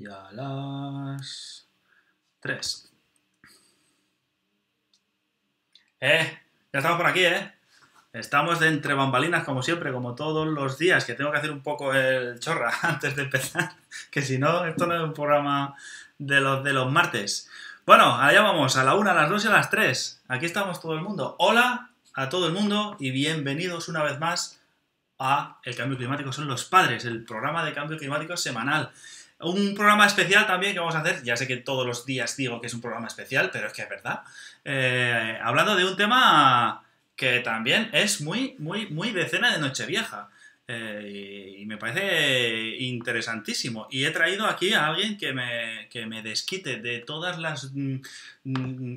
Y a las 3. Eh, ya estamos por aquí, ¿eh? Estamos de entre bambalinas, como siempre, como todos los días, que tengo que hacer un poco el chorra antes de empezar, que si no, esto no es un programa de los, de los martes. Bueno, allá vamos, a la 1, a las 2 y a las 3. Aquí estamos todo el mundo. Hola a todo el mundo y bienvenidos una vez más a El Cambio Climático son los padres, el programa de cambio climático semanal. Un programa especial también que vamos a hacer, ya sé que todos los días digo que es un programa especial, pero es que es verdad. Eh, hablando de un tema que también es muy, muy, muy de cena de Nochevieja. Eh, y me parece interesantísimo. Y he traído aquí a alguien que me, que me desquite de todas las mm, mm,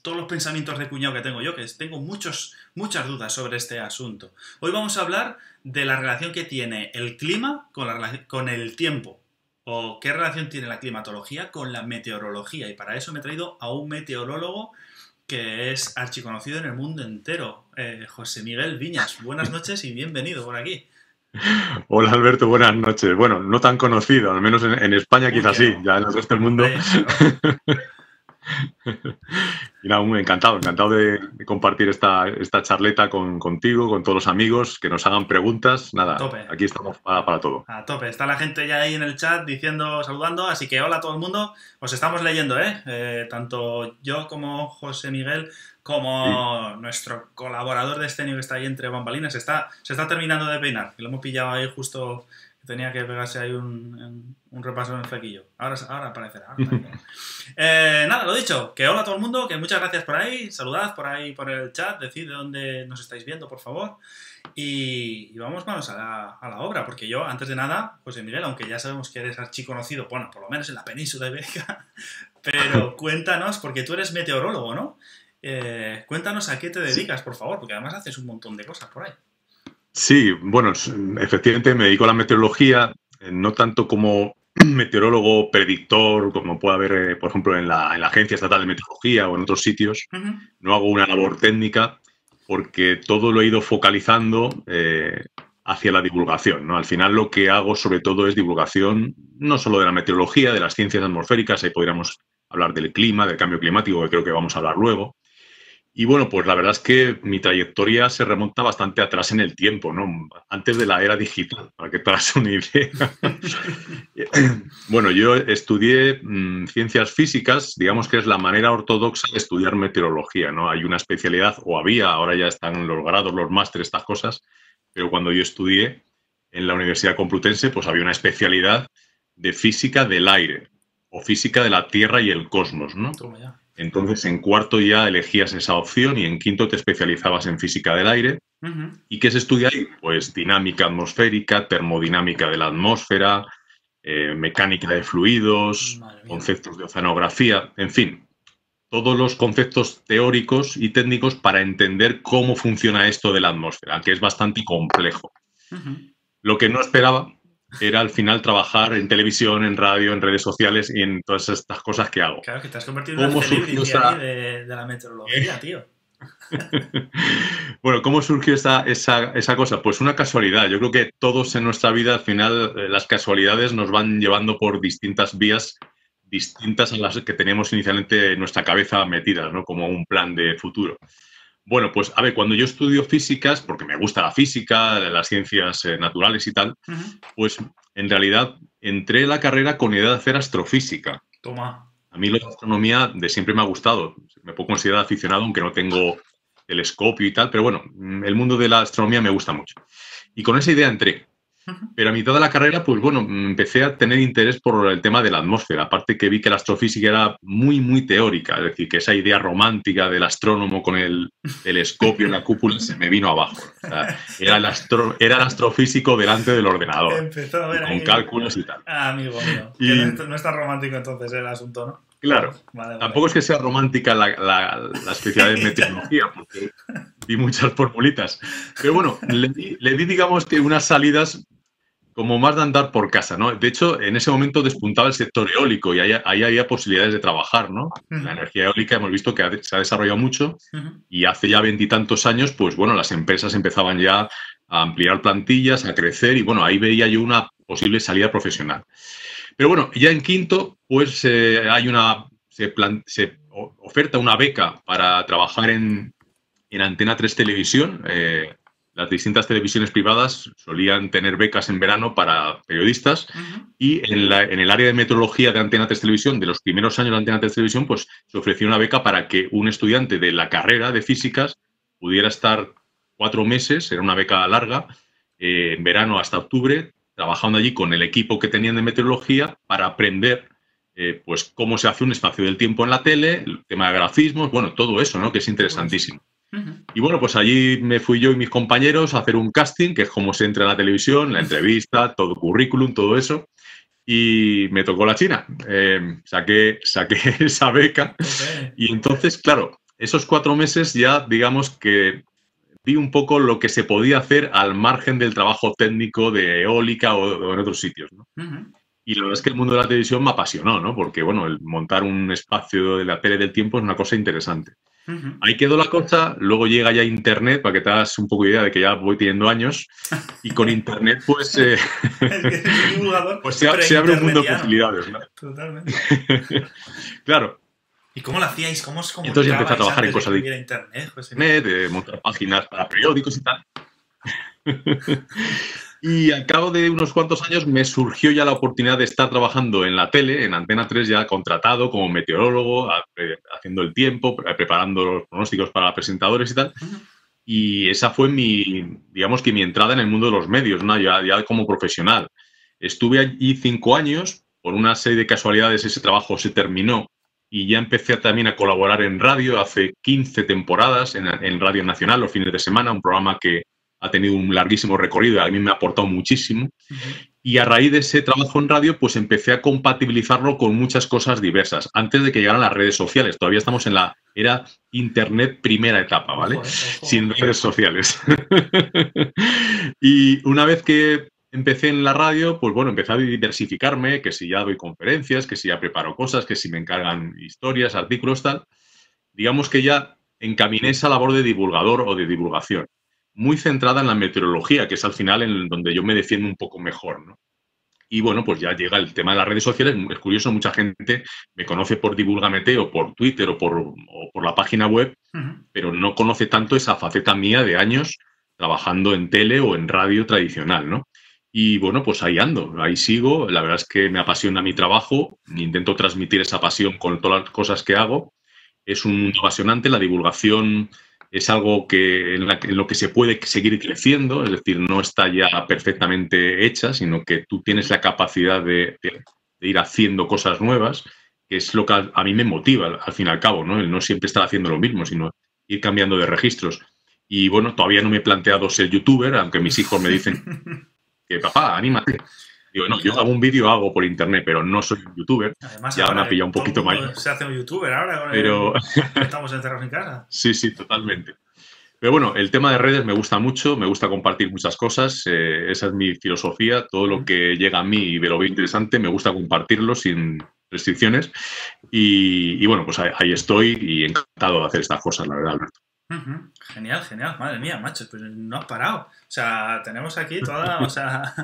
todos los pensamientos de cuñado que tengo yo, que tengo muchos, muchas dudas sobre este asunto. Hoy vamos a hablar de la relación que tiene el clima con, la, con el tiempo. O qué relación tiene la climatología con la meteorología. Y para eso me he traído a un meteorólogo que es archiconocido en el mundo entero, eh, José Miguel Viñas. Buenas noches y bienvenido por aquí. Hola Alberto, buenas noches. Bueno, no tan conocido, al menos en, España quizás sí, ya en el resto del mundo. y nada, encantado, encantado de, compartir esta, esta charleta con, contigo, con todos los amigos, que nos hagan preguntas. Nada, aquí estamos para, todo. A tope, está la gente ya ahí en el chat diciendo, saludando, así que hola a todo el mundo, os estamos leyendo, ¿eh? eh tanto yo como José Miguel, como nuestro colaborador de escenio que está ahí entre bambalinas, está, se está terminando de peinar, que lo hemos pillado ahí justo tenía que pegarse ahí un, repaso en el flequillo. Ahora, ahora aparecerá. Eh, nada, lo dicho, que hola a todo el mundo, que muchas gracias por ahí, saludad por ahí por el chat, decid de dónde nos estáis viendo, por favor. Y, vamos manos a la, a la, obra, porque yo, antes de nada, José Miguel, aunque ya sabemos que eres archiconocido, bueno, por lo menos en la península ibérica, pero cuéntanos, porque tú eres meteorólogo, ¿no? Eh, cuéntanos a qué te dedicas, por favor, porque además haces un montón de cosas por ahí. Sí, bueno, efectivamente me dedico a la meteorología, eh, no tanto como meteorólogo predictor, como puede haber, eh, por ejemplo, en la, Agencia Estatal de Meteorología o en otros sitios. No hago una labor técnica porque todo lo he ido focalizando eh, hacia la divulgación. ¿no? Al final lo que hago sobre todo es divulgación no solo de la meteorología, de las ciencias atmosféricas, ahí podríamos hablar del clima, del cambio climático, que creo que vamos a hablar luego, y bueno, pues la verdad es que mi trayectoria se remonta bastante atrás en el tiempo, ¿no? Antes de la era digital, para que te hagas una idea. bueno, yo estudié mm, ciencias físicas, digamos que es la manera ortodoxa de estudiar meteorología, ¿no? Hay una especialidad, o había, ahora ya están los grados, los másteres, estas cosas, pero cuando yo estudié en la Universidad Complutense, pues había una especialidad de física del aire, o física de la Tierra y el cosmos, ¿no? Entonces, en cuarto ya elegías esa opción y en quinto te especializabas en física del aire. ¿Y qué se estudia ahí? Pues dinámica atmosférica, termodinámica de la atmósfera, eh, mecánica de fluidos, conceptos de oceanografía, en fin, todos los conceptos teóricos y técnicos para entender cómo funciona esto de la atmósfera, que es bastante complejo. Lo que no esperaba era al final trabajar en televisión, en radio, en redes sociales y en todas estas cosas que hago. Claro, que te has convertido en un esa... de, de, la meteorología, tío. bueno, ¿cómo surgió esa, esa, esa, cosa? Pues una casualidad. Yo creo que todos en nuestra vida, al final, eh, las casualidades nos van llevando por distintas vías distintas a las que teníamos inicialmente en nuestra cabeza metidas, ¿no? Como un plan de futuro. Bueno, pues a ver, cuando yo estudio físicas, porque me gusta la física, las ciencias eh, naturales y tal, pues en realidad entré en la carrera con idea de hacer astrofísica. Toma. A mí la astronomía de siempre me ha gustado. Me puedo considerar aficionado, aunque no tengo telescopio y tal, pero bueno, el mundo de la astronomía me gusta mucho. Y con esa idea entré. Pero a mitad de la carrera, pues bueno, empecé a tener interés por el tema de la atmósfera. Aparte que vi que la astrofísica era muy, muy teórica. Es decir, que esa idea romántica del astrónomo con el telescopio en la cúpula se me vino abajo. era, el era el astrofísico delante del ordenador. Empezó a ver con cálculos y tal. Ah, amigo mío. Y... No, es tan romántico entonces el asunto, ¿no? Claro. Tampoco es que sea romántica la, la, la especialidad de meteorología, porque vi muchas formulitas. Pero bueno, le le di, digamos que unas salidas como más de andar por casa, ¿no? De hecho, en ese momento despuntaba el sector eólico y ahí, había posibilidades de trabajar, ¿no? La energía eólica hemos visto que se ha desarrollado mucho y hace ya veintitantos años, pues bueno, las empresas empezaban ya a ampliar plantillas, a crecer y bueno, ahí veía yo una posible salida profesional. Pero bueno, ya en quinto, pues eh, hay una, se, se, oferta una beca para trabajar en, en Antena 3 Televisión. Eh, las distintas televisiones privadas solían tener becas en verano para periodistas y en, el área de meteorología de Antena 3 Televisión, de los primeros años de Antena 3 Televisión, pues se ofreció una beca para que un estudiante de la carrera de físicas pudiera estar cuatro meses, era una beca larga, eh, en verano hasta octubre, trabajando allí con el equipo que tenían de meteorología para aprender eh, pues cómo se hace un espacio del tiempo en la tele, el tema de grafismos, bueno, todo eso, ¿no? Que es interesantísimo. Y bueno, pues allí me fui yo y mis compañeros a hacer un casting, que es como se entra en la televisión, la entrevista, todo currículum, todo eso. Y me tocó la China. Eh, saqué, saqué esa beca. Y entonces, claro, esos cuatro meses ya, digamos que vi un poco lo que se podía hacer al margen del trabajo técnico de eólica o, en otros sitios. Y la verdad es que el mundo de la televisión me apasionó, ¿no? Porque, bueno, el montar un espacio de la tele del tiempo es una cosa interesante. Ahí quedó la cosa, luego llega ya Internet, para que te hagas un poco de idea de que ya voy teniendo años, y con Internet pues, eh, pues se, abre un mundo de posibilidades. ¿no? Totalmente. claro. ¿Y cómo lo hacíais? ¿Cómo os Entonces ya empecé a trabajar en cosas de Internet, de montar páginas para periódicos y tal. Y al cabo de unos cuantos años me surgió ya la oportunidad de estar trabajando en la tele, en Antena 3, ya contratado como meteorólogo, haciendo el tiempo, preparando los pronósticos para presentadores y tal. Y esa fue mi, digamos que mi entrada en el mundo de los medios, ¿no? ya, ya como profesional. Estuve allí cinco años, por una serie de casualidades ese trabajo se terminó y ya empecé también a colaborar en radio hace 15 temporadas en, en Radio Nacional los fines de semana, un programa que ha tenido un larguísimo recorrido, a mí me ha aportado muchísimo. Y a raíz de ese trabajo en radio, pues empecé a compatibilizarlo con muchas cosas diversas, antes de que llegaran las redes sociales. Todavía estamos en la era Internet primera etapa, ¿vale? Sin redes sociales. y una vez que empecé en la radio, pues bueno, empecé a diversificarme, que si ya doy conferencias, que si ya preparo cosas, que si me encargan historias, artículos, tal. Digamos que ya encaminé esa labor de divulgador o de divulgación muy centrada en la meteorología, que es al final en donde yo me defiendo un poco mejor, ¿no? Y bueno, pues ya llega el tema de las redes sociales. Es curioso, mucha gente me conoce por Divulgamete o por Twitter o por, por la página web, pero no conoce tanto esa faceta mía de años trabajando en tele o en radio tradicional, ¿no? Y bueno, pues ahí ando, ahí sigo. La verdad es que me apasiona mi trabajo, intento transmitir esa pasión con todas las cosas que hago. Es un mundo apasionante, la divulgación es algo que, en, lo que se puede seguir creciendo, es decir, no está ya perfectamente hecha, sino que tú tienes la capacidad de, ir haciendo cosas nuevas, que es lo que a, mí me motiva, al fin y al cabo, ¿no? El no siempre estar haciendo lo mismo, sino ir cambiando de registros. Y bueno, todavía no me he planteado ser youtuber, aunque mis hijos me dicen que papá, anímate. Digo, no, yo hago un vídeo, hago por internet, pero no soy un youtuber. Además, ya me ha pillado un poquito más. Se hace un youtuber ahora, pero... estamos encerrados en casa. Sí, sí, totalmente. Pero bueno, el tema de redes me gusta mucho, me gusta compartir muchas cosas, eh, esa es mi filosofía, todo lo que llega a mí y me lo veo interesante, me gusta compartirlo sin restricciones y, bueno, pues ahí, estoy y encantado de hacer estas cosas, la verdad, Alberto. Genial, genial, madre mía, macho, pues no has parado. O sea, tenemos aquí toda, o sea,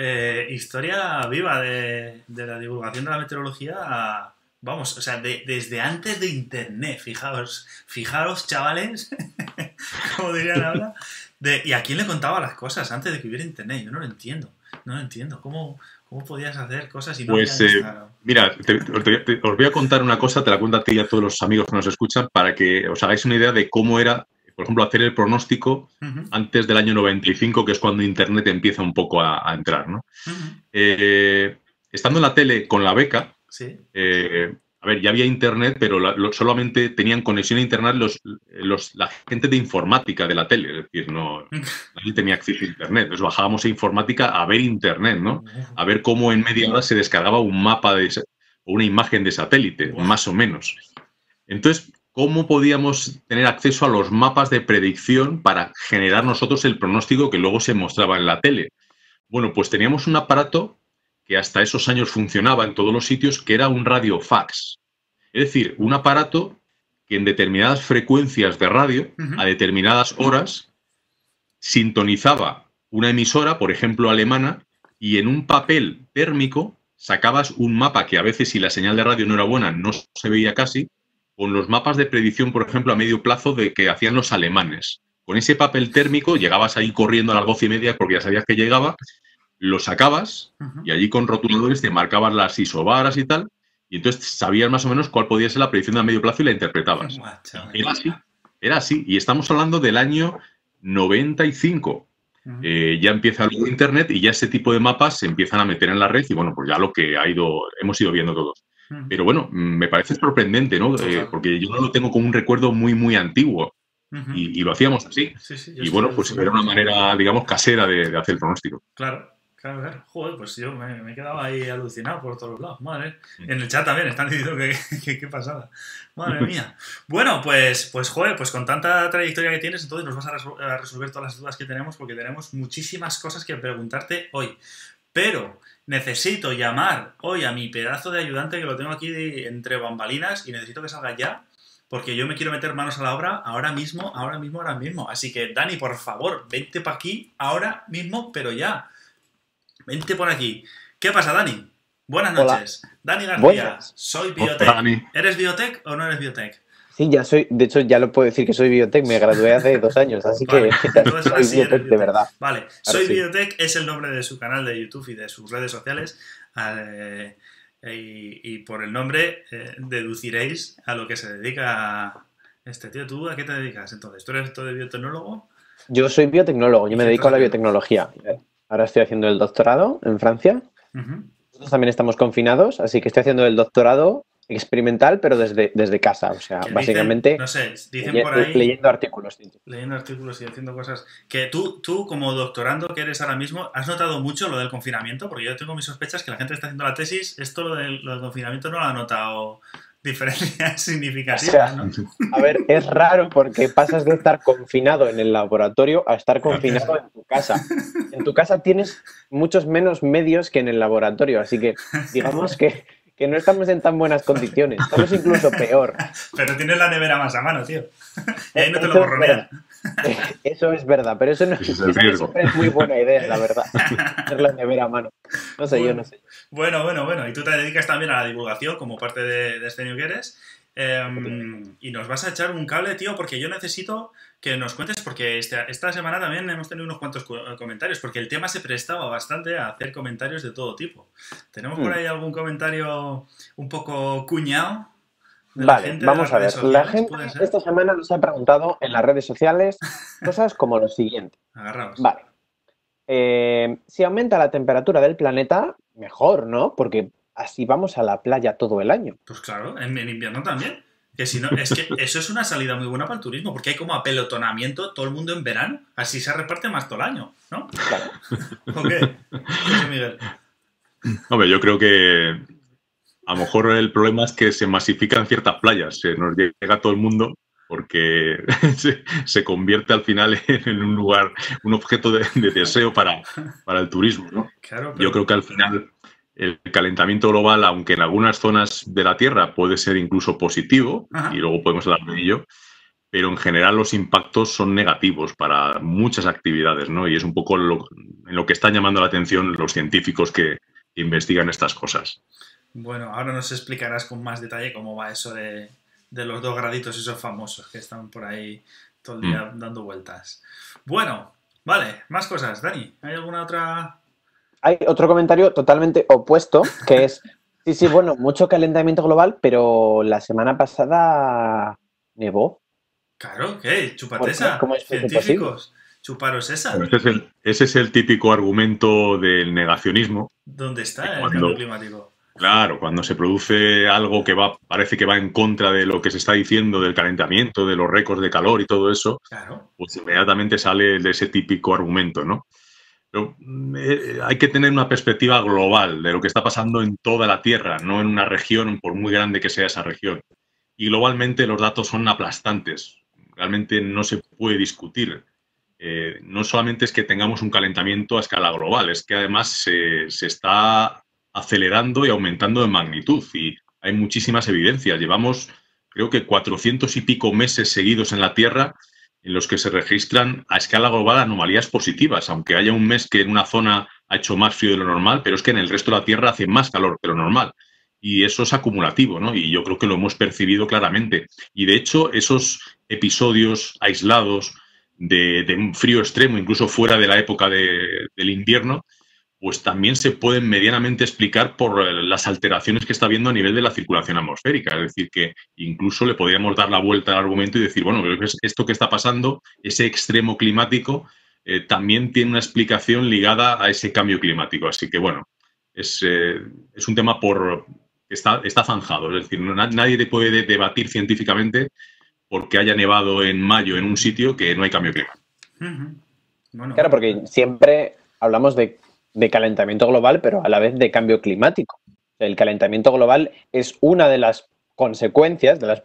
eh, historia viva de, la divulgación de la meteorología. Vamos, o sea, desde antes de Internet, fijaos, fijaos, chavales, como dirían ahora, de, ¿y a quién le contaba las cosas antes de que hubiera Internet? Yo no lo entiendo, no lo entiendo. ¿Cómo, cómo podías hacer cosas y no Pues, eh, mira, os voy a contar una cosa, te la cuento a ti y a todos los amigos que nos escuchan, para que os hagáis una idea de cómo era por ejemplo, hacer el pronóstico antes del año 95, que es cuando Internet empieza un poco a, entrar. ¿no? Eh, estando en la tele con la beca, eh, a ver, ya había Internet, pero solamente tenían conexión a Internet los, los, la gente de informática de la tele, es decir, no, nadie tenía acceso a Internet. Entonces bajábamos a informática a ver Internet, ¿no? A ver cómo en media hora se descargaba un mapa de, o una imagen de satélite, más o menos. Entonces, cómo podíamos tener acceso a los mapas de predicción para generar nosotros el pronóstico que luego se mostraba en la tele. Bueno, pues teníamos un aparato que hasta esos años funcionaba en todos los sitios, que era un radiofax. Es decir, un aparato que en determinadas frecuencias de radio, a determinadas horas, sintonizaba una emisora, por ejemplo alemana, y en un papel térmico sacabas un mapa que a veces si la señal de radio no era buena no se veía casi, con los mapas de predicción, por ejemplo, a medio plazo de que hacían los alemanes. Con ese papel térmico llegabas ahí corriendo a las doce y media porque ya sabías que llegaba, lo sacabas y allí con rotuladores te marcabas las isobaras y tal, y entonces sabías más o menos cuál podía ser la predicción a medio plazo y la interpretabas. Era así, era así. Y estamos hablando del año 95. Eh, ya empieza el Internet y ya ese tipo de mapas se empiezan a meter en la red y bueno, pues ya lo que ha ido, hemos ido viendo todos. Pero bueno, me parece sorprendente, ¿no? Eh, porque yo no lo tengo como un recuerdo muy, muy antiguo. y, lo hacíamos así. y bueno, pues era una manera, digamos, casera de, de hacer el pronóstico. Claro. Claro, claro. Joder, pues yo me, he quedado ahí alucinado por todos lados. Madre. En el chat también están diciendo que, qué pasada. Madre mía. Bueno, pues, pues joder, pues con tanta trayectoria que tienes, entonces nos vas a, resolver todas las dudas que tenemos porque tenemos muchísimas cosas que preguntarte hoy. Pero necesito llamar hoy a mi pedazo de ayudante que lo tengo aquí entre bambalinas y necesito que salga ya porque yo me quiero meter manos a la obra ahora mismo, ahora mismo, ahora mismo. Así que, Dani, por favor, vente para aquí ahora mismo, pero ya. Vente por aquí. ¿Qué pasa, Dani? Buenas noches. Dani García, soy biotech. ¿Eres biotech o no eres biotech? Sí, ya soy, de hecho ya lo puedo decir que soy biotech, me gradué hace dos años, así que soy biotech, de verdad. Vale, soy biotech es el nombre de su canal de YouTube y de sus redes sociales eh, y, por el nombre eh, deduciréis a lo que se dedica este tío. ¿Tú a qué te dedicas entonces? ¿Tú eres todo biotecnólogo? Yo soy biotecnólogo, yo me dedico a la biotecnología. Ahora estoy haciendo el doctorado en Francia. Nosotros también estamos confinados, así que estoy haciendo el doctorado experimental, pero desde, desde casa. O sea, básicamente no sé, dicen por ahí, leyendo artículos. Leyendo artículos y haciendo cosas. Que tú, tú, como doctorando que eres ahora mismo, ¿has notado mucho lo del confinamiento? Porque yo tengo mis sospechas que la gente que está haciendo la tesis, esto lo del, lo del confinamiento no lo ha notado diferencias significativas. A ver, es raro porque pasas de estar confinado en el laboratorio a estar confinado en tu casa. En tu casa tienes muchos menos medios que en el laboratorio, así que digamos que, no estamos en tan buenas condiciones, estamos incluso peor. Pero tienes la nevera más a mano, tío. Y ahí no te lo borronean. Eso es verdad, pero eso no es, es muy buena idea, la verdad. Tener la nevera a mano. No sé, yo no sé. Bueno, bueno, bueno. Y tú te dedicas también a la divulgación como parte de, de este New Quieres. Em, y nos vas a echar un cable, tío, porque yo necesito que nos cuentes, porque esta, esta semana también hemos tenido unos cuantos comentarios, porque el tema se prestaba bastante a hacer comentarios de todo tipo. ¿Tenemos por mm. ahí algún comentario un poco cuñado? Vale, vamos a ver. La gente esta semana nos ha preguntado en las redes sociales cosas como lo siguiente. Agarraos. Vale. Eh, si aumenta la temperatura del planeta, mejor, ¿no? Porque así vamos a la playa todo el año. Pues claro, en, invierno también. Que si no, es que eso es una salida muy buena para el turismo, porque hay como apelotonamiento todo el mundo en verano, así se reparte más todo el año, ¿no? Claro. ¿O qué? Miguel? Hombre, yo creo que a lo mejor el problema es que se masifican ciertas playas, se nos llega todo el mundo porque se, convierte al final en un lugar, un objeto de, deseo para, para, el turismo. ¿no? Yo creo que al final el calentamiento global, aunque en algunas zonas de la Tierra puede ser incluso positivo, y luego podemos hablar de ello, pero en general los impactos son negativos para muchas actividades, ¿no? Y es un poco lo, en lo que están llamando la atención los científicos que investigan estas cosas. Bueno, ahora nos explicarás con más detalle cómo va eso de, los dos graditos esos famosos que están por ahí todo el día mm. dando vueltas. Bueno, vale, más cosas. Dani, ¿hay alguna otra? Hay otro comentario totalmente opuesto, que es, sí, sí, bueno, mucho calentamiento global, pero la semana pasada nevó. Claro, ¿qué? Chupate esa. Científicos. Chuparos esa. ese, es el, ese, es el, típico argumento del negacionismo. ¿Dónde está el cambio climático? Claro, cuando se produce algo que va, parece que va en contra de lo que se está diciendo del calentamiento, de los récords de calor y todo eso, pues inmediatamente sale de ese típico argumento, ¿no? Pero, eh, hay que tener una perspectiva global de lo que está pasando en toda la Tierra, no en una región, por muy grande que sea esa región. Y globalmente los datos son aplastantes. Realmente no se puede discutir. Eh, no solamente es que tengamos un calentamiento a escala global, es que además se, se está acelerando y aumentando de magnitud. Y hay muchísimas evidencias. Llevamos, creo que, 400 y pico meses seguidos en la Tierra en los que se registran a escala global anomalías positivas. Aunque haya un mes que en una zona ha hecho más frío de lo normal, pero es que en el resto de la Tierra hace más calor que lo normal. Y eso es acumulativo, ¿no? Y yo creo que lo hemos percibido claramente. Y de hecho, esos episodios aislados de, un frío extremo, incluso fuera de la época del invierno, pues también se pueden medianamente explicar por eh, las alteraciones que está habiendo a nivel de la circulación atmosférica. Es decir, que incluso le podríamos dar la vuelta al argumento y decir, bueno, esto que está pasando, ese extremo climático, eh, también tiene una explicación ligada a ese cambio climático. Así que, bueno, es, eh, un tema por está, está zanjado. Es decir, nadie puede debatir científicamente porque haya nevado en mayo en un sitio que no hay cambio climático. Claro, porque siempre hablamos de de calentamiento global, pero a la vez de cambio climático. El calentamiento global es una de las consecuencias, de las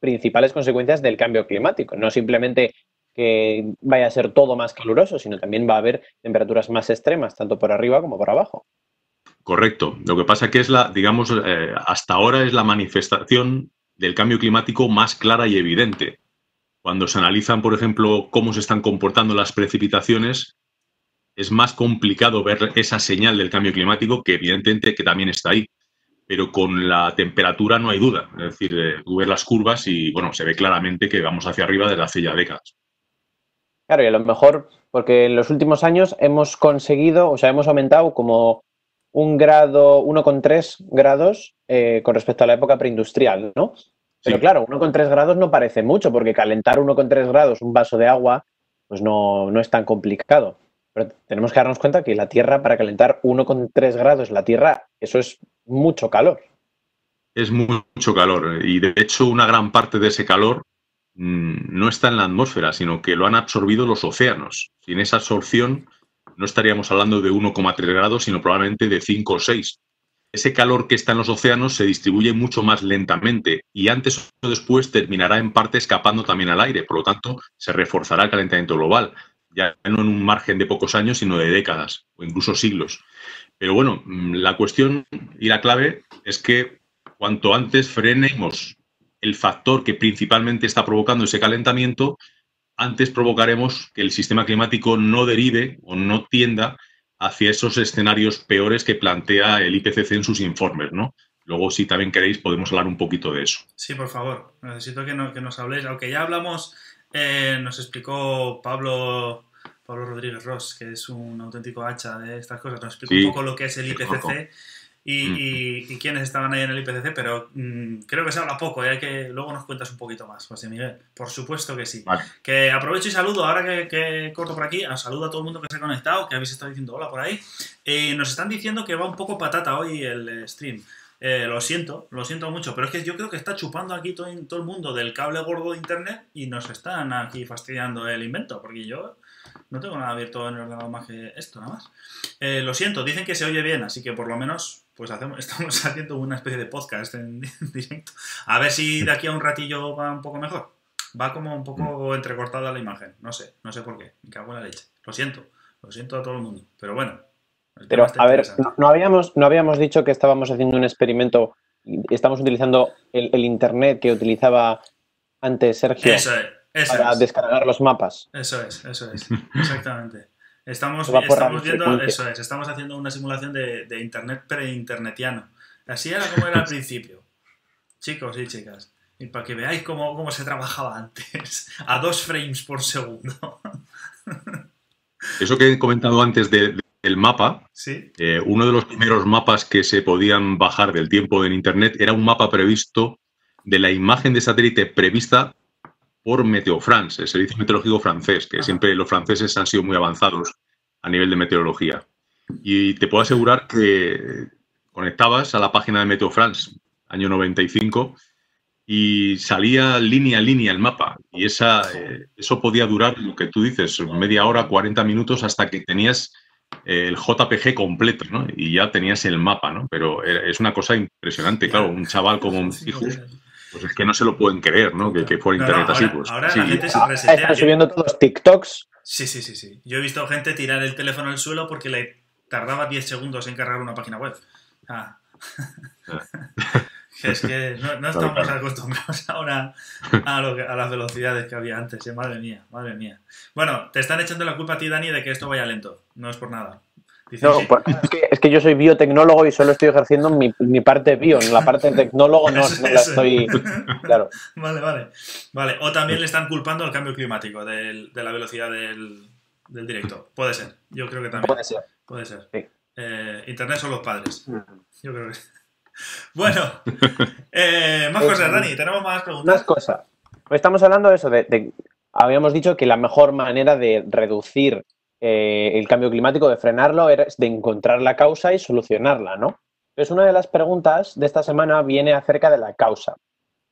principales consecuencias del cambio climático. No simplemente que vaya a ser todo más caluroso, sino también va a haber temperaturas más extremas, tanto por arriba como por abajo. Correcto. Lo que pasa que es la, digamos, eh, hasta ahora es la manifestación del cambio climático más clara y evidente. Cuando se analizan, por ejemplo, cómo se están comportando las precipitaciones, es más complicado ver esa señal del cambio climático que evidentemente que también está ahí. Pero con la temperatura no hay duda. Es decir, eh, tú ves las curvas y bueno, se ve claramente que vamos hacia arriba desde hace ya décadas. Claro, y a lo mejor porque en los últimos años hemos conseguido, o sea, hemos aumentado como un grado, 1,3 grados eh, con respecto a la época preindustrial, ¿no? Pero claro, 1,3 grados no parece mucho, porque calentar 1,3 grados un vaso de agua, pues no, no es tan complicado. Tenemos que darnos cuenta que la Tierra, para calentar 1,3 grados la Tierra, eso es mucho calor. Es mucho calor. Y de hecho, una gran parte de ese calor mm, no está en la atmósfera, sino que lo han absorbido los océanos. Sin esa absorción, no estaríamos hablando de 1,3 grados, sino probablemente de 5 o 6. Ese calor que está en los océanos se distribuye mucho más lentamente y antes o después terminará en parte escapando también al aire. Por lo tanto, se reforzará el calentamiento global ya no en un margen de pocos años, sino de décadas o incluso siglos. Pero bueno, mm, la cuestión y la clave es que cuanto antes frenemos el factor que principalmente está provocando ese calentamiento, antes provocaremos que el sistema climático no derive o no tienda hacia esos escenarios peores que plantea el IPCC en sus informes, ¿no? Luego, si también queréis, podemos hablar un poquito de eso. Sí, por favor. Necesito que, que nos habléis. Aunque ya hablamos eh, nos explicó Pablo, Pablo Rodríguez Ross, que es un auténtico hacha de estas cosas, nos explicó un poco lo que es el IPCC y, y, quiénes estaban ahí en el IPCC, pero mm, creo que se habla poco y hay que luego nos cuentas un poquito más, José Miguel. Por supuesto que sí. Que aprovecho y saludo, ahora que, corto por aquí, saludo a todo el mundo que se ha conectado, que habéis estado diciendo hola por ahí. Eh, nos están diciendo que va un poco patata hoy el stream. Eh, lo siento, lo siento mucho, pero es que yo creo que está chupando aquí todo, el mundo del cable gordo de internet y nos están aquí fastidiando el invento, porque yo no tengo nada abierto en el ordenador más que esto, nada más. Eh, lo siento, dicen que se oye bien, así que por lo menos pues hacemos, estamos haciendo una especie de podcast en, directo. A ver si de aquí a un ratillo va un poco mejor. Va como un poco entrecortada la imagen, no sé, no sé por qué, me cago en la leche. Lo siento, lo siento a todo el mundo, pero bueno, pero, a ver, no, habíamos, no habíamos dicho que estábamos haciendo un experimento, estamos utilizando el, Internet que utilizaba antes Sergio para descargar los mapas. Eso es, eso es, exactamente. Estamos, estamos viendo, eso es, estamos haciendo una simulación de, de Internet pre-internetiano. Así era como era al principio. Chicos y chicas. Y para que veáis cómo, cómo se trabajaba antes. A dos frames por segundo. Eso que he comentado antes de, el mapa, ¿Sí? Eh, uno de los primeros mapas que se podían bajar del tiempo en Internet era un mapa previsto de la imagen de satélite prevista por Meteo France, el servicio meteorológico francés, que siempre los franceses han sido muy avanzados a nivel de meteorología. Y te puedo asegurar que conectabas a la página de Meteo France, año 95, y salía línea a línea el mapa. Y esa, eh, eso podía durar, lo que tú dices, media hora, 40 minutos, hasta que tenías el JPG completo, ¿no? Y ya tenías el mapa, ¿no? Pero es una cosa impresionante, claro, un chaval como un hijo, pues es que no se lo pueden creer, ¿no? Que, que fuera internet así, pues. Ahora la gente se resetea. Están subiendo todos TikToks. Sí, sí, sí, sí. Yo he visto gente tirar el teléfono al suelo porque le tardaba 10 segundos en cargar una página web. Ah. Es que no, estamos acostumbrados ahora a, a, las velocidades que había antes, ¿eh? madre mía, madre mía. Bueno, te están echando la culpa a ti, Dani, de que esto vaya lento, no es por nada. no, es, que, yo soy biotecnólogo y solo estoy ejerciendo mi, parte bio, en la parte de tecnólogo no, la estoy. Claro. Vale, vale. Vale, o también le están culpando al cambio climático de la velocidad del, directo. Puede ser, yo creo que también. Puede ser. Puede ser. Eh, Internet son los padres. Mm. Yo creo que. Bueno, eh, más cosas, Dani, tenemos más preguntas. Más cosas. Estamos hablando de eso, de, habíamos dicho que la mejor manera de reducir eh, el cambio climático, de frenarlo, es de encontrar la causa y solucionarla, ¿no? Entonces, una de las preguntas de esta semana viene acerca de la causa.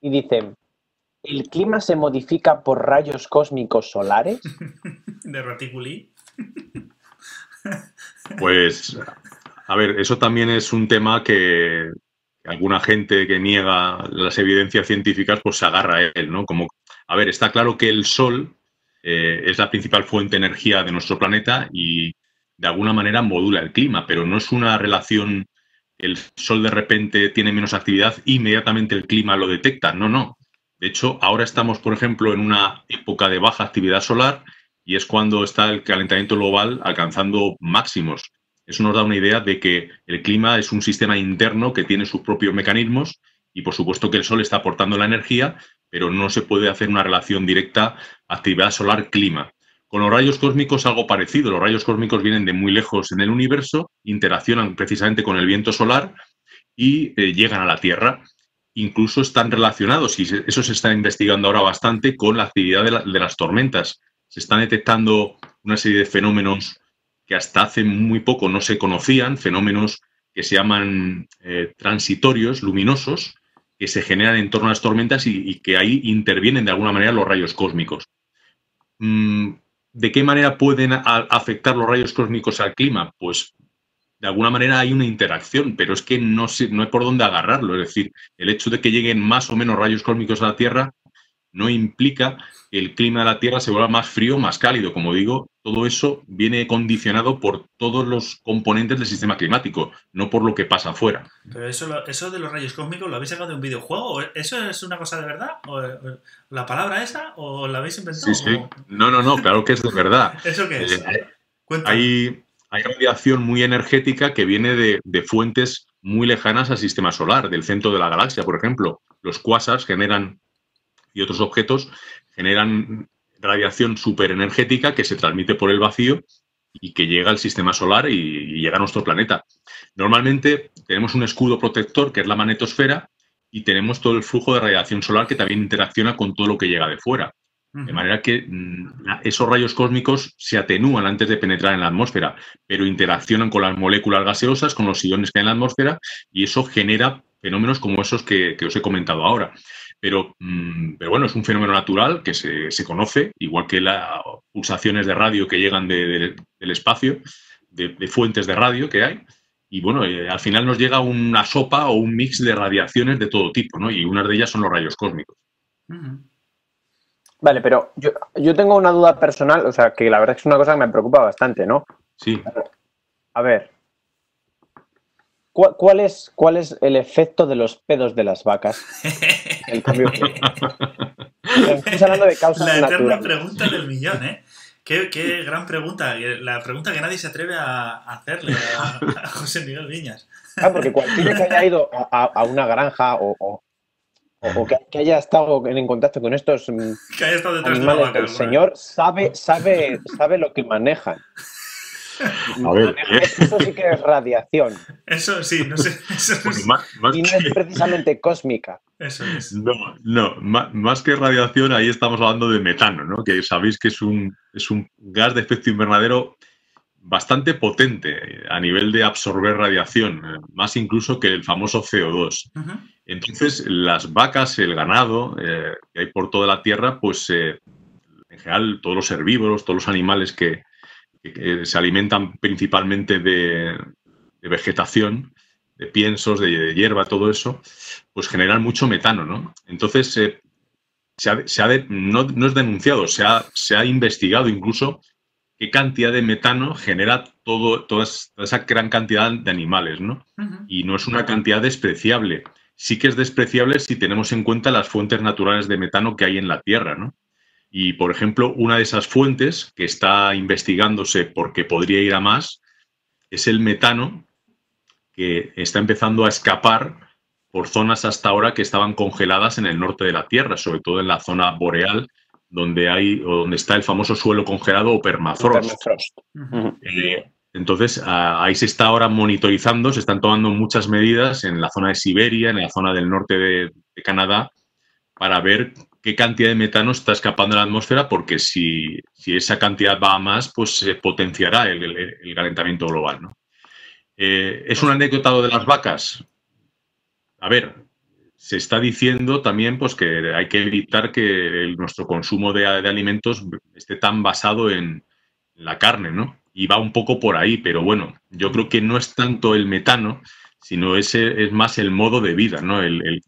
Y dice, ¿el clima se modifica por rayos cósmicos solares? ¿De raticulí? Pues, a ver, eso también es un tema que alguna gente que niega las evidencias científicas, pues se agarra a él, ¿no? Como, a ver, está claro que el Sol eh, es la principal fuente de energía de nuestro planeta y de alguna manera modula el clima, pero no es una relación, el Sol de repente tiene menos actividad, inmediatamente el clima lo detecta, no, no. De hecho, ahora estamos, por ejemplo, en una época de baja actividad solar y es cuando está el calentamiento global alcanzando máximos. Eso nos da una idea de que el clima es un sistema interno que tiene sus propios mecanismos y por supuesto que el Sol está aportando la energía, pero no se puede hacer una relación directa actividad solar-clima. Con los rayos cósmicos algo parecido. Los rayos cósmicos vienen de muy lejos en el universo, interaccionan precisamente con el viento solar y eh, llegan a la Tierra. Incluso están relacionados, y eso se está investigando ahora bastante, con la actividad de las tormentas. Se están detectando una serie de fenómenos que hasta hace muy poco no se conocían, fenómenos que se llaman eh, transitorios, luminosos, que se generan en torno a las tormentas y, que ahí intervienen de alguna manera los rayos cósmicos. Mm, ¿De qué manera pueden afectar los rayos cósmicos al clima? Pues de alguna manera hay una interacción, pero es que no, no hay por dónde agarrarlo. Es decir, el hecho de que lleguen más o menos rayos cósmicos a la Tierra no implica que el clima de la Tierra se vuelva más frío, más cálido. Como digo, todo eso viene condicionado por todos los componentes del sistema climático, no por lo que pasa afuera. Pero eso, eso de los rayos cósmicos, ¿lo habéis sacado de un videojuego? ¿Eso es una cosa de verdad? ¿O, ¿La palabra esa? ¿O la habéis inventado? Sí, sí. No, no, no, claro que es de verdad. ¿Eso qué es? Eh, hay, hay radiación muy energética que viene de, de fuentes muy lejanas al sistema solar, del centro de la galaxia, por ejemplo. Los cuasars generan y otros objetos generan radiación superenergética que se transmite por el vacío y que llega al sistema solar y, llega a nuestro planeta. Normalmente tenemos un escudo protector que es la magnetosfera y tenemos todo el flujo de radiación solar que también interacciona con todo lo que llega de fuera. De manera que mm, esos rayos cósmicos se atenúan antes de penetrar en la atmósfera, pero interaccionan con las moléculas gaseosas, con los iones que hay en la atmósfera, y eso genera fenómenos como esos que os he comentado ahora. Mm, pero, bueno, es un fenómeno natural que se, conoce, igual que las pulsaciones de radio que llegan del espacio, de, fuentes de radio que hay. Y bueno, eh, al final nos llega una sopa o un mix de radiaciones de todo tipo, ¿no? Y unas de ellas son los rayos cósmicos. Vale, pero yo, yo tengo una duda personal, o sea, que la verdad es una cosa que me preocupa bastante, ¿no? Sí. A ver, ¿Cuál, es, ¿Cuál es el efecto de los pedos de las vacas? El cambio Estamos hablando de causas La eterna pregunta del millón, ¿eh? Qué, qué, gran pregunta. La pregunta que nadie se atreve a hacerle a, José Miguel Viñas. Ah, porque cualquiera que haya ido a, una granja o, o, que, haya estado en contacto con estos que haya estado detrás animales, de vaca, el señor sabe, sabe, sabe lo que manejan. A ver, ¿eh? Eso sí que es radiación. Eso sí, no sé. y no es precisamente cósmica. Eso es. No, no, más, que radiación, ahí estamos hablando de metano, ¿no? Que sabéis que es un, es un gas de efecto invernadero bastante potente a nivel de absorber radiación, más incluso que el famoso CO2. Entonces, las vacas, el ganado eh, que hay por toda la Tierra, pues eh, en general todos los herbívoros, todos los animales que, que se alimentan principalmente de, vegetación, de piensos, de, hierba, todo eso, pues generan mucho metano, ¿no? Entonces, eh, se no, es denunciado, se ha, se ha, investigado incluso qué cantidad de metano genera todo, toda esa gran cantidad de animales, ¿no? Y no es una cantidad despreciable. Sí que es despreciable si tenemos en cuenta las fuentes naturales de metano que hay en la Tierra, ¿no? Y, por ejemplo, una de esas fuentes que está investigándose porque podría ir a más es el metano que está empezando a escapar por zonas hasta ahora que estaban congeladas en el norte de la Tierra, sobre todo en la zona boreal, donde hay o donde está el famoso suelo congelado o permafrost. Eh, entonces, ahí se está ahora monitorizando, se están tomando muchas medidas en la zona de Siberia, en la zona del norte de, Canadá, para ver qué cantidad de metano está escapando de la atmósfera, porque si, esa cantidad va a más, pues se potenciará el, calentamiento global. ¿no? Eh, ¿Es un anecdotado de las vacas? A ver, se está diciendo también pues, que hay que evitar que nuestro consumo de, alimentos esté tan basado en la carne, ¿no? Y va un poco por ahí, pero bueno, yo creo que no es tanto el metano, sino ese es más el modo de vida, ¿no? El,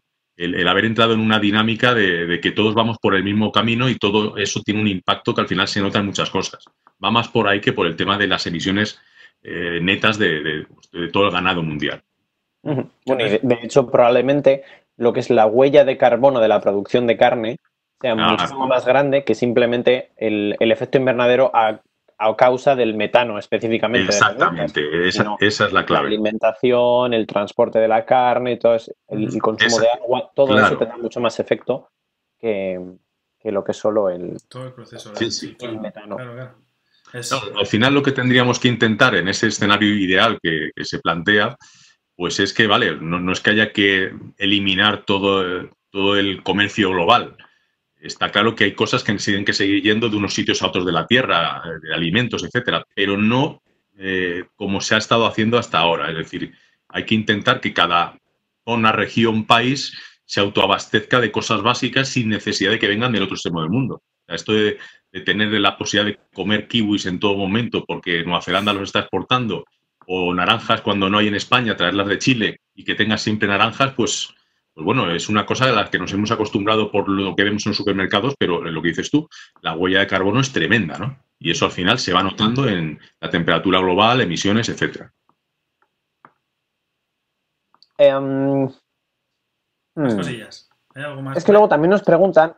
haber entrado en una dinámica de, que todos vamos por el mismo camino y todo eso tiene un impacto que al final se nota en muchas cosas. Va más por ahí que por el tema de las emisiones eh, netas de, todo el ganado mundial. Bueno, y de, hecho, probablemente lo que es la huella de carbono de la producción de carne sea ah. muchísimo más grande que simplemente el, efecto invernadero a, causa del metano específicamente. Exactamente, esa, es la clave. La alimentación, el transporte de la carne, todo el, consumo de agua, todo eso tendrá mucho más efecto que, lo que es solo el, todo el proceso el metano. al final lo que tendríamos que intentar en ese escenario ideal que se plantea pues es que, vale, no, es que haya que eliminar todo, todo el comercio global. Está claro que hay cosas que tienen que seguir yendo de unos sitios a otros de la Tierra, de alimentos, etcétera, pero no eh, como se ha estado haciendo hasta ahora. Es decir, hay que intentar que cada zona, región, país se autoabastezca de cosas básicas sin necesidad de que vengan del otro extremo del mundo. Esto de, de tener la posibilidad de comer kiwis en todo momento porque Nueva Zelanda los está exportando o naranjas cuando no hay en España, traerlas de Chile y que tengas siempre naranjas, pues, pues bueno, es una cosa de la que nos hemos acostumbrado por lo que vemos en los supermercados, pero lo que dices tú, la huella de carbono es tremenda, ¿no? Y eso al final se va notando en la temperatura global, emisiones, etcétera. Em, hmm. cosillas. ¿Hay algo más es que luego también nos preguntan,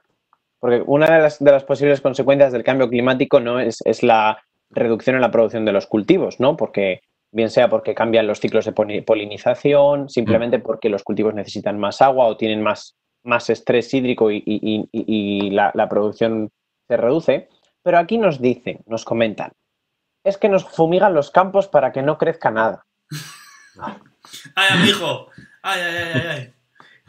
porque una de las, de las posibles consecuencias del cambio climático no es, es, la reducción en la producción de los cultivos, ¿no? Porque bien sea porque cambian los ciclos de polinización, simplemente mm. porque los cultivos necesitan más agua o tienen más, más estrés hídrico y, la, producción se reduce. Pero aquí nos dicen, nos comentan, es que nos fumigan los campos para que no crezca nada. ¡Ay, amigo! ¡Ay, ay, ay,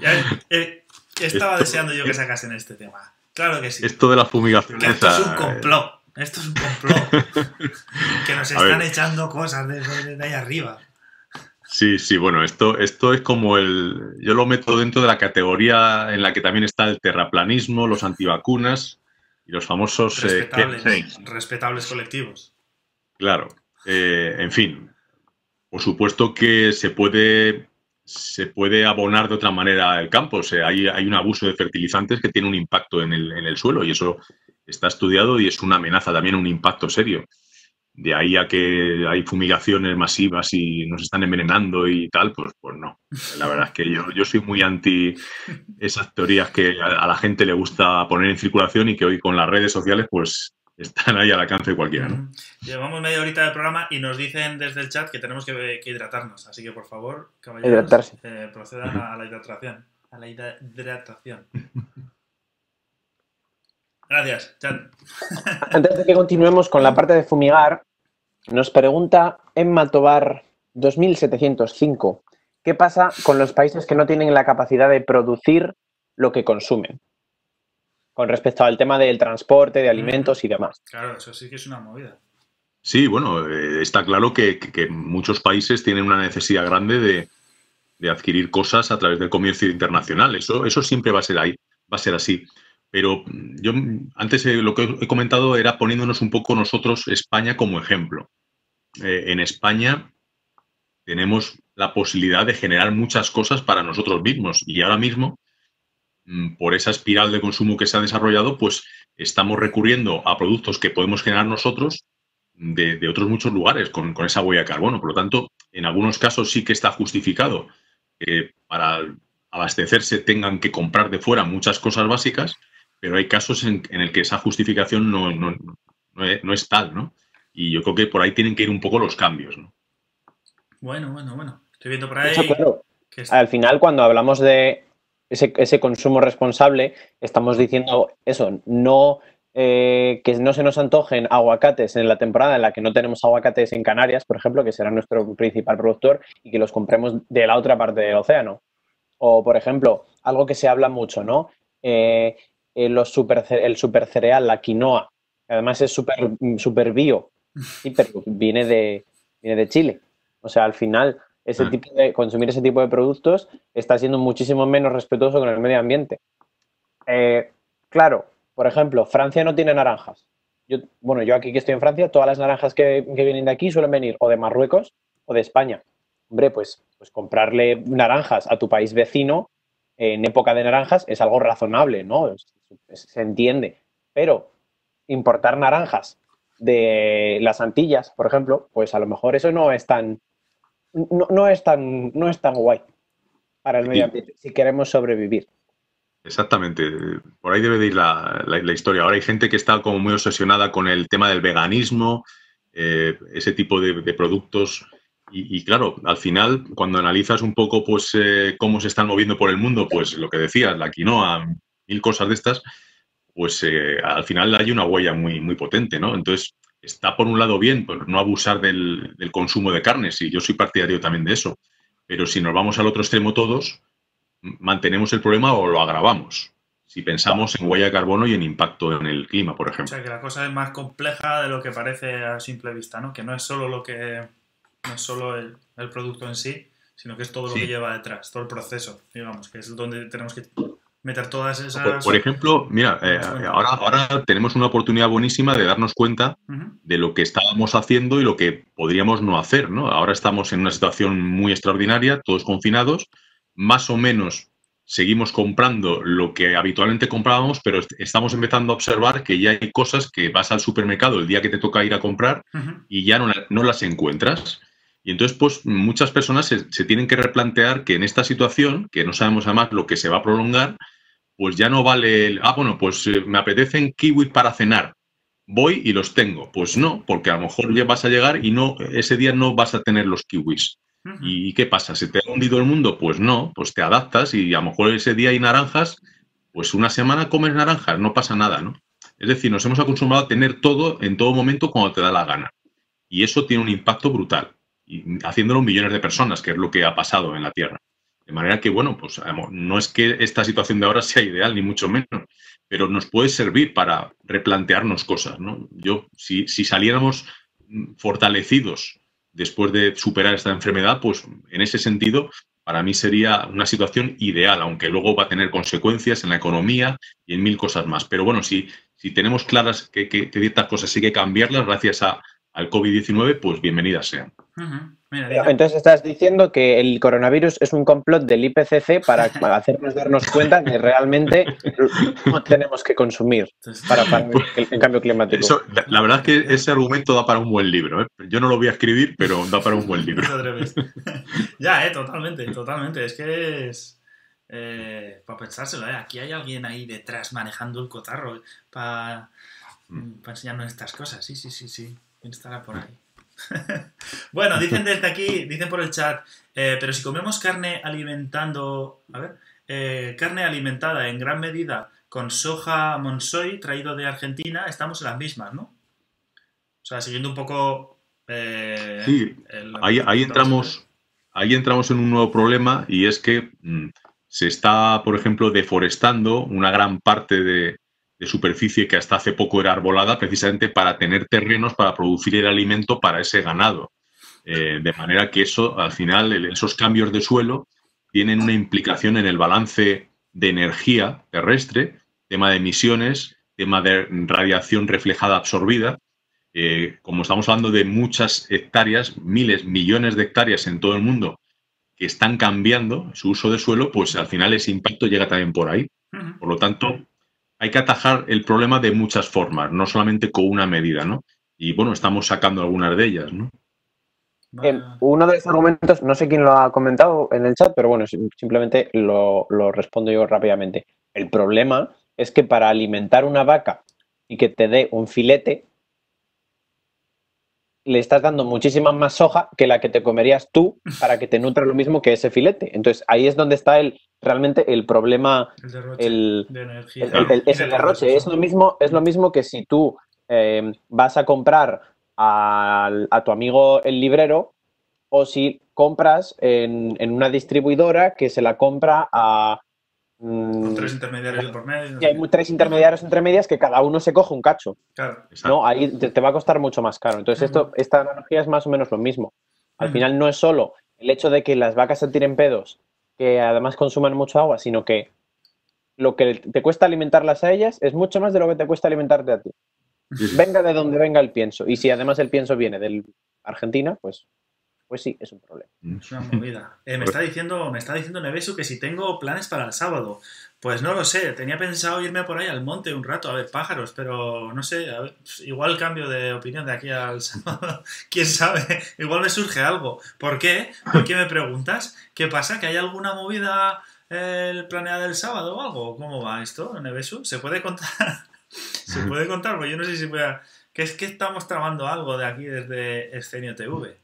ay! Eh, estaba deseando yo que sacasen este tema. Claro que sí. Esto de la fumigación. esto es un complot. Esto es un complot. que nos están echando cosas de, ahí arriba. Sí, sí, bueno, esto, esto es como el. Yo lo meto dentro de la categoría en la que también está el terraplanismo, los antivacunas y los famosos. Eh, respetables, colectivos. Claro. Eh, en fin, por supuesto que se puede, se puede abonar de otra manera el campo. O sea, hay, hay un abuso de fertilizantes que tiene un impacto en el, en el suelo y eso está estudiado y es una amenaza también, un impacto serio. De ahí a que hay fumigaciones masivas y nos están envenenando y tal, pues, pues no. La verdad es que yo, yo soy muy anti esas teorías que a, la gente le gusta poner en circulación y que hoy con las redes sociales pues están ahí al alcance de cualquiera. ¿no? Llevamos media horita del programa y nos dicen desde el chat que tenemos que, hidratarnos. Así que por favor, caballeros, eh, procedan a la hidratación. A la hidratación. Gracias, Chan. Antes de que continuemos con la parte de fumigar, nos pregunta Emma Tobar 2705, ¿qué pasa con los países que no tienen la capacidad de producir lo que consumen? Con respecto al tema del transporte, de alimentos y demás. Claro, eso sí que es una movida. Sí, bueno, eh, está claro que, muchos países tienen una necesidad grande de, de, adquirir cosas a través del comercio internacional. Eso, eso siempre va a ser ahí, va a ser así. Pero yo antes eh, lo que he comentado era poniéndonos un poco nosotros España como ejemplo. Eh, en España tenemos la posibilidad de generar muchas cosas para nosotros mismos y ahora mismo, mm, por esa espiral de consumo que se ha desarrollado, pues estamos recurriendo a productos que podemos generar nosotros de, otros muchos lugares con, esa huella de carbono. Por lo tanto, en algunos casos sí que está justificado que para abastecerse tengan que comprar de fuera muchas cosas básicas, pero hay casos en, en el que esa justificación no, no, no, es, tal, ¿no? Y yo creo que por ahí tienen que ir un poco los cambios, ¿no? Bueno, bueno, bueno. Estoy viendo por ahí. De hecho, claro, que está- al final cuando hablamos de ese, ese consumo responsable, estamos diciendo eso, no eh, que no se nos antojen aguacates en la temporada en la que no tenemos aguacates en Canarias, por ejemplo, que será nuestro principal productor, y que los compremos de la otra parte del océano. O, por ejemplo, algo que se habla mucho, ¿no? Eh, eh, los super, el super cereal, la quinoa, que además es super bio, sí, pero viene de, viene de Chile. O sea, al final, ese Mm. tipo de, consumir ese tipo de productos está siendo muchísimo menos respetuoso con el medio ambiente. Eh, claro, por ejemplo, Francia no tiene naranjas. Yo, bueno, yo aquí que estoy en Francia, todas las naranjas que, que vienen de aquí suelen venir o de Marruecos o de España. Hombre, pues, pues comprarle naranjas a tu país vecino en época de naranjas es algo razonable, ¿no? Es- es- se entiende. Pero importar naranjas de las Antillas, por ejemplo, pues a lo mejor eso no es tan, no, no es tan, no es tan guay para el medio ambiente si queremos sobrevivir. Exactamente, por ahí debe de ir la, la- la historia. Ahora hay gente que está como muy obsesionada con el tema del veganismo, eh, ese tipo de, de productos. Y, y claro, al final, cuando analizas un poco pues, eh, cómo se están moviendo por el mundo, pues lo que decías, la quinoa, mil cosas de estas, pues eh, al final hay una huella muy, muy potente, ¿no? Entonces, está por un lado bien, pues, no abusar del, del consumo de carnes, y yo soy partidario también de eso. Pero si nos vamos al otro extremo todos, mantenemos el problema o lo agravamos. Si pensamos en huella de carbono y en impacto en el clima, por O ejemplo. sea, que la cosa es más compleja de lo que parece a simple vista, ¿no? Que no es solo lo que. No es solo el, el producto en sí, sino que es todo lo que lleva detrás, todo el proceso, digamos, que es donde tenemos que meter todas esas. Por, por ejemplo, mira, eh, ahora, ahora tenemos una oportunidad buenísima de darnos cuenta de lo que estábamos haciendo y lo que podríamos no hacer, ¿no? Ahora estamos en una situación muy extraordinaria, todos confinados, más o menos seguimos comprando lo que habitualmente comprábamos, pero est- estamos empezando a observar que ya hay cosas que vas al supermercado el día que te toca ir a comprar y ya no, no las encuentras. Y entonces, pues muchas personas se, se tienen que replantear que en esta situación, que no sabemos además lo que se va a prolongar, pues ya no vale el, ah, bueno, pues eh, me apetecen kiwis para cenar. Voy y los tengo. Pues no, porque a lo mejor ya vas a llegar y no, ese día no vas a tener los kiwis. ¿Y qué pasa? ¿Se te ha hundido el mundo? Pues no, pues te adaptas y a lo mejor ese día hay naranjas, pues una semana comes naranjas, no pasa nada, ¿no? Es decir, nos hemos acostumbrado a tener todo en todo momento cuando te da la gana. Y eso tiene un impacto brutal, haciéndolo millones de personas, que es lo que ha pasado en la Tierra. De manera que, bueno, pues no es que esta situación de ahora sea ideal, ni mucho menos, pero nos puede servir para replantearnos cosas, ¿no? Yo, si, si saliéramos mm, fortalecidos después de superar esta enfermedad, pues en ese sentido, para mí sería una situación ideal, aunque luego va a tener consecuencias en la economía y en mil cosas más. Pero bueno, si, si tenemos claras que, que- que ciertas cosas hay que cambiarlas gracias a, al COVID-19, pues bienvenidas sean. Mira, Pero Entonces estás diciendo que el coronavirus es un complot del IPCC para, para hacernos darnos cuenta de realmente no tenemos que consumir para, para el, el cambio climático. Eso, la, la verdad es que ese argumento da para un buen libro. ¿eh? Yo no lo voy a escribir, pero da para un buen libro. Ya, eh, totalmente, totalmente. Es que es. para pensárselo, ¿eh? Aquí hay alguien ahí detrás manejando el cotarro para enseñarnos estas cosas. Sí, sí, sí, sí. ¿Quién estará por ahí? bueno, dicen desde aquí, dicen por el chat, eh, pero si comemos carne alimentando. A ver. eh, carne alimentada en gran medida con soja monsoy traído de Argentina, estamos en las mismas, ¿no? O sea, siguiendo un poco. eh, Sí, el- Ahí, ahí entramos, ahí entramos en un nuevo problema y es que mm, se está, por ejemplo, deforestando una gran parte de, de superficie que hasta hace poco era arbolada precisamente para tener terrenos para producir el alimento para ese ganado. Eh, de manera que eso, al final, esos cambios de suelo tienen una implicación en el balance de energía terrestre, tema de emisiones, tema de radiación reflejada absorbida. Eh, como estamos hablando de muchas hectáreas, miles, millones de hectáreas en todo el mundo que están cambiando su uso de suelo, pues al final ese impacto llega también por ahí. Por lo tanto, hay que atajar el problema de muchas formas, no solamente con una medida, ¿no? Y bueno, estamos sacando algunas de ellas, ¿no? Eh, uno de los argumentos, no sé quién lo ha comentado en el chat, pero bueno, sim- simplemente lo, lo respondo yo rápidamente. El problema es que para alimentar una vaca y que te dé un filete, le estás dando muchísima más soja que la que te comerías tú para que te nutra lo mismo que ese filete. Entonces ahí es donde está el realmente el problema, El derroche el, de energía. el- el- es el derroche. Es lo mismo, es lo mismo que si tú eh, vas a comprar al- a, tu amigo el librero o si compras en, en una distribuidora que se la compra a... mm, Con tres intermediarios de por medio. y hay tres intermediarios entre medias que cada uno se coge un cacho. Claro. Exacto. ¿no? Ahí te, te va a costar mucho más caro. Entonces, esto, esta analogía es más o menos lo mismo. Al final no es solo el hecho de que las vacas se tiren pedos, que además consuman mucho agua, sino que lo que te cuesta alimentarlas a ellas es mucho más de lo que te cuesta alimentarte a ti. Venga de donde venga el pienso. Y si además el pienso viene de Argentina, pues, pues sí, es un problema. Es una movida. Eh, me está diciendo, me está diciendo Nevesu que si tengo planes para el sábado. Pues no lo sé, tenía pensado irme por ahí al monte un rato a ver pájaros, pero no sé, a ver, igual cambio de opinión de aquí al sábado. Quién sabe, igual me surge algo. ¿Por qué? ¿Por qué me preguntas? ¿Qué pasa? ¿Que hay alguna movida eh, planeada el sábado o algo? ¿Cómo va esto, Nevesu? ¿Se puede contar? ¿Se puede contar? Pues yo no sé si voy a... ¿Qué es que estamos trabando algo de aquí desde Escenio TV?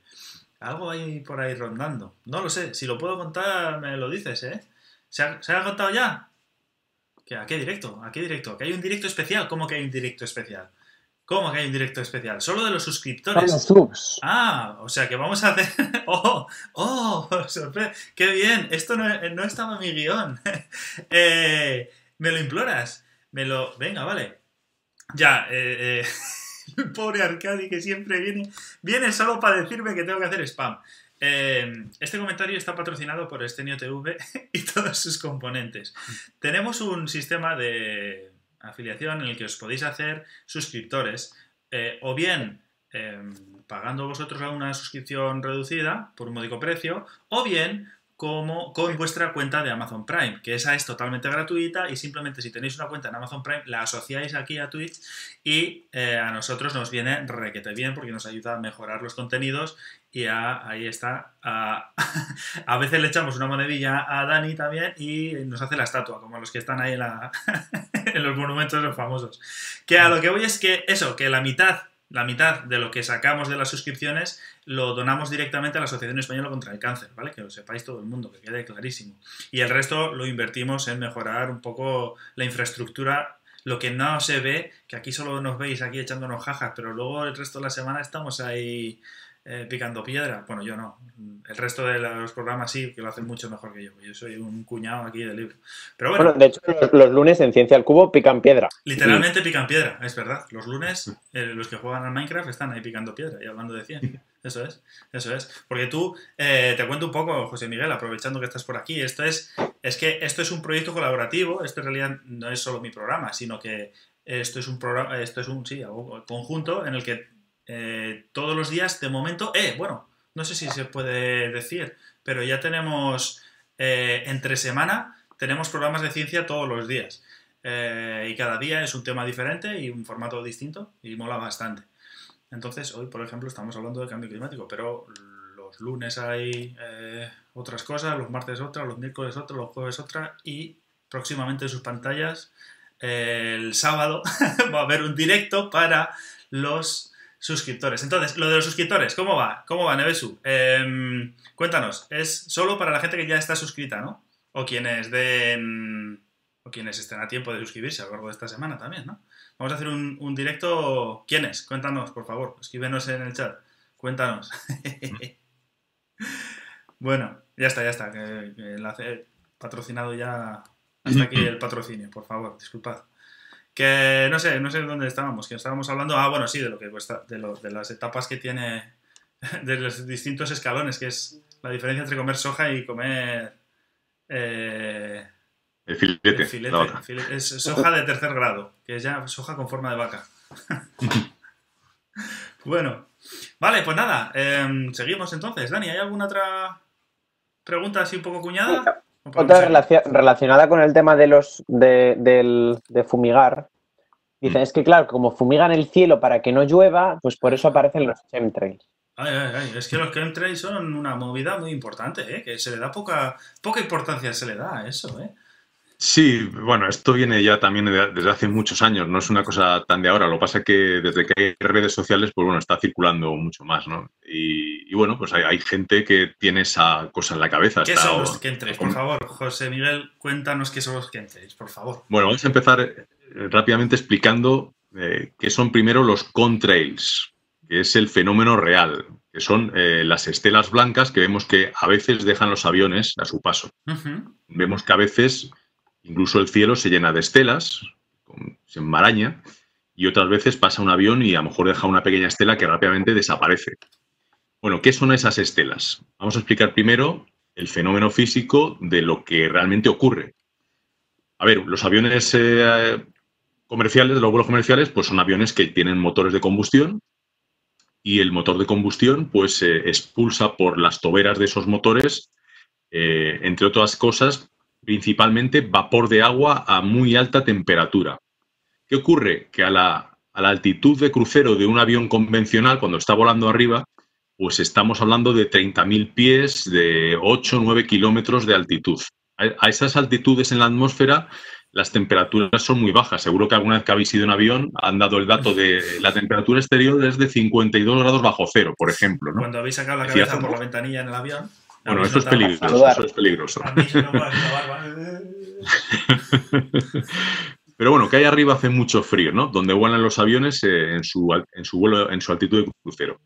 Algo hay por ahí rondando. No lo sé. Si lo puedo contar, me lo dices, ¿eh? ¿Se ha, ¿se ha contado ya? ¿Qué, ¿A qué directo? ¿A qué directo? ¿Que hay un directo especial? ¿Cómo que hay un directo especial? ¿Cómo que hay un directo especial? Solo de los suscriptores. subs. Ah, o sea que vamos a hacer. ¡Oh! ¡Oh! sorpre- ¡Qué bien! Esto no, no estaba en mi guion. Eh, ¿Me lo imploras? Me lo. Venga, vale. Ya, eh, eh, el pobre Arcadi que siempre viene. Viene solo para decirme que tengo que hacer spam. Eh, este comentario está patrocinado por Estenio TV y todos sus componentes. Tenemos un sistema de afiliación en el que os podéis hacer suscriptores, eh, o bien eh, pagando vosotros una suscripción reducida por un módico precio, o bien como con vuestra cuenta de Amazon Prime, que esa es totalmente gratuita y simplemente si tenéis una cuenta en Amazon Prime la asociáis aquí a Twitch y eh, a nosotros nos viene requete bien porque nos ayuda a mejorar los contenidos y ahí está. A, a veces le echamos una monedilla a Dani también y nos hace la estatua, como los que están ahí en, en los monumentos los famosos. Que a lo que voy es que eso, que la mitad, la mitad de lo que sacamos de las suscripciones lo donamos directamente a la Asociación Española contra el Cáncer, ¿vale? Que lo sepáis todo el mundo, que quede clarísimo. Y el resto lo invertimos en mejorar un poco la infraestructura lo que no se ve, que aquí solo nos veis aquí echándonos jajas, pero luego el resto de la semana estamos ahí eh, picando piedra. Bueno, yo no. El resto de los programas sí, que lo hacen mucho mejor que yo. Yo soy un cuñado aquí del libro. Pero bueno, Bueno, de hecho, los, los lunes en Ciencia al Cubo pican piedra. literalmente pican piedra, es verdad. Los lunes, eh, los que juegan al Minecraft están ahí picando piedra y hablando de ciencia. Eso es, eso es. Porque tú, eh, te cuento un poco, José Miguel, aprovechando que estás por aquí, esto es, es que esto es un proyecto colaborativo, esto en realidad no es solo mi programa, sino que esto es un programa, esto es un, sí, algo conjunto en el que eh, todos los días, de momento, eh, bueno, no sé si se puede decir, pero ya tenemos eh, entre semana, tenemos programas de ciencia todos los días. Eh, y cada día es un tema diferente y un formato distinto y mola bastante. Entonces, hoy, por ejemplo, estamos hablando de cambio climático, pero los lunes hay otras cosas, los martes otra, los miércoles otra, los jueves otra y próximamente en sus pantallas el sábado va a haber un directo para los suscriptores. Entonces, lo de los suscriptores, ¿cómo va? ¿Cómo va, Nevesu? Em, cuéntanos, es solo para la gente que ya está suscrita, ¿no? O quienes den... o quienes estén a tiempo de suscribirse a lo largo de esta semana también, ¿no? Vamos a hacer un, un directo. ¿Quiénes? Cuéntanos, por favor. Escríbenos en el chat. Cuéntanos. bueno, ya está, ya está. Que, que patrocinado ya. Hasta aquí el patrocinio, por favor, disculpad. Que no sé, no sé dónde estábamos. Que estábamos hablando. Ah, bueno, sí, de lo que cuesta, de, lo- de las etapas que tiene. De los distintos escalones, que es la diferencia entre comer soja y comer. eh, El filete. el filete, la otra. filete. Es soja de tercer grado, que es ya soja con forma de vaca. bueno, vale, pues nada, em, seguimos entonces. Dani, ¿hay alguna otra pregunta así un poco cuñada? ¿O podemos Otra relacia- relacionada con el tema de los de, del- de fumigar. Dicen, es que claro, como fumigan el cielo para que no llueva, pues por eso aparecen los chemtrails. Ay, ay, ay, es que los chemtrails son una movida muy importante, ¿eh? que se le da poca, poca importancia, se le da a eso. ¿eh? Sí, bueno, esto viene ya también desde hace muchos años, no es una cosa tan de ahora. Lo que pasa es que desde que hay redes sociales, pues bueno, está circulando mucho más, ¿no? Y, bueno, pues hay, gente que tiene esa cosa en la cabeza. ¿Qué son los chemtrails? Por favor, José Miguel, cuéntanos qué son los chemtrails, por favor. Bueno, vamos a empezar eh, rápidamente explicando eh, qué son primero los contrails, que es el fenómeno real, que son eh, las estelas blancas que vemos que a veces dejan los aviones a su paso. Vemos que a veces Incluso el cielo se llena de estelas, se enmaraña, y otras veces pasa un avión y a lo mejor deja una pequeña estela que rápidamente desaparece. Bueno, ¿qué son esas estelas? Vamos a explicar primero el fenómeno físico de lo que realmente ocurre. A ver, los aviones eh, comerciales, los vuelos comerciales, pues son aviones que tienen motores de combustión y el motor de combustión pues se expulsa por las toberas de esos motores, eh, entre otras cosas, principalmente vapor de agua a muy alta temperatura. ¿Qué ocurre? Que a la, altitud de crucero de un avión convencional, cuando está volando arriba, pues estamos hablando de 30.000 pies, de 8 o 9 kilómetros de altitud. A, esas altitudes en la atmósfera las temperaturas son muy bajas. Seguro que alguna vez que habéis ido en avión han dado el dato de la temperatura exterior es de 52 grados bajo cero, por ejemplo. Cuando habéis sacado la cabeza por la ventanilla en el avión. Bueno, eso es peligroso, eso es peligroso. Pero bueno, que ahí arriba hace mucho frío, ¿no? Donde vuelan los aviones eh, en, su, en su vuelo, en su altitud de crucero.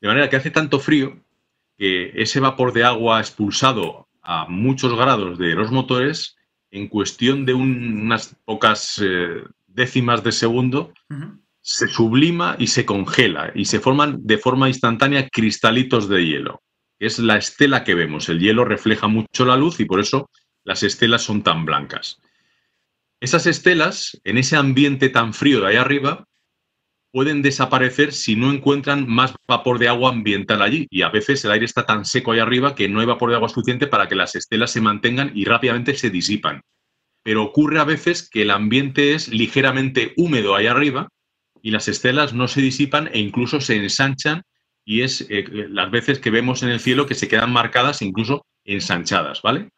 De manera que hace tanto frío que ese vapor de agua expulsado a muchos grados de los motores, en cuestión de unas pocas eh, décimas de segundo, se sublima y se congela y se forman de forma instantánea cristalitos de hielo es la estela que vemos. El hielo refleja mucho la luz y por eso las estelas son tan blancas. Esas estelas, en ese ambiente tan frío de ahí arriba, pueden desaparecer si no encuentran más vapor de agua ambiental allí. Y a veces el aire está tan seco ahí arriba que no hay vapor de agua suficiente para que las estelas se mantengan y rápidamente se disipan. Pero ocurre a veces que el ambiente es ligeramente húmedo ahí arriba y las estelas no se disipan e incluso se ensanchan y es eh, las veces que vemos en el cielo que se quedan marcadas, incluso ensanchadas, ¿vale?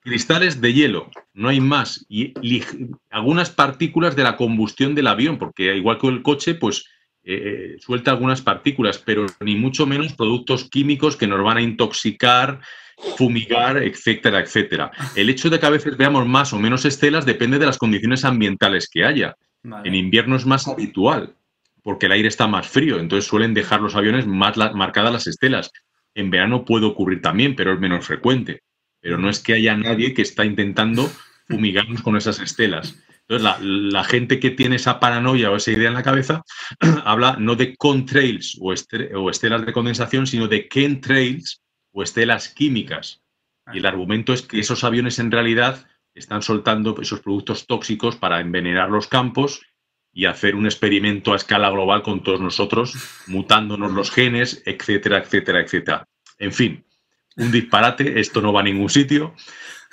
Cristales de hielo, no hay más. Y algunas partículas de la combustión del avión, porque igual que el coche, pues eh, eh, suelta algunas partículas, pero ni mucho menos productos químicos que nos van a intoxicar, fumigar, etcétera, etcétera. El hecho de que a veces veamos más o menos estelas depende de las condiciones ambientales que haya. En invierno es más habitual porque el aire está más frío, entonces suelen dejar los aviones más marcadas las estelas. En verano puede ocurrir también, pero es menos frecuente. Pero no es que haya nadie que está intentando fumigarnos con esas estelas. Entonces, la, gente que tiene esa paranoia o esa idea en la cabeza habla no de contrails o, o estelas de condensación, sino de chemtrails o estelas químicas. Y el argumento es que esos aviones en realidad están soltando esos productos tóxicos para envenenar los campos y hacer un experimento a escala global con todos nosotros, mutándonos los genes, etcétera, etcétera, etcétera. En fin, un disparate, esto no va a ningún sitio.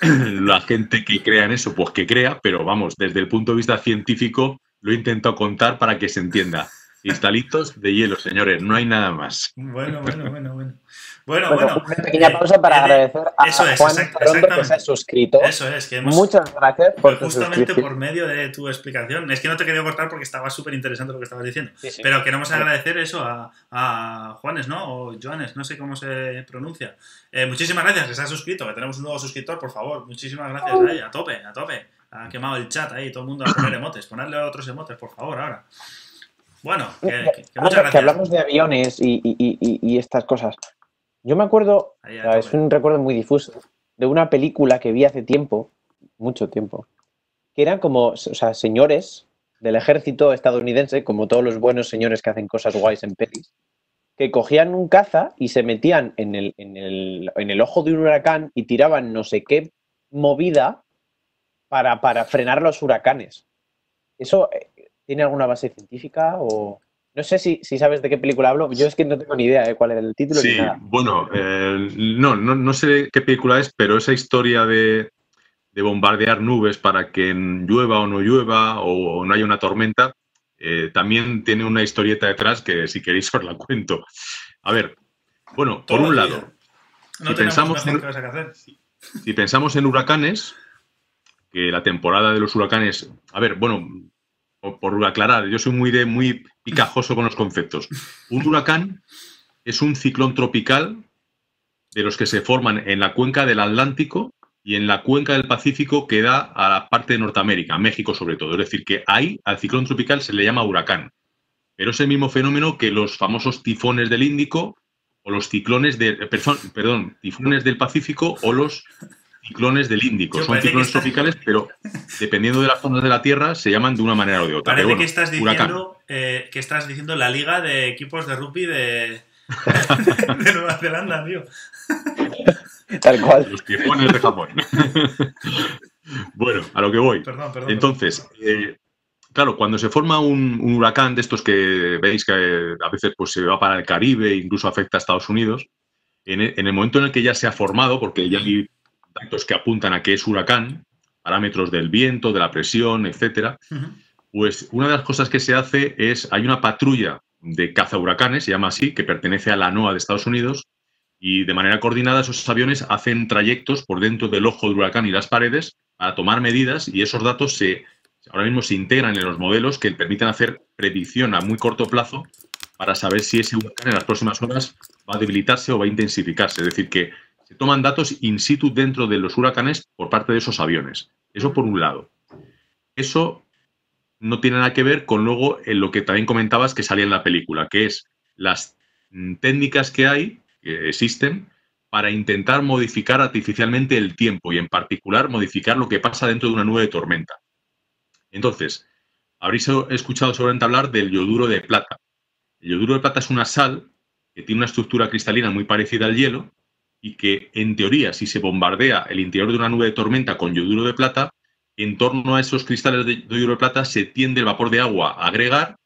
La gente que crea en eso, pues que crea, pero vamos, desde el punto de vista científico, lo he intentado contar para que se entienda. Cristalitos de hielo, señores, no hay nada más. Bueno, bueno, bueno, bueno. Bueno, bueno. Una pequeña pausa para agradecer a, Juan que se ha suscrito. Eso es, que Muchas gracias por Justamente por medio de tu explicación. Es que no te quería cortar porque estaba súper interesante lo que estabas diciendo. Pero queremos agradecer eso a, Juanes, ¿no? O Joanes, no sé cómo se pronuncia. Eh, muchísimas gracias que se ha suscrito, que tenemos un nuevo suscriptor, por favor. Muchísimas gracias ahí, a tope, a tope. Ha quemado el chat ahí, todo el mundo a poner emotes. Ponedle otros emotes, por favor, ahora. Bueno, que, muchas gracias. Que hablamos de aviones y, y estas cosas. Yo me acuerdo, es un recuerdo muy difuso, de una película que vi hace tiempo, mucho tiempo, que eran como, o sea, señores del ejército estadounidense, como todos los buenos señores que hacen cosas guays en pelis, que cogían un caza y se metían en el, en el, en el ojo de un huracán y tiraban no sé qué movida para, para frenar los huracanes. ¿Eso eh, tiene alguna base científica o...? No sé si, sabes de qué película hablo. Yo es que no tengo ni idea de cuál era el título. Sí, bueno, eh, no, no, sé qué película es, pero esa historia de, bombardear nubes para que llueva o no llueva o, no haya una tormenta, eh, también tiene una historieta detrás que si queréis os la cuento. A ver, bueno, por un lado, si, pensamos en, si pensamos en huracanes, que la temporada de los huracanes, a ver, bueno, por, aclarar, yo soy muy de muy picajoso con los conceptos. Un huracán es un ciclón tropical de los que se forman en la cuenca del Atlántico y en la cuenca del Pacífico que da a la parte de Norteamérica, México sobre todo. Es decir, que ahí al ciclón tropical se le llama huracán. Pero es el mismo fenómeno que los famosos tifones del Índico o los ciclones de, perdón, tifones del Pacífico o los ciclones del Índico. Son ciclones tropicales, pero dependiendo de las zonas de la Tierra se llaman de una manera o de otra. Parece que, estás diciendo, eh, que estás diciendo la liga de equipos de rugby de, de Nueva Zelanda, tío. Tal cual. Los tifones de Japón. bueno, a lo que voy. Perdón, perdón, Entonces, eh, claro, cuando se forma un, huracán de estos que veis que a veces pues, se va para el Caribe e incluso afecta a Estados Unidos, en el, momento en el que ya se ha formado, porque ya hay datos que apuntan a que es huracán, parámetros del viento, de la presión, etcétera, pues una de las cosas que se hace es, hay una patrulla de caza huracanes, se llama así, que pertenece a la NOAA de Estados Unidos, y de manera coordinada esos aviones hacen trayectos por dentro del ojo del huracán y las paredes para tomar medidas y esos datos se, ahora mismo se integran en los modelos que permiten hacer predicción a muy corto plazo para saber si ese huracán en las próximas horas va a debilitarse o va a intensificarse. Es decir, que se toman datos in situ dentro de los huracanes por parte de esos aviones. Eso por un lado. Eso no tiene nada que ver con luego en lo que también comentabas que salía en la película, que es las mm, técnicas que hay existen para intentar modificar artificialmente el tiempo y en particular modificar lo que pasa dentro de una nube de tormenta. Entonces, habréis escuchado sobre hablar del yoduro de plata. El yoduro de plata es una sal que tiene una estructura cristalina muy parecida al hielo y que, en teoría, si se bombardea el interior de una nube de tormenta con yoduro de plata, en torno a esos cristales de yoduro de plata se tiende el vapor de agua a agregar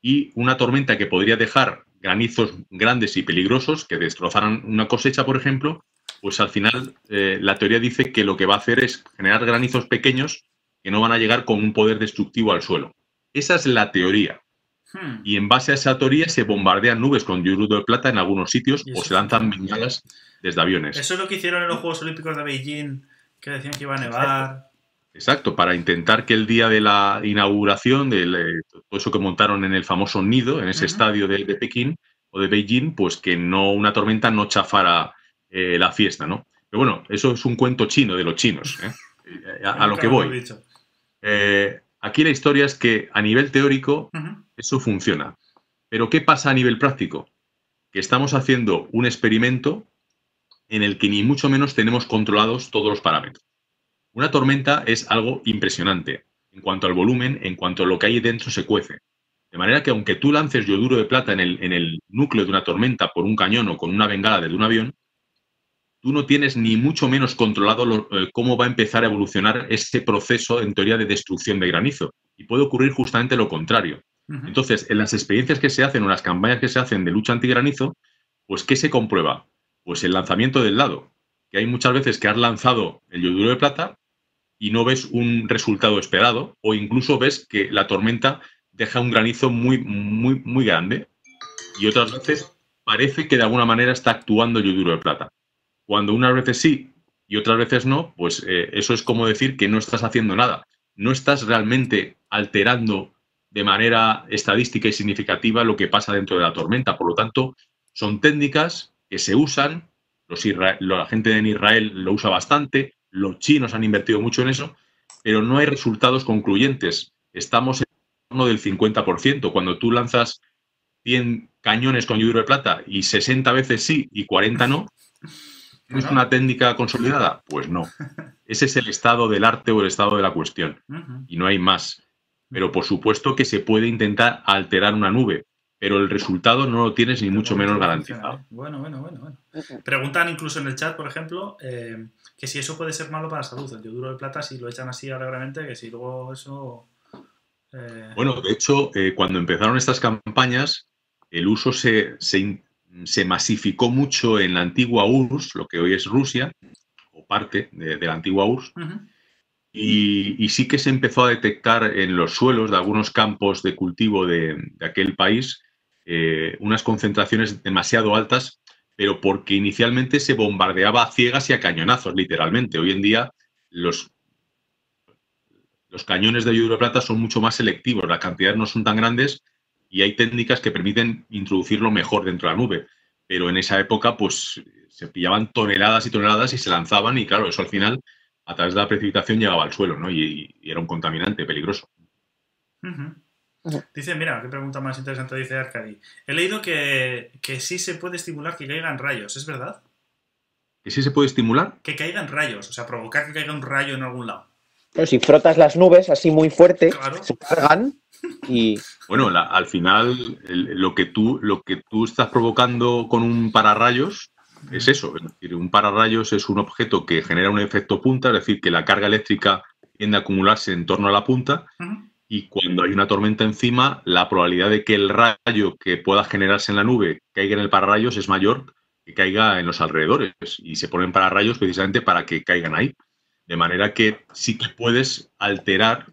y una tormenta que podría dejar granizos grandes y peligrosos que destrozaran una cosecha, por ejemplo, pues al final eh, la teoría dice que lo que va a hacer es generar granizos pequeños que no van a llegar con un poder destructivo al suelo. Esa es la teoría. Hmm. Y en base a esa teoría se bombardean nubes con yoduro de plata en algunos sitios o se lanzan bengalas desde aviones. Eso es lo que hicieron en los Juegos Olímpicos de Beijing, que decían que iba a nevar. Exacto, para intentar que el día de la inauguración, de eh, todo eso que montaron en el famoso nido, en ese estadio de, Pekín o de Beijing, pues que no una tormenta no chafara eh, la fiesta, ¿no? Pero bueno, eso es un cuento chino de los chinos, ¿eh? a, lo que voy. aquí la historia es que a nivel teórico eso funciona. Pero ¿qué pasa a nivel práctico? Que estamos haciendo un experimento en el que ni mucho menos tenemos controlados todos los parámetros. Una tormenta es algo impresionante en cuanto al volumen, en cuanto a lo que hay dentro se cuece. De manera que aunque tú lances yoduro de plata en el, en el núcleo de una tormenta por un cañón o con una bengala de un avión, tú no tienes ni mucho menos controlado eh, cómo va a empezar a evolucionar ese proceso en teoría de destrucción de granizo. Y puede ocurrir justamente lo contrario. Entonces, en las experiencias que se hacen o las campañas que se hacen de lucha antigranizo, pues ¿qué se comprueba? Pues el lanzamiento del lado. Que hay muchas veces que has lanzado el yoduro de plata y no ves un resultado esperado o incluso ves que la tormenta deja un granizo muy, muy, muy grande y otras veces parece que de alguna manera está actuando el yoduro de plata. Cuando unas veces sí y otras veces no, pues eh, eso es como decir que no estás haciendo nada. No estás realmente alterando de manera estadística y significativa lo que pasa dentro de la tormenta. Por lo tanto, son técnicas que se usan, los la gente en Israel lo usa bastante, los chinos han invertido mucho en eso, pero no hay resultados concluyentes. Estamos en torno del 50%. Cuando tú lanzas 100 cañones con yoduro de plata y 60 veces sí y 40 no, ¿es una técnica consolidada? Pues no. Ese es el estado del arte o el estado de la cuestión. Y no hay más. Pero por supuesto que se puede intentar alterar una nube pero el resultado no lo tienes ni mucho menos garantizado. Bueno, bueno, bueno, bueno. Preguntan incluso en el chat, por ejemplo, eh, que si eso puede ser malo para la salud, el yoduro de plata, si lo echan así alegremente, que si luego eso... Eh, bueno, de hecho, eh, cuando empezaron estas campañas, el uso se, se, masificó mucho en la antigua URSS, lo que hoy es Rusia, o parte de, la antigua URSS, y, sí que se empezó a detectar en los suelos de algunos campos de cultivo de, de aquel país eh, unas concentraciones demasiado altas, pero porque inicialmente se bombardeaba a ciegas y a cañonazos, literalmente. Hoy en día los los cañones de yodo de plata son mucho más selectivos, las cantidades no son tan grandes y hay técnicas que permiten introducirlo mejor dentro de la nube. Pero en esa época, pues se pillaban toneladas y toneladas y se lanzaban y claro, eso al final, a través de la precipitación, llegaba al suelo, ¿no? Y, era un contaminante peligroso. Dice, mira, qué pregunta más interesante dice Arcadi. He leído que, que sí se puede estimular que caigan rayos, ¿es verdad? ¿Que sí se puede estimular? Que caigan rayos, o sea, provocar que caiga un rayo en algún lado. Pero si frotas las nubes así muy fuerte, se cargan y... Bueno, al final lo, que tú, lo que tú estás provocando con un pararrayos es eso. un pararrayos es un objeto que genera un efecto punta, es decir, que la carga eléctrica tiende a acumularse en torno a la punta y cuando hay una tormenta encima, la probabilidad de que el rayo que pueda generarse en la nube caiga en el pararrayos es mayor que caiga en los alrededores y se ponen pararrayos precisamente para que caigan ahí. De manera que sí que puedes alterar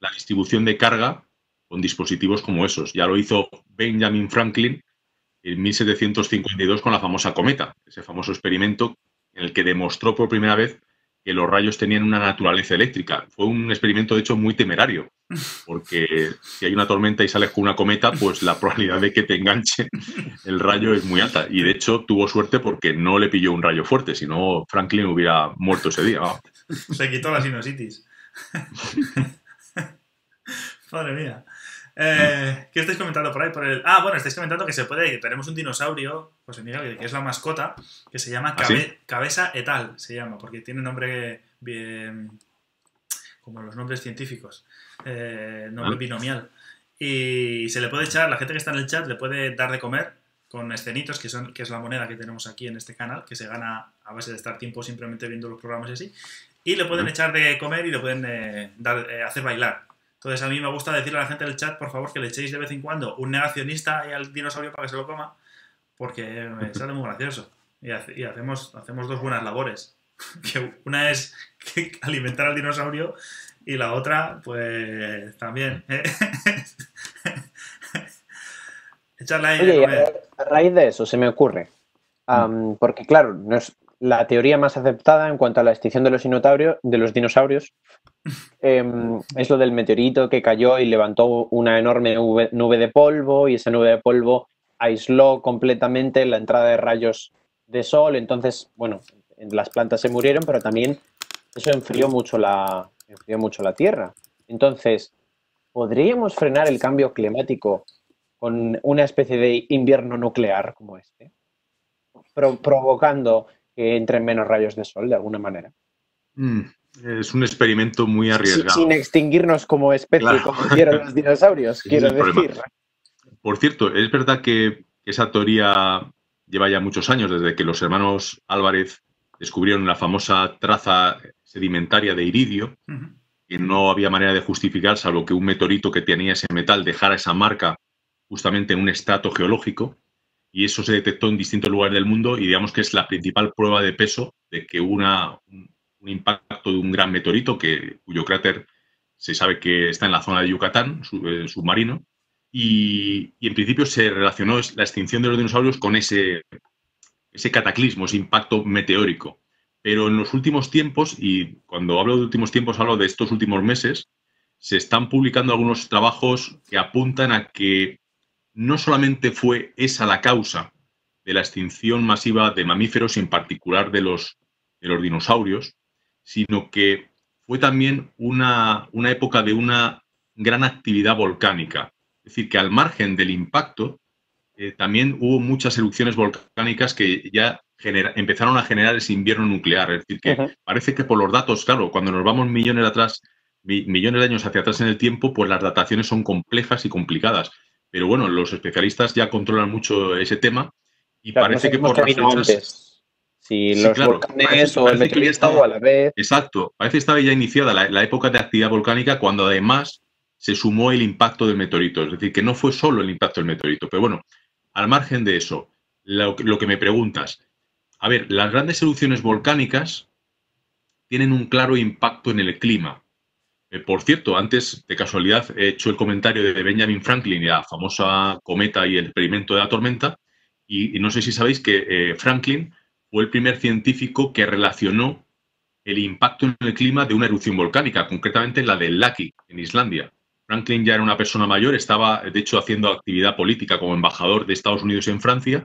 la distribución de carga con dispositivos como esos. Ya lo hizo Benjamin Franklin en 1752 con la famosa cometa, ese famoso experimento en el que demostró por primera vez que los rayos tenían una naturaleza eléctrica. Fue un experimento, de hecho, muy temerario, porque si hay una tormenta y sales con una cometa, pues la probabilidad de que te enganche el rayo es muy alta. Y de hecho tuvo suerte porque no le pilló un rayo fuerte, si no Franklin hubiera muerto ese día. Se quitó la sinusitis. Madre mía. Eh, ¿Qué estáis comentando por ahí? Por el... Ah, bueno, estáis comentando que se puede. Tenemos un dinosaurio, José Miguel, que es la mascota, que se llama ¿Ah, Cabeza Etal, se llama, porque tiene nombre bien. como los nombres científicos. Eh, nombre ah. binomial. Y se le puede echar, la gente que está en el chat le puede dar de comer con escenitos, que, son, que es la moneda que tenemos aquí en este canal, que se gana a base de estar tiempo simplemente viendo los programas y así. Y le pueden ah. echar de comer y le pueden eh, dar, hacer bailar. Entonces a mí me gusta decirle a la gente del chat, por favor, que le echéis de vez en cuando un negacionista al dinosaurio para que se lo coma, porque me sale muy gracioso. Y, hacemos, hacemos dos buenas labores. Que una es alimentar al dinosaurio y la otra, pues también. ¿eh? Echarla ahí. a raíz de eso se me ocurre. porque claro, no es, la teoría más aceptada en cuanto a la extinción de los, dinosaurios Em, es lo del meteorito que cayó y levantó una enorme nube, de polvo y esa nube de polvo aisló completamente la entrada de rayos de sol. Entonces, bueno, las plantas se murieron, pero también eso enfrió mucho la, enfrió mucho la Tierra. Entonces, ¿podríamos frenar el cambio climático con una especie de invierno nuclear como este? provocando que entren menos rayos de sol de alguna manera. Mm, es un experimento muy arriesgado. Sin, extinguirnos como especie, como hicieron los dinosaurios, quiero decir. Por cierto, es verdad que esa teoría lleva ya muchos años, desde que los hermanos Álvarez descubrieron la famosa traza sedimentaria de iridio, que no había manera de justificar, salvo que un meteorito que tenía ese metal dejara esa marca justamente en un estrato geológico, y eso se detectó en distintos lugares del mundo, y digamos que es la principal prueba de peso de que una, un impacto de un gran meteorito que, cuyo cráter se sabe que está en la zona de Yucatán, eh, submarino, y, en principio se relacionó la extinción de los dinosaurios con ese, ese cataclismo, ese impacto meteórico. Pero en los últimos tiempos, y cuando hablo de últimos tiempos hablo de estos últimos meses, se están publicando algunos trabajos que apuntan a que no solamente fue esa la causa de la extinción masiva de mamíferos, en particular de los, de los dinosaurios, sino que fue también una, época de una gran actividad volcánica. Es decir, que al margen del impacto, eh, también hubo muchas erupciones volcánicas que ya empezaron a generar ese invierno nuclear. Es decir, que parece que por los datos, claro, cuando nos vamos millones millones de años hacia atrás en el tiempo, pues las dataciones son complejas y complicadas. Pero bueno, los especialistas ya controlan mucho ese tema y parece que por fechas, si los volcanes o el meteorito a la vez. Exacto, parece que estaba ya iniciada la, época de actividad volcánica cuando además se sumó el impacto del meteorito. Es decir, que no fue solo el impacto del meteorito. Pero bueno, al margen de eso, lo, que me preguntas, a ver, las grandes erupciones volcánicas tienen un claro impacto en el clima. Eh, por cierto, antes de casualidad he hecho el comentario de Benjamin Franklin y la famosa cometa y el experimento de la tormenta. Y, no sé si sabéis que eh, Franklin fue el primer científico que relacionó el impacto en el clima de una erupción volcánica, concretamente la del Laki, en Islandia. Franklin ya era una persona mayor, estaba de hecho haciendo actividad política como embajador de Estados Unidos en Francia,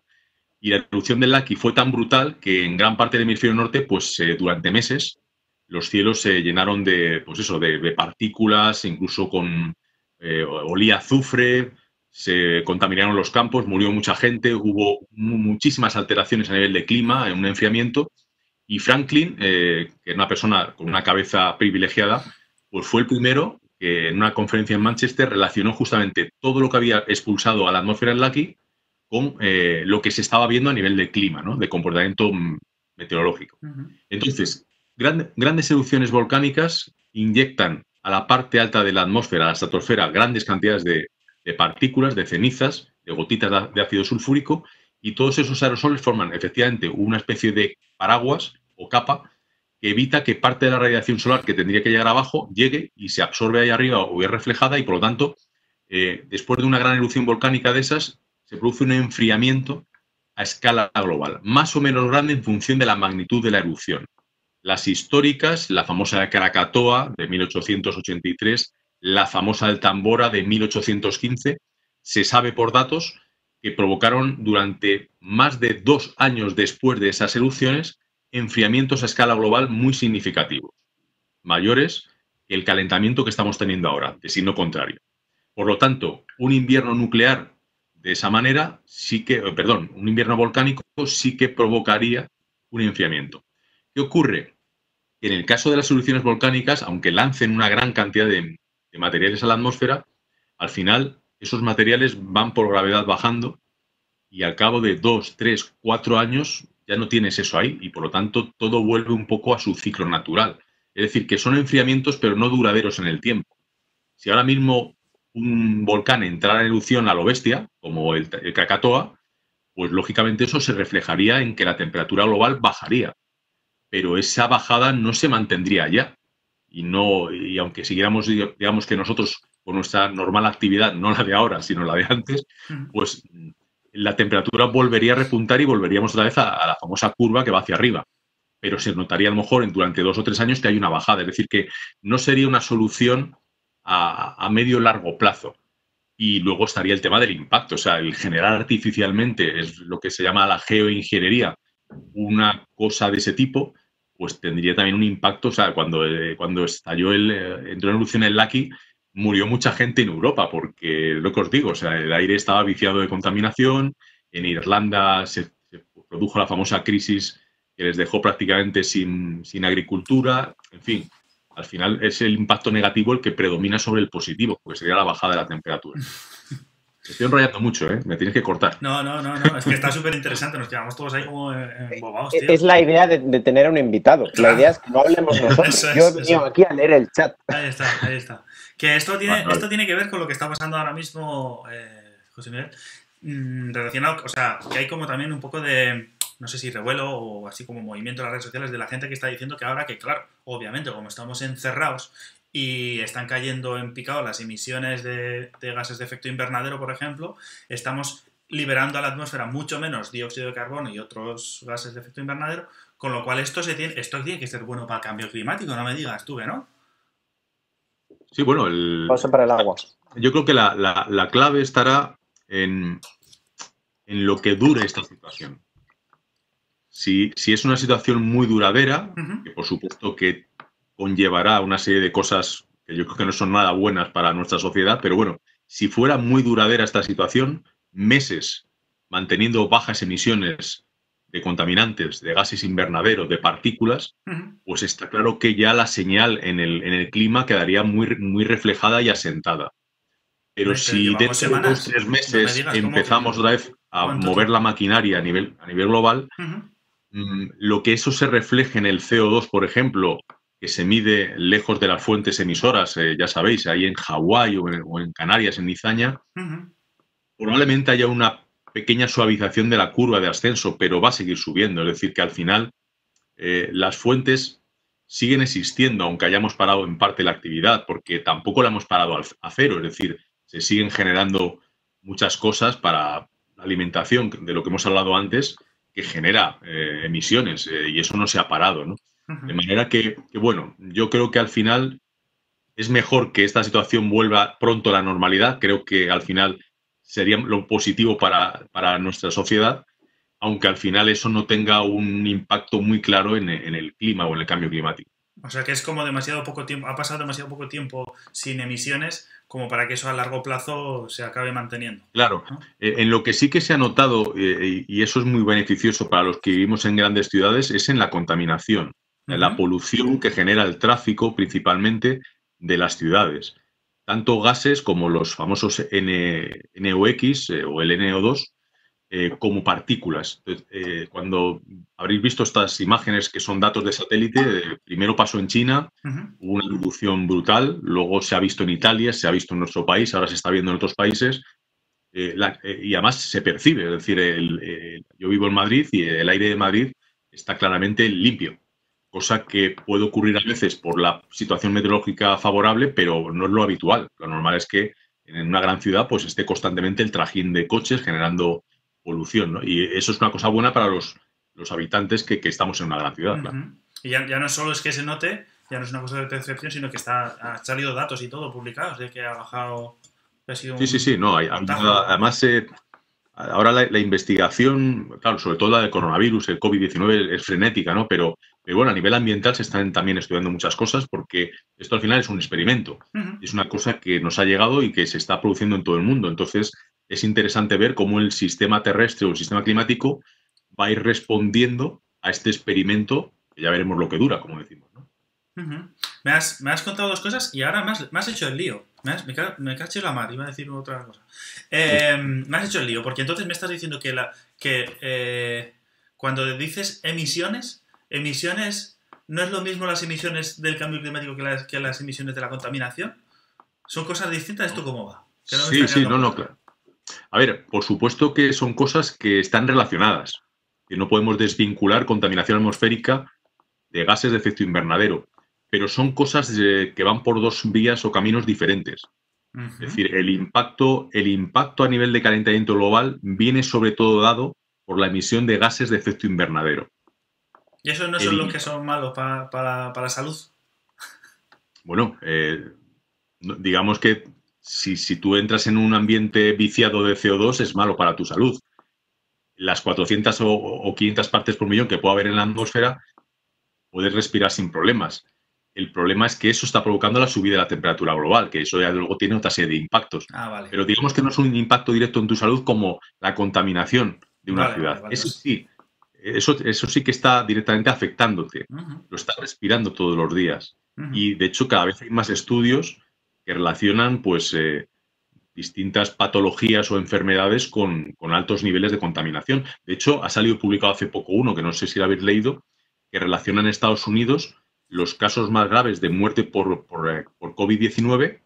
y la erupción del Laki fue tan brutal que en gran parte del hemisferio norte, pues eh, durante meses, los cielos se llenaron de, pues eso, de, partículas, incluso con eh, olía azufre, se contaminaron los campos, murió mucha gente, hubo muchísimas alteraciones a nivel de clima, un enfriamiento, y Franklin, eh, que era una persona con una cabeza privilegiada, pues fue el primero que en una conferencia en Manchester relacionó justamente todo lo que había expulsado a la atmósfera en Lucky con eh, lo que se estaba viendo a nivel de clima, ¿no? de comportamiento meteorológico. Entonces, grandes erupciones volcánicas inyectan a la parte alta de la atmósfera, a la estratosfera, grandes cantidades de, partículas, de cenizas, de gotitas de ácido sulfúrico, y todos esos aerosoles forman efectivamente una especie de paraguas o capa que evita que parte de la radiación solar que tendría que llegar abajo llegue y se absorbe ahí arriba o es reflejada y por lo tanto, eh, después de una gran erupción volcánica de esas, se produce un enfriamiento a escala global, más o menos grande en función de la magnitud de la erupción. Las históricas, la famosa Krakatoa de 1883, la famosa del Tambora de 1815, se sabe por datos que provocaron durante más de dos años después de esas erupciones enfriamientos a escala global muy significativos, mayores que el calentamiento que estamos teniendo ahora, de signo contrario. Por lo tanto, un invierno nuclear de esa manera sí que, eh, perdón, un invierno volcánico sí que provocaría un enfriamiento. ¿Qué ocurre? En el caso de las erupciones volcánicas, aunque lancen una gran cantidad de, materiales a la atmósfera, al final esos materiales van por gravedad bajando y al cabo de dos, tres, cuatro años ya no tienes eso ahí y por lo tanto todo vuelve un poco a su ciclo natural. Es decir, que son enfriamientos pero no duraderos en el tiempo. Si ahora mismo un volcán entrara en erupción a lo bestia, como el, Krakatoa, pues lógicamente eso se reflejaría en que la temperatura global bajaría. Pero esa bajada no se mantendría ya y no y aunque siguiéramos digamos que nosotros con nuestra normal actividad, no la de ahora, sino la de antes, pues la temperatura volvería a repuntar y volveríamos otra vez a, la famosa curva que va hacia arriba. Pero se notaría a lo mejor durante dos o tres años que hay una bajada, es decir, que no sería una solución a, a medio largo plazo. Y luego estaría el tema del impacto, o sea, el generar artificialmente es lo que se llama la geoingeniería, una cosa de ese tipo, pues tendría también un impacto. O sea, cuando, eh, cuando estalló el, eh, entró en erupción el Lucky, murió mucha gente en Europa, porque lo que os digo, o sea, el aire estaba viciado de contaminación. En Irlanda se, produjo la famosa crisis que les dejó prácticamente sin, sin agricultura. En fin, al final es el impacto negativo el que predomina sobre el positivo, porque sería la bajada de la temperatura. Estoy enrollando mucho, ¿eh? Me tienes que cortar. No, no, no, no. Es que está súper interesante. Nos quedamos todos ahí como embobados, tío. Es la idea de, tener a un invitado. La idea es que no hablemos nosotros. Yo he venido aquí a leer el chat. Ahí está, ahí está. Que esto tiene, esto tiene que ver con lo que está pasando ahora mismo, eh, José Miguel. Mm, relacionado, o sea, que hay como también un poco de, no sé si revuelo o así como movimiento en las redes sociales de la gente que está diciendo que ahora que, claro, obviamente, como estamos encerrados y están cayendo en picado las emisiones de, gases de efecto invernadero, por ejemplo, estamos liberando a la atmósfera mucho menos dióxido de carbono y otros gases de efecto invernadero, con lo cual esto, se tiene, esto tiene que ser bueno para el cambio climático, no me digas tú, ¿no? Sí, bueno, el... para el agua. Yo creo que la, clave estará en, en, lo que dure esta situación. Si, si, es una situación muy duradera, que por supuesto que conllevará una serie de cosas que yo creo que no son nada buenas para nuestra sociedad, pero bueno, si fuera muy duradera esta situación, meses manteniendo bajas emisiones de contaminantes, de gases invernadero, de partículas, pues está claro que ya la señal en el, en el, clima quedaría muy, muy reflejada y asentada. Pero si dentro de dos tres meses empezamos otra vez a mover la maquinaria a nivel, a nivel global, mm, lo que eso se refleje en el CO2, por ejemplo, que se mide lejos de las fuentes emisoras, eh, ya sabéis, ahí en Hawái o, en Canarias, en Nizaña, probablemente haya una pequeña suavización de la curva de ascenso, pero va a seguir subiendo. Es decir, que al final eh, las fuentes siguen existiendo, aunque hayamos parado en parte la actividad, porque tampoco la hemos parado a cero. Es decir, se siguen generando muchas cosas para la alimentación, de lo que hemos hablado antes, que genera eh, emisiones y eso no se ha parado. ¿no? De manera que, bueno, yo creo que al final es mejor que esta situación vuelva pronto a la normalidad. Creo que al final sería lo positivo para, nuestra sociedad, aunque al final eso no tenga un impacto muy claro en, el clima o en el cambio climático. O sea que es como demasiado poco tiempo, ha pasado demasiado poco tiempo sin emisiones como para que eso a largo plazo se acabe manteniendo. Claro, eh, en lo que sí que se ha notado, eh, y eso es muy beneficioso para los que vivimos en grandes ciudades, es en la contaminación, la polución que genera el tráfico principalmente de las ciudades. Tanto gases como los famosos NOx eh, o el NO2, eh, como partículas. Eh, cuando habréis visto estas imágenes que son datos de satélite, primero pasó en China, hubo una evolución brutal, luego se ha visto en Italia, se ha visto en nuestro país, ahora se está viendo en otros países. y además se percibe, es decir, yo vivo en Madrid y el aire de Madrid está claramente limpio cosa que puede ocurrir a veces por la situación meteorológica favorable, pero no es lo habitual. Lo normal es que en una gran ciudad pues esté constantemente el trajín de coches generando polución, Y eso es una cosa buena para los, los habitantes que, estamos en una gran ciudad. Y ya, no solo es que se note, ya no es una cosa de percepción, sino que está, ha salido datos y todo publicados de que ha bajado... sí, sí, sí, no, hay, además eh, Ahora la, investigación, claro, sobre todo la del coronavirus, el COVID-19 es frenética, ¿no? Pero, bueno, a nivel ambiental se están también estudiando muchas cosas porque esto al final es un experimento. Es una cosa que nos ha llegado y que se está produciendo en todo el mundo. Entonces, es interesante ver cómo el sistema terrestre o el sistema climático va a ir respondiendo a este experimento, que ya veremos lo que dura, como decimos, ¿no? me, has, me, has, contado dos cosas y ahora me has, me has hecho el lío. Me, has, me, caché la mar, iba a decir otra cosa. Eh, me has hecho el lío, porque entonces me estás diciendo que, la, que eh, cuando dices emisiones, emisiones no es lo mismo las emisiones del cambio climático que las, que las emisiones de la contaminación. ¿Son cosas distintas? ¿Esto cómo va? sí, sí, no, no, claro. A ver, por supuesto que son cosas que están relacionadas, que no podemos desvincular contaminación atmosférica de gases de efecto invernadero pero son cosas que van por dos vías o caminos diferentes. Es decir, el impacto, el impacto a nivel de calentamiento global viene sobre todo dado por la emisión de gases de efecto invernadero. ¿Y eso no son los que son malos para, la salud? Bueno, eh, digamos que si, si, tú entras en un ambiente viciado de CO2 es malo para tu salud. Las 400 o, o 500 partes por millón que puede haber en la atmósfera, puedes respirar sin problemas. El problema es que eso está provocando la subida de la temperatura global, que eso ya luego tiene otra serie de impactos. Ah, Pero digamos que no es un impacto directo en tu salud como la contaminación de una ciudad. eso sí, eso, eso, sí que está directamente afectándote. Lo estás respirando todos los días. Y de hecho, cada vez hay más estudios que relacionan pues, eh, distintas patologías o enfermedades con, con, altos niveles de contaminación. De hecho, ha salido publicado hace poco uno, que no sé si lo habéis leído, que relaciona en Estados Unidos los casos más graves de muerte por, por, eh, COVID-19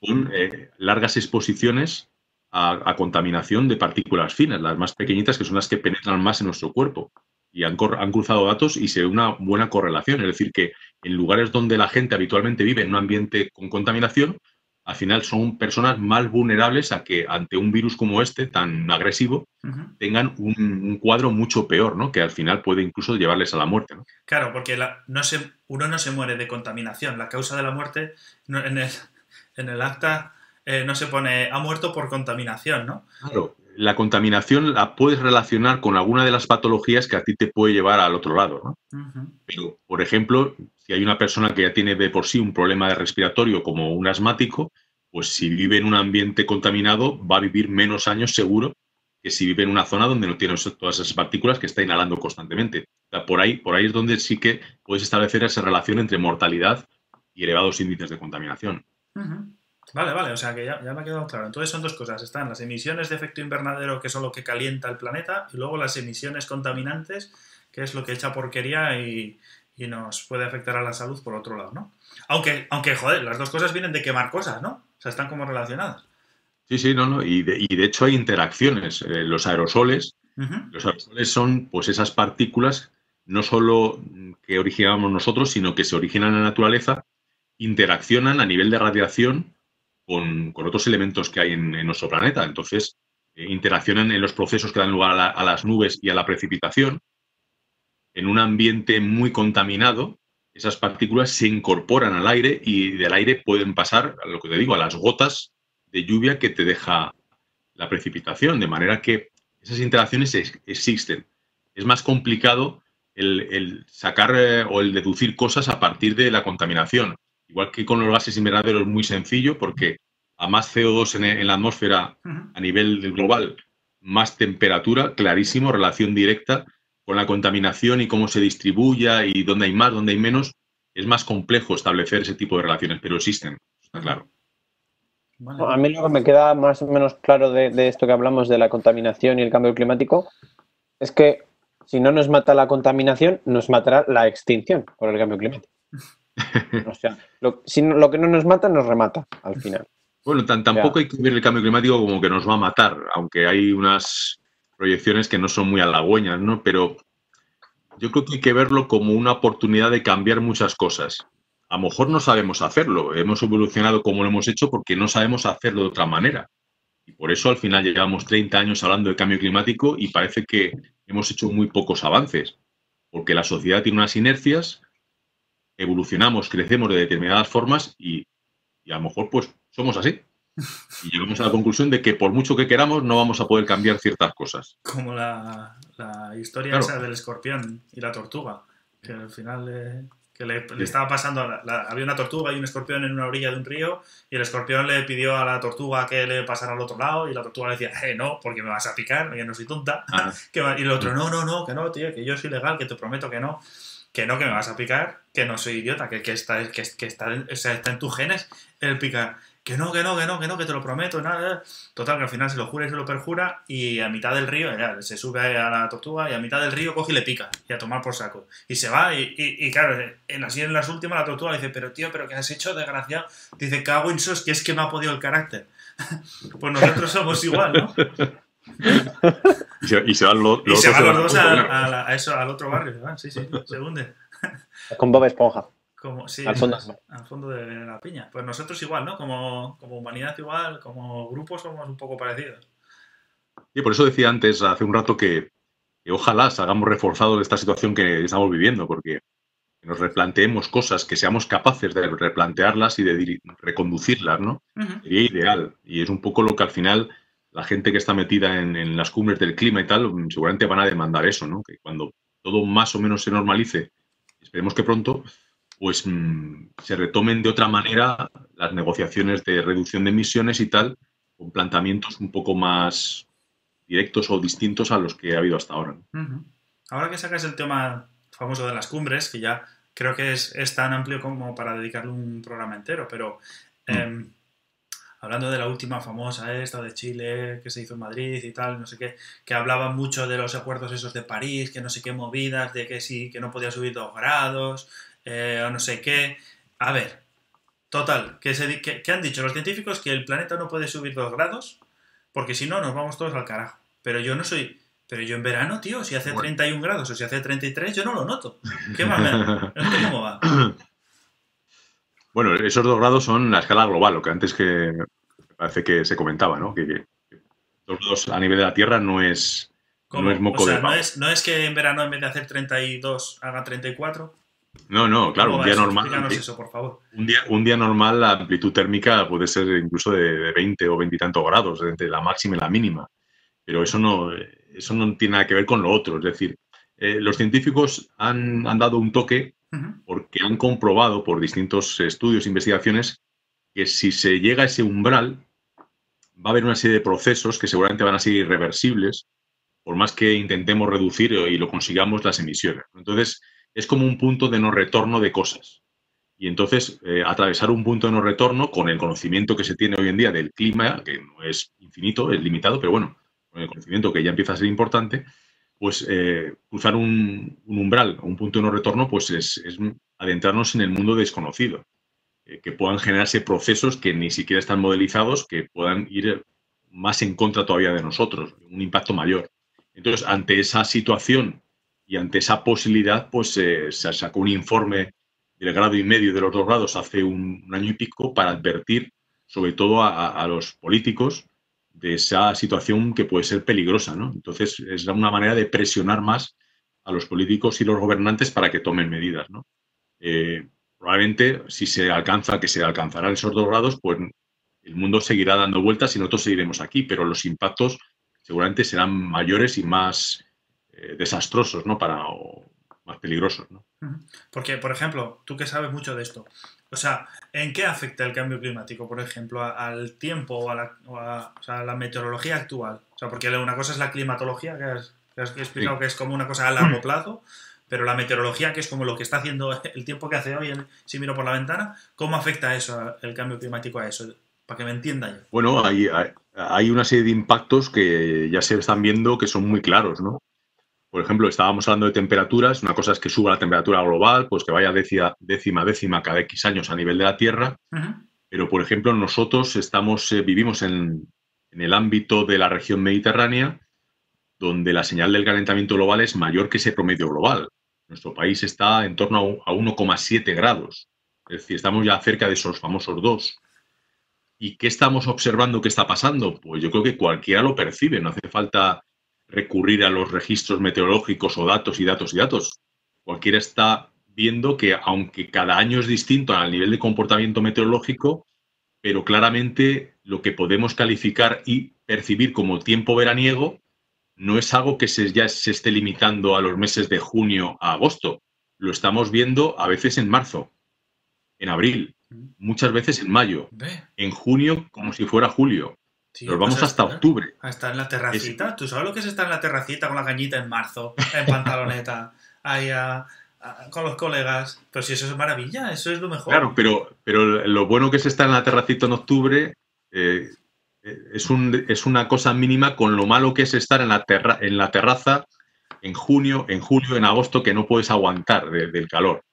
con eh, largas exposiciones a, contaminación de partículas finas, las más pequeñitas que son las que penetran más en nuestro cuerpo. Y han, han cruzado datos y se ve una buena correlación. Es decir, que en lugares donde la gente habitualmente vive en un ambiente con contaminación, al final son personas más vulnerables a que ante un virus como este, tan agresivo, tengan un, cuadro mucho peor, ¿no? Que al final puede incluso llevarles a la muerte, ¿no? Claro, porque no se, uno no se muere de contaminación. La causa de la muerte en, el, en, el, acta eh, no se pone ha muerto por contaminación, ¿no? Claro, la contaminación la puedes relacionar con alguna de las patologías que a ti te puede llevar al otro lado, ¿no? Pero, por ejemplo, si hay una persona que ya tiene de por sí un problema de respiratorio como un asmático, pues si vive en un ambiente contaminado va a vivir menos años seguro que si vive en una zona donde no tiene todas esas partículas que está inhalando constantemente. por, ahí, por ahí es donde sí que puedes establecer esa relación entre mortalidad y elevados índices de contaminación. Vale, vale, o sea que ya, ya, me ha quedado claro. Entonces son dos cosas. Están las emisiones de efecto invernadero, que son lo que calienta el planeta, y luego las emisiones contaminantes, que es lo que echa porquería y, y nos puede afectar a la salud por otro lado, ¿no? Aunque, aunque, joder, las dos cosas vienen de quemar cosas, ¿no? O sea, están como relacionadas. Sí, sí, no, no. Y de, y de hecho hay interacciones. Eh, los aerosoles, los aerosoles son pues esas partículas no solo que originamos nosotros, sino que se originan en la naturaleza, interaccionan a nivel de radiación con, otros elementos que hay en, nuestro planeta. Entonces, eh, interaccionan en los procesos que dan lugar a las nubes y a la precipitación en un ambiente muy contaminado, esas partículas se incorporan al aire y del aire pueden pasar, a lo que te digo, a las gotas de lluvia que te deja la precipitación, de manera que esas interacciones existen. Es más complicado el, sacar eh, o el deducir cosas a partir de la contaminación. Igual que con los gases invernaderos es muy sencillo porque a más CO2 en, la atmósfera a nivel global, más temperatura, clarísimo, relación directa con la contaminación y cómo se distribuya y dónde hay más, dónde hay menos, es más complejo establecer ese tipo de relaciones, pero existen, está claro. A mí lo que me queda más o menos claro de, esto que hablamos de la contaminación y el cambio climático es que si no nos mata la contaminación, nos matará la extinción por el cambio climático. o sea, lo, si lo que no nos mata, nos remata al final. Bueno, tampoco hay que ver el cambio climático como que nos va a matar, aunque hay unas proyecciones que no son muy halagüeñas, ¿no? Pero yo creo que hay que verlo como una oportunidad de cambiar muchas cosas. A lo mejor no sabemos hacerlo, hemos evolucionado como lo hemos hecho porque no sabemos hacerlo de otra manera. Y por eso al final llevamos 30 años hablando de cambio climático y parece que hemos hecho muy pocos avances, porque la sociedad tiene unas inercias, evolucionamos, crecemos de determinadas formas y, y a lo mejor pues somos así. Y llegamos a la conclusión de que por mucho que queramos no vamos a poder cambiar ciertas cosas. Como la, historia esa del escorpión y la tortuga, que al final que le, estaba pasando, había una tortuga y un escorpión en una orilla de un río y el escorpión le pidió a la tortuga que le pasara al otro lado y la tortuga le decía, eh, no, porque me vas a picar, que no soy tonta. Ah. y el otro, no, no, no, que no, tío, que yo soy legal, que te prometo que no que no, que me vas a picar, que no soy idiota, que, que, está, que, está, está en tus genes el picar que no, que no, que no, que no, que te lo prometo, nada. Total, que al final se lo jura y se lo perjura y a mitad del río, se sube a la tortuga y a mitad del río coge y le pica y a tomar por saco. Y se va y, y, claro, en, así en las últimas la tortuga dice, pero tío, pero ¿qué has hecho, desgraciado? Dice, cago en sos, que es que me ha podido el carácter. pues nosotros somos igual, ¿no? y se, van, los, y van los dos a, eso, al otro barrio, sí, sí, se hunde. Con Bob Esponja. Como, sí, al fondo. de la piña. Pues nosotros igual, ¿no? Como, como humanidad igual, como grupo somos un poco parecidos. Y por eso decía antes, hace un rato, que, ojalá salgamos reforzados de esta situación que estamos viviendo, porque nos replanteemos cosas, que seamos capaces de replantearlas y de reconducirlas, ¿no? Sería ideal. Y es un poco lo que al final la gente que está metida en, en, las cumbres del clima y tal, seguramente van a demandar eso, ¿no? Que cuando todo más o menos se normalice, esperemos que pronto, pues mm, se retomen de otra manera las negociaciones de reducción de emisiones y tal, con planteamientos un poco más directos o distintos a los que ha habido hasta ahora. Ahora que sacas el tema famoso de las cumbres, que ya creo que es, tan amplio como para dedicarle un programa entero, pero mm. em, hablando de la última famosa esta de Chile que se hizo en Madrid y tal, no sé qué, que hablaban mucho de los acuerdos esos de París, que no sé qué movidas, de que sí, que no podía subir dos grados, eh, o no sé qué. A ver, total, ¿qué, se, han dicho los científicos? Que el planeta no puede subir dos grados, porque si no nos vamos todos al carajo. Pero yo no soy... Pero yo en verano, tío, si hace 31 grados o si hace 33, yo no lo noto. ¿Qué va? ¿Cómo va? Bueno, esos dos grados son la escala global, lo que antes que parece que se comentaba, ¿no? Que, dos grados a nivel de la Tierra no es, no es moco o sea, no es, no es que en verano en vez de hacer 32 haga 34. No, no, claro, un día normal. Un día, un día normal la amplitud térmica puede ser incluso de, 20 o 20 y tantos grados, entre la máxima y la mínima. Pero eso no, eso no tiene nada que ver con lo otro. Es decir, eh, los científicos han, dado un toque porque han comprobado por distintos estudios e investigaciones que si se llega a ese umbral, va a haber una serie de procesos que seguramente van a ser irreversibles, por más que intentemos reducir y lo consigamos las emisiones. Entonces, es como un punto de no retorno de cosas. Y entonces, eh, atravesar un punto de no retorno con el conocimiento que se tiene hoy en día del clima, que no es infinito, es limitado, pero bueno, con el conocimiento que ya empieza a ser importante, pues eh, cruzar un, umbral, un punto de no retorno, pues es, adentrarnos en el mundo desconocido, eh, que puedan generarse procesos que ni siquiera están modelizados, que puedan ir más en contra todavía de nosotros, un impacto mayor. Entonces, ante esa situación y ante esa posibilidad, pues se sacó un informe del grado y medio de los dos grados hace un, año y pico para advertir, sobre todo a, los políticos, de esa situación que puede ser peligrosa. Entonces, es una manera de presionar más a los políticos y los gobernantes para que tomen medidas. ¿no? Eh, probablemente si se alcanza, que se alcanzarán esos dos grados, pues el mundo seguirá dando vueltas y nosotros seguiremos aquí, pero los impactos seguramente serán mayores y más eh, desastrosos, ¿no? Para, o más peligrosos, ¿no? Porque, por ejemplo, tú que sabes mucho de esto, o sea, ¿en qué afecta el cambio climático, por ejemplo, al tiempo o a, la, la, meteorología actual? O sea, porque una cosa es la climatología, que has, explicado que es como una cosa a largo plazo, pero la meteorología, que es como lo que está haciendo el tiempo que hace hoy, si miro por la ventana, ¿cómo afecta eso, el cambio climático a eso? Para que me entienda yo. Bueno, hay, hay, una serie de impactos que ya se están viendo que son muy claros, ¿no? Por ejemplo, estábamos hablando de temperaturas. Una cosa es que suba la temperatura global, pues que vaya décima, décima, décima cada X años a nivel de la Tierra. Pero, por ejemplo, nosotros estamos, eh, vivimos en, en, el ámbito de la región mediterránea, donde la señal del calentamiento global es mayor que ese promedio global. Nuestro país está en torno a 1,7 grados. Es decir, estamos ya cerca de esos famosos dos. ¿Y qué estamos observando que está pasando? Pues yo creo que cualquiera lo percibe, no hace falta recurrir a los registros meteorológicos o datos y datos y datos. Cualquiera está viendo que aunque cada año es distinto al nivel de comportamiento meteorológico, pero claramente lo que podemos calificar y percibir como tiempo veraniego no es algo que se, ya se esté limitando a los meses de junio a agosto. Lo estamos viendo a veces en marzo, en abril, mm. muchas veces en mayo, en junio como si fuera julio. Nos vamos pues hasta, octubre. Hasta en la terracita. ¿Tú sabes lo que es estar en la terracita con la cañita en marzo, en pantaloneta, ahí con los colegas? Pues si eso es maravilla, eso es lo mejor. Claro, pero, pero lo bueno que es estar en la terracita en octubre eh, es, un, es una cosa mínima con lo malo que es estar en la, terra, en la terraza en junio, en julio, en agosto, que no puedes aguantar del calor.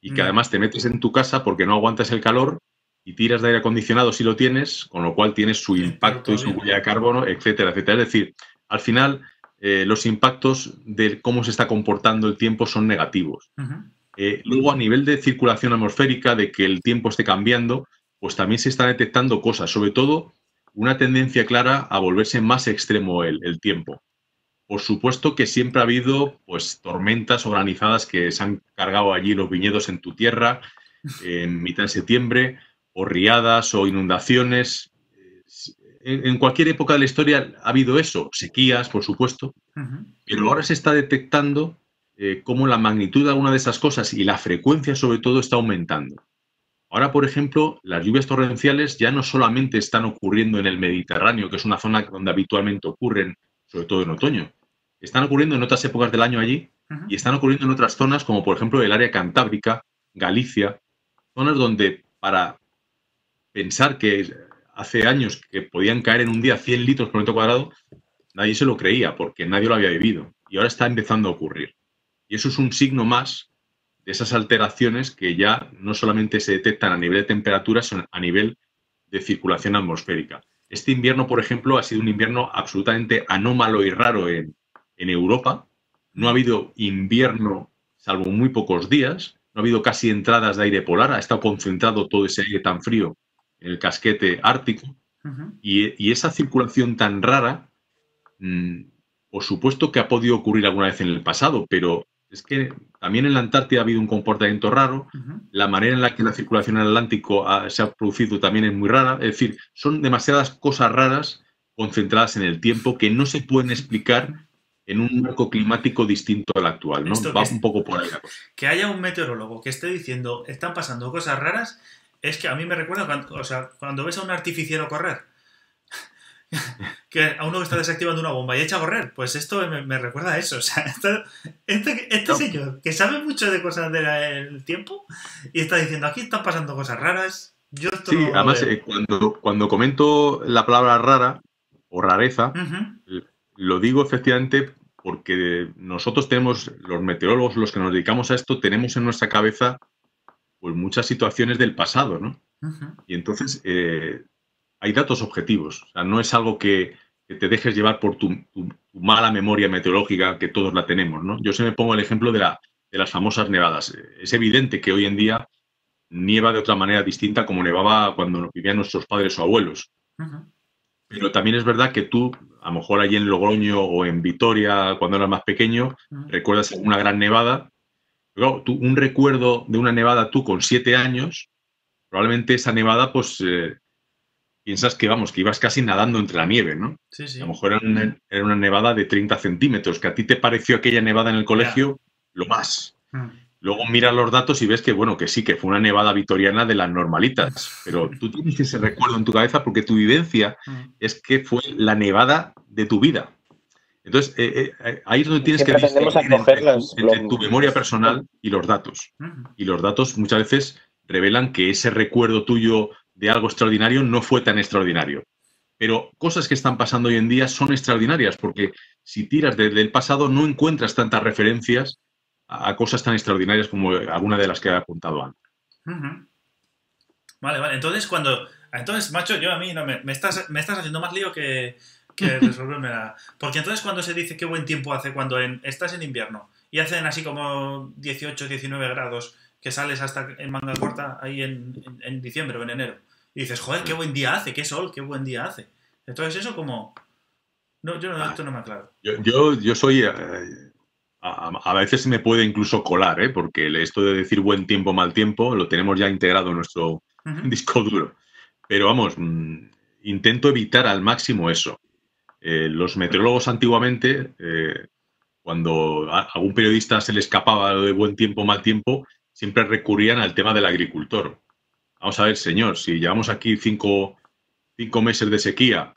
Y que mm. además te metes en tu casa porque no aguantas el calor y tiras de aire acondicionado si lo tienes, con lo cual tienes su impacto y su huella de carbono, etcétera, etcétera. Es decir, al final eh, los impactos de cómo se está comportando el tiempo son negativos. Eh, luego, a nivel de circulación atmosférica, de que el tiempo esté cambiando, pues también se están detectando cosas, sobre todo una tendencia clara a volverse más extremo el, tiempo. Por supuesto que siempre ha habido pues, tormentas organizadas que se han cargado allí los viñedos en tu tierra en mitad de septiembre, o riadas o inundaciones. En, cualquier época de la historia ha habido eso, sequías, por supuesto, pero ahora se está detectando eh, cómo la magnitud de alguna de esas cosas y la frecuencia sobre todo está aumentando. Ahora, por ejemplo, las lluvias torrenciales ya no solamente están ocurriendo en el Mediterráneo, que es una zona donde habitualmente ocurren, sobre todo en otoño, están ocurriendo en otras épocas del año allí y están ocurriendo en otras zonas, como por ejemplo el área cantábrica, Galicia, zonas donde para pensar que hace años que podían caer en un día 100 litros por metro cuadrado, nadie se lo creía porque nadie lo había vivido y ahora está empezando a ocurrir. Y eso es un signo más de esas alteraciones que ya no solamente se detectan a nivel de temperatura, sino a nivel de circulación atmosférica. Este invierno, por ejemplo, ha sido un invierno absolutamente anómalo y raro en, Europa. No ha habido invierno salvo muy pocos días, no ha habido casi entradas de aire polar, ha estado concentrado todo ese aire tan frío en el casquete ártico. y, esa circulación tan rara, mm, por supuesto que ha podido ocurrir alguna vez en el pasado, pero es que también en la Antártida ha habido un comportamiento raro, la manera en la que la circulación en el Atlántico se ha producido también es muy rara, es decir, son demasiadas cosas raras concentradas en el tiempo que no se pueden explicar en un marco climático distinto al actual, ¿no? Va un poco por ahí Que haya un meteorólogo que esté diciendo están pasando cosas raras, es que a mí me recuerda cuando, o sea, cuando ves a un artificiero correr que a uno que está desactivando una bomba y echa a correr, pues esto me, recuerda a eso. O sea, este, este señor que sabe mucho de cosas del tiempo y está diciendo aquí están pasando cosas raras. Yo sí, además, eh, cuando, cuando comento la palabra rara o rareza, lo digo efectivamente porque nosotros tenemos, los meteorólogos, los que nos dedicamos a esto, tenemos en nuestra cabeza pues muchas situaciones del pasado, ¿no? Y entonces eh, hay datos objetivos. O sea, no es algo que, te dejes llevar por tu, mala memoria meteorológica, que todos la tenemos. ¿no? Yo se me pongo el ejemplo de, la, de las famosas nevadas. Es evidente que hoy en día nieva de otra manera distinta como nevaba cuando vivían nuestros padres o abuelos. Pero también es verdad que tú a lo mejor allí en Logroño o en Vitoria, cuando eras más pequeño, recuerdas una gran nevada. Pero tú, un recuerdo de una nevada tú con siete años, probablemente esa nevada, pues eh, piensas que, vamos, que ibas casi nadando entre la nieve, ¿no? Sí, sí. A lo mejor era una, era una nevada de 30 centímetros, que a ti te pareció aquella nevada en el colegio lo más. Mm. Luego miras los datos y ves que, bueno, que sí, que fue una nevada vitoriana de las normalitas, pero tú tienes ese recuerdo en tu cabeza porque tu vivencia Mm. es que fue la nevada de tu vida. Entonces, eh, eh, ahí es donde tienes que distinguir entre, los- entre los- tu memoria personal y los datos. Y los datos muchas veces revelan que ese recuerdo tuyo de algo extraordinario no fue tan extraordinario. Pero cosas que están pasando hoy en día son extraordinarias porque si tiras desde el pasado no encuentras tantas referencias a, a cosas tan extraordinarias como alguna de las que he apuntado antes. Vale, vale. Entonces, cuando. Entonces, macho, yo a mí no me, me estás, me estás haciendo más lío que, que resolverme la. Porque entonces, cuando se dice qué buen tiempo hace cuando en- estás en invierno y hacen así como 18, 19 grados, que sales hasta en manga corta ahí en, en- en diciembre o en enero, y dices, joder, qué buen día hace, qué sol, qué buen día hace. Entonces, eso como. No, yo no, Ah. esto no me aclaro. Yo, yo, yo soy. eh, a, a veces me puede incluso colar, ¿eh? porque esto de decir buen tiempo, mal tiempo, lo tenemos ya integrado en nuestro disco duro. Pero vamos, mm, intento evitar al máximo eso. Eh, los meteorólogos antiguamente, eh, cuando a algún periodista se le escapaba lo de buen tiempo, mal tiempo, siempre recurrían al tema del agricultor. Vamos a ver, señor, si llevamos aquí cinco, cinco meses de sequía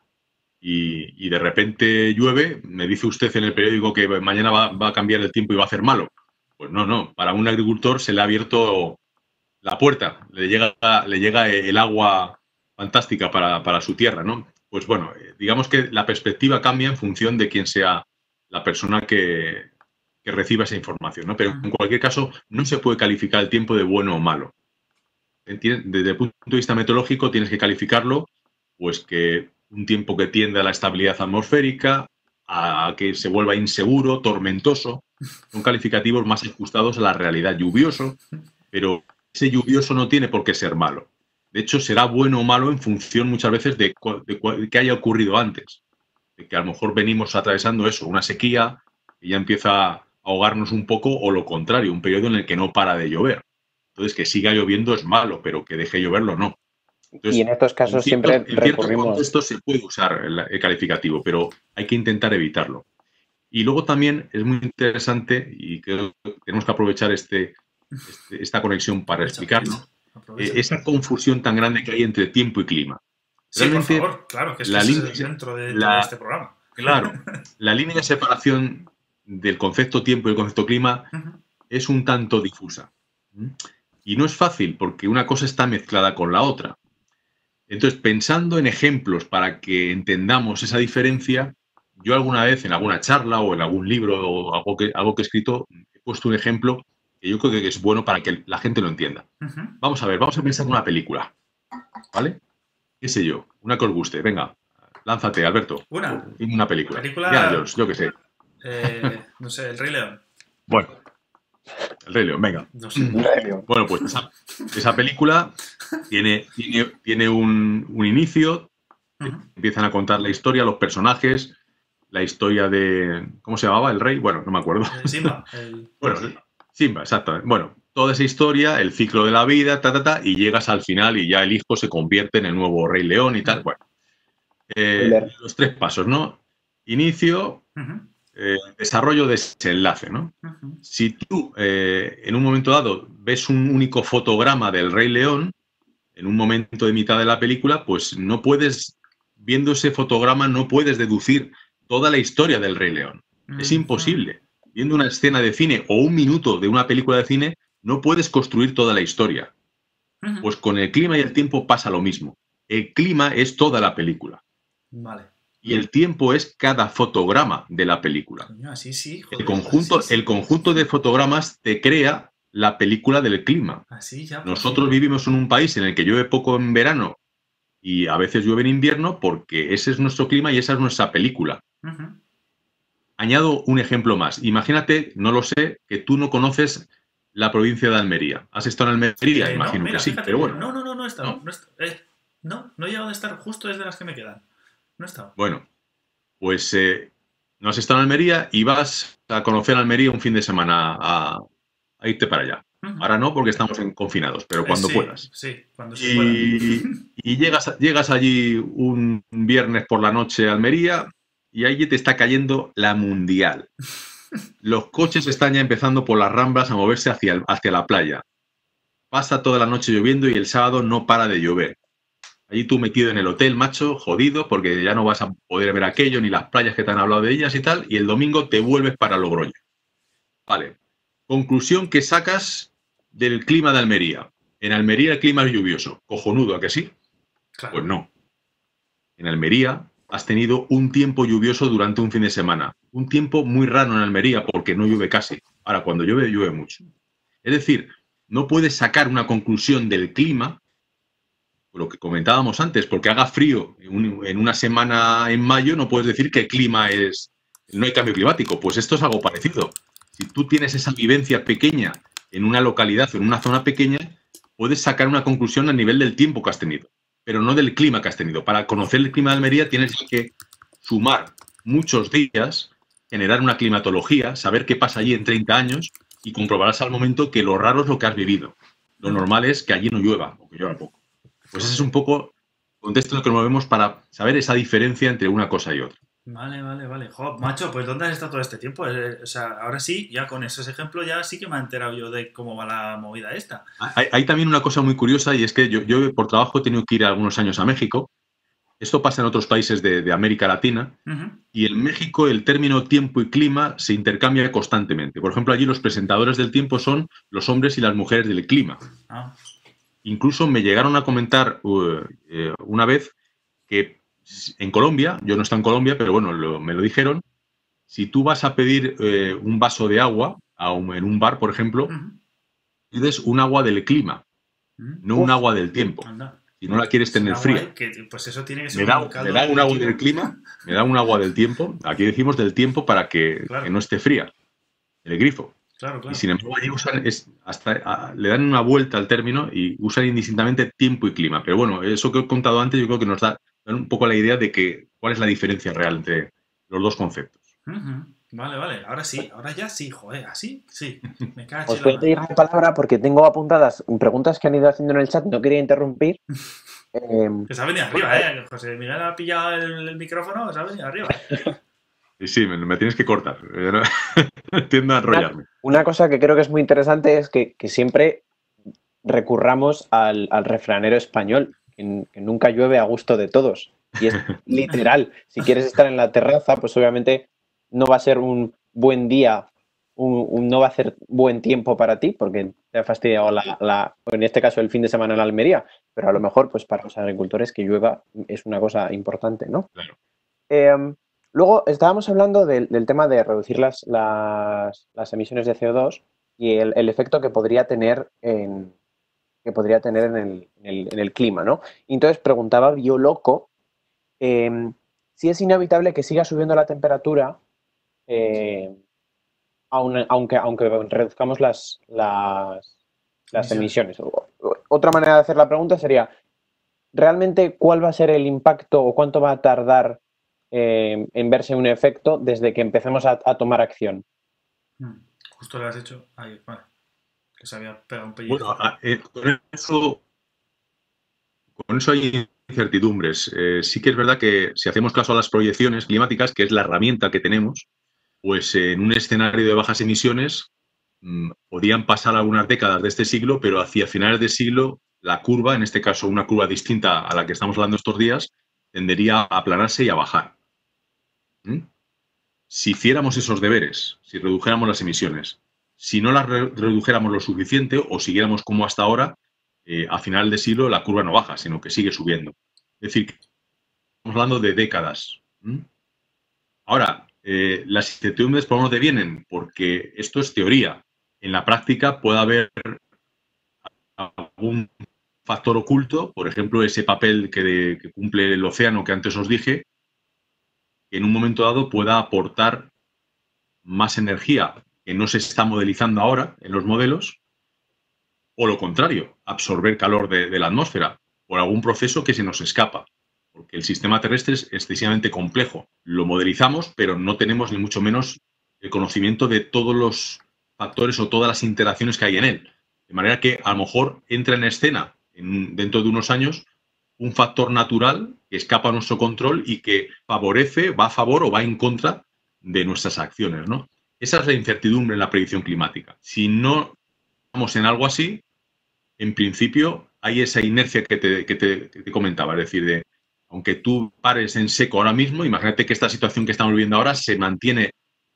y, y de repente llueve, me dice usted en el periódico que mañana va, va a cambiar el tiempo y va a hacer malo. Pues no, no. Para un agricultor se le ha abierto la puerta, le llega, le llega el agua fantástica para, para su tierra, ¿no? Pues bueno, eh, digamos que la perspectiva cambia en función de quién sea la persona que, que reciba esa información, ¿no? Pero en cualquier caso, no se puede calificar el tiempo de bueno o malo. Desde el punto de vista meteorológico tienes que calificarlo, pues que un tiempo que tiende a la estabilidad atmosférica, a que se vuelva inseguro, tormentoso, son calificativos más ajustados a la realidad. Lluvioso, pero ese lluvioso no tiene por qué ser malo. De hecho, será bueno o malo en función muchas veces de, de qué haya ocurrido antes. De que a lo mejor venimos atravesando eso, una sequía, y ya empieza ahogarnos un poco, o lo contrario, un periodo en el que no para de llover. Entonces, que siga lloviendo es malo, pero que deje lloverlo no. Entonces, y en estos casos en siempre en ciertos contextos se puede usar el, el calificativo, pero hay que intentar evitarlo. Y luego también es muy interesante, y creo que tenemos que aprovechar este, este- esta conexión para explicarlo, eh, esa confusión tan grande que hay entre tiempo y clima. Sí, por realmente, favor, claro, que es, la que es línea- el centro de, la- de este programa. Claro, la línea de separación del concepto tiempo y el concepto clima es un tanto difusa. Y no es fácil porque una cosa está mezclada con la otra. Entonces, pensando en ejemplos para que entendamos esa diferencia, yo alguna vez en alguna charla o en algún libro o algo que, algo que he escrito, he puesto un ejemplo que yo creo que es bueno para que la gente lo entienda. Vamos a ver, vamos a pensar en una película. ¿Vale? ¿Qué sé yo? Una que os guste. Venga, lánzate, Alberto. Una. Una película. Película- Ya, Dios, yo qué sé. Eh, no sé, el Rey León. Bueno, El Rey León, venga. No sé. Bueno, pues esa, esa película tiene, tiene, tiene un, un inicio, empiezan a contar la historia, los personajes, la historia de... ¿Cómo se llamaba? El rey. Bueno, no me acuerdo. Simba. el- Bueno, Simba, exactamente. Bueno, toda esa historia, el ciclo de la vida, ta, ta, ta, y llegas al final y ya el hijo se convierte en el nuevo rey león y tal. Bueno, Eh, los tres pasos, ¿no? Inicio, eh, desarrollo, desenlace, ¿no? ujú. Si tú eh, en un momento dado ves un único fotograma del Rey León, en un momento de mitad de la película, pues no puedes, viendo ese fotograma, no puedes deducir toda la historia del Rey León. Es imposible. Viendo una escena de cine o un minuto de una película de cine, no puedes construir toda la historia. Pues con el clima y el tiempo pasa lo mismo. El clima es toda la película Vale. Y el tiempo es cada fotograma de la película. Coño, así sí. El conjunto, así sí. el conjunto de fotogramas te crea la película del clima. Así ya. por Nosotros vivimos en un país en el que llueve poco en verano y a veces llueve en invierno porque ese es nuestro clima y esa es nuestra película. Añado un ejemplo más. Imagínate, no lo sé, que tú no conoces la provincia de Almería. ¿Has estado en Almería? Eh, Imagino no, mira, que sí, fíjate, pero bueno. No, no, no, no he estado. ¿No? No, he eh, no, no he llegado a estar justo desde las que me quedan. No he estado. Bueno, pues eh, no has estado en Almería y vas a conocer Almería un fin de semana a, irte para allá. Ahora no, porque estamos en confinados, pero cuando puedas. Sí, cuando se y, y llegas, llegas allí un viernes por la noche a Almería y allí te está cayendo la mundial. Los coches están ya empezando por las ramblas a moverse hacia, hacia la playa. Pasa toda la noche lloviendo y el sábado no para de llover. Allí tú metido en el hotel, macho, jodido, porque ya no vas a poder ver aquello ni las playas que te han hablado de ellas y tal, y el domingo te vuelves para Logroño. Vale. Conclusión que sacas del clima de Almería. En Almería el clima es lluvioso. Cojonudo, ¿a que sí? Pues no. En Almería has tenido un tiempo lluvioso durante un fin de semana. Un tiempo muy raro en Almería porque no llueve casi. Ahora, cuando llueve, llueve mucho. Es decir, no puedes sacar una conclusión del clima, lo que comentábamos antes, porque haga frío en una semana en mayo, no puedes decir que el clima es. No hay cambio climático. Pues esto es algo parecido. Si tú tienes esa vivencia pequeña en una localidad o en una zona pequeña, puedes sacar una conclusión a nivel del tiempo que has tenido pero no del clima que has tenido. Para conocer el clima de Almería tienes que sumar muchos días, generar una climatología, saber qué pasa allí en 30 años y comprobarás al momento que lo raro es lo que has vivido. Lo normal es que allí no llueva o que llueva poco. Pues ese es un poco el contexto en el que nos movemos para saber esa diferencia entre una cosa y otra. Vale, vale, vale. macho, pues ¿dónde has estado todo este tiempo? Eh, o sea, ahora sí, ya con esos ejemplos, ya sí que me he enterado yo de cómo va la movida esta. Hay, también una cosa muy curiosa y es que yo, por trabajo he tenido que ir algunos años a México. Esto pasa en otros países de, América Latina y en México el término tiempo y clima se intercambia constantemente. Por ejemplo, allí los presentadores del tiempo son los hombres y las mujeres del clima. Ah. Incluso me llegaron a comentar uh, eh, una vez que en Colombia, yo no estoy en Colombia, pero bueno, me lo dijeron, si tú vas a pedir eh, un vaso de agua en un bar, por ejemplo, pides un agua del clima, no un agua del tiempo. Si no la quieres tener fría. pues eso tiene que ser me da, un, un agua del clima, me da un agua del tiempo. Aquí decimos del tiempo para que, no esté fría. El grifo. Y sin embargo, allí usan, hasta, le dan una vuelta al término y usan indistintamente tiempo y clima. Pero bueno, eso que he contado antes, yo creo que nos da un poco la idea de que cuál es la diferencia real entre los dos conceptos. Vale, vale, ahora sí, ahora ya sí, joder, así sí. Me Os voy a pedir la palabra porque tengo apuntadas preguntas que han ido haciendo en el chat, no quería interrumpir. eh, que se ha venido arriba, ¿eh? José Miguel ha pillado el, micrófono, se ha venido arriba. Sí, sí, me, tienes que cortar. Entiendo a enrollarme. Una, cosa que creo que es muy interesante es que, siempre recurramos al, al refranero español que, nunca llueve a gusto de todos. Y es literal. Si quieres estar en la terraza, pues obviamente no va a ser un buen día, no va a ser buen tiempo para ti, porque te ha fastidiado la, en este caso el fin de semana en la Almería, pero a lo mejor pues para los agricultores que llueva es una cosa importante, ¿no? Em, luego estábamos hablando del, tema de reducir las, las, emisiones de CO2 y el efecto que podría tener en, que podría tener en el, clima, ¿no? entonces preguntaba Bioloco em, si es inevitable que siga subiendo la temperatura eh, aunque, aunque reduzcamos las, las, emisiones. Otra manera de hacer la pregunta sería, ¿realmente cuál va a ser el impacto o cuánto va a tardar em, en verse un efecto desde que empecemos a, tomar acción? Hmm, justo lo has hecho. Ahí, vale que se había pegado un Bueno, ah, eh, con, eso, con eso hay incertidumbres. Eh, sí que es verdad que si hacemos caso a las proyecciones climáticas, que es la herramienta que tenemos, pues en un escenario de bajas emisiones mm, podían pasar algunas décadas de este siglo, pero hacia finales de siglo la curva, en este caso una curva distinta a la que estamos hablando estos días, tendería a aplanarse y a bajar. ¿Mm? Si hiciéramos esos deberes, si redujéramos las emisiones, si no las redujéramos lo suficiente o siguiéramos como hasta ahora, eh, a final de siglo la curva no baja, sino que sigue subiendo. Es decir, estamos hablando de décadas. Ahora, eh, las incertidumbres por dónde vienen, porque esto es teoría. En la práctica puede haber algún factor oculto, por ejemplo, ese papel que, que cumple el océano que antes os dije, que en un momento dado pueda aportar más energía que no se está modelizando ahora en los modelos, o lo contrario, absorber calor de, la atmósfera por algún proceso que se nos escapa. porque el sistema terrestre es excesivamente complejo. Lo modelizamos, pero no tenemos ni mucho menos el conocimiento de todos los factores o todas las interacciones que hay en él. De manera que a lo mejor entra en escena dentro de unos años un factor natural que escapa a nuestro control y que favorece, va a favor o va en contra de nuestras acciones. ¿no? Esa es la incertidumbre en la predicción climática. Si no estamos en algo así, en principio hay esa inercia que te, comentaba, es decir, de, aunque tú pares en seco ahora mismo, imagínate que esta situación que estamos viviendo ahora se mantiene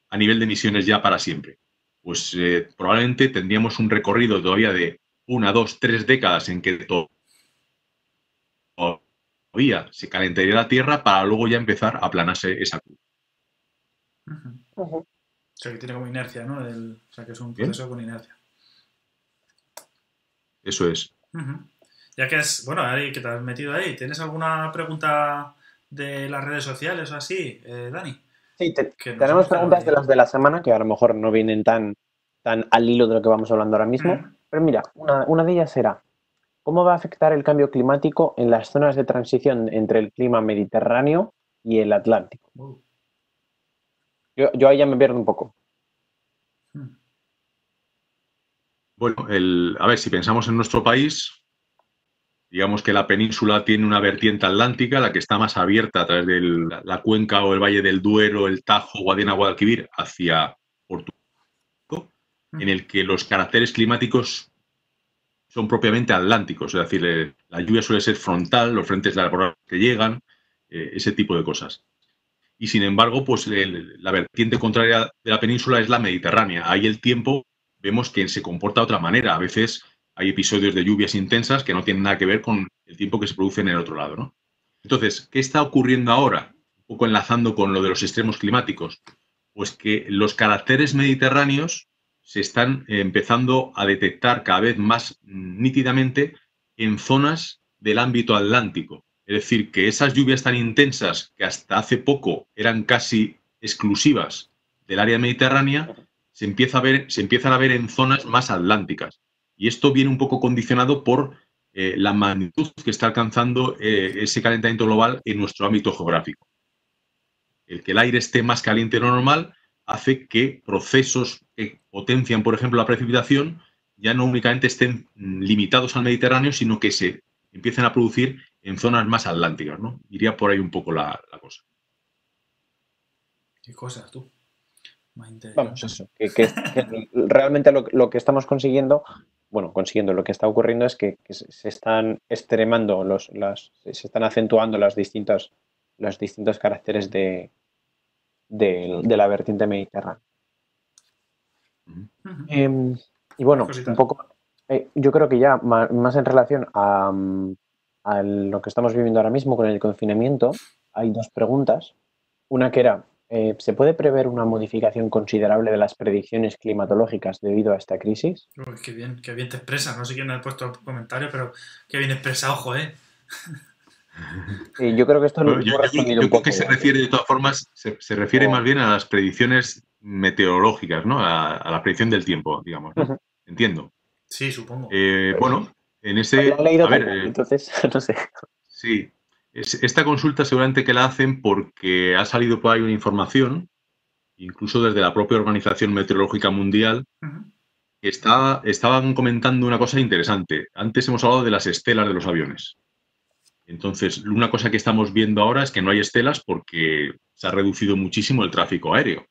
a nivel de emisiones ya para siempre. Pues eh, probablemente tendríamos un recorrido todavía de una, dos, tres décadas en que todavía se calentaría la Tierra para luego ya empezar a aplanarse esa curva. O sea, que tiene como inercia, ¿no? o sea, que es un proceso con inercia. Eso es. Ya que es, bueno, Ari, que te has metido ahí, ¿tienes alguna pregunta de las redes sociales o así, eh, Dani? Sí, tenemos preguntas de las de la semana que a lo mejor no vienen tan, tan al hilo de lo que vamos hablando ahora mismo. Pero mira, una, de ellas será, ¿cómo va a afectar el cambio climático en las zonas de transición entre el clima mediterráneo y el Atlántico? Yo, ahí ya me pierdo un poco. Bueno, a ver, si pensamos en nuestro país, digamos que la península tiene una vertiente atlántica, la que está más abierta a través de la, cuenca o el valle del Duero, el Tajo, Guadiana, Guadalquivir, hacia Portugal, en el que los caracteres climáticos son propiamente atlánticos, es decir, eh, la lluvia suele ser frontal, los frentes laborales que llegan, eh, ese tipo de cosas. Y sin embargo, pues la vertiente contraria de la península es la mediterránea. Ahí el tiempo vemos que se comporta de otra manera. A veces hay episodios de lluvias intensas que no tienen nada que ver con el tiempo que se produce en el otro lado. ¿no? Entonces, ¿qué está ocurriendo ahora? Un poco enlazando con lo de los extremos climáticos. Pues que los caracteres mediterráneos se están empezando a detectar cada vez más nítidamente en zonas del ámbito atlántico. Es decir, que esas lluvias tan intensas que hasta hace poco eran casi exclusivas del área mediterránea, se, empieza a ver, se empiezan a ver en zonas más atlánticas. Y esto viene un poco condicionado por eh, la magnitud que está alcanzando eh, ese calentamiento global en nuestro ámbito geográfico. El que el aire esté más caliente de lo normal hace que procesos que potencian, por ejemplo, la precipitación ya no únicamente estén limitados al Mediterráneo, sino que se empiecen a producir en zonas más atlánticas. ¿no? Iría por ahí un poco la cosa. ¿Qué cosas tú? Vamos, eso. Que, realmente lo, que estamos consiguiendo, bueno, consiguiendo lo que está ocurriendo es que, se están extremando, los, las, se están acentuando las distintas, los distintos caracteres de, de, la vertiente mediterránea. Em, y bueno, un poco, eh, yo creo que ya más, en relación a, a lo que estamos viviendo ahora mismo con el confinamiento, hay dos preguntas. Una que era, eh, ¿Se puede prever una modificación considerable de las predicciones climatológicas debido a esta crisis? Uy, qué bien, qué bien te expresa. No sé quién ha puesto el comentario, pero qué bien expresado, joder. Yo creo que esto no yo, yo, creo que se refiere, de todas formas, se, refiere más bien a las predicciones meteorológicas, ¿no? A, la predicción del tiempo, digamos. Entiendo. Sí, supongo. Eh, bueno, en ese. Leído a ver, eh, entonces, no sé. Sí, esta consulta seguramente que la hacen porque ha salido por ahí una información, incluso desde la propia Organización Meteorológica Mundial, que estaban comentando una cosa interesante. Antes hemos hablado de las estelas de los aviones. Entonces, una cosa que estamos viendo ahora es que no hay estelas porque se ha reducido muchísimo el tráfico aéreo,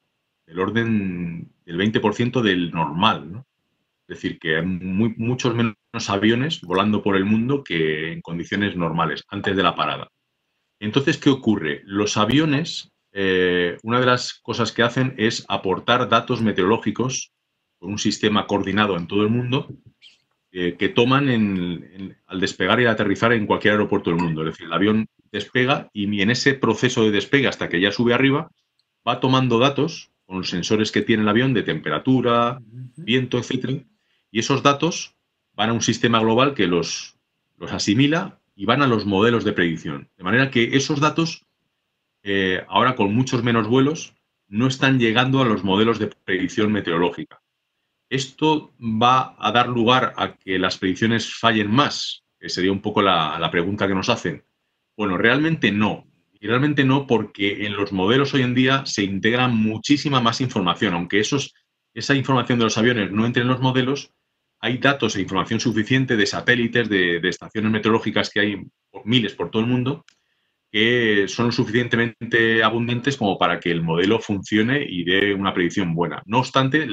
el orden del 20% del normal. Es decir, que hay muchos menos aviones volando por el mundo que en condiciones normales, antes de la parada. Entonces, ¿qué ocurre? Los aviones, eh, una de las cosas que hacen es aportar datos meteorológicos con un sistema coordinado en todo el mundo eh, que toman al despegar y aterrizar en cualquier aeropuerto del mundo. Es decir, el avión despega y en ese proceso de despegue hasta que ya sube arriba, va tomando datos con los sensores que tiene el avión de temperatura, viento, etcétera, y esos datos van a un sistema global que los, los asimila y van a los modelos de predicción. De manera que esos datos, eh, ahora con muchos menos vuelos, no están llegando a los modelos de predicción meteorológica. Esto va a dar lugar a que las predicciones fallen más, que sería un poco la, pregunta que nos hacen. Bueno, realmente no. Y realmente no porque en los modelos hoy en día se integra muchísima más información. Aunque esos, esa información de los aviones no entre en los modelos, hay datos e información suficiente de satélites, de, estaciones meteorológicas que hay por miles por todo el mundo, que son suficientemente abundantes como para que el modelo funcione y dé una predicción buena. No obstante,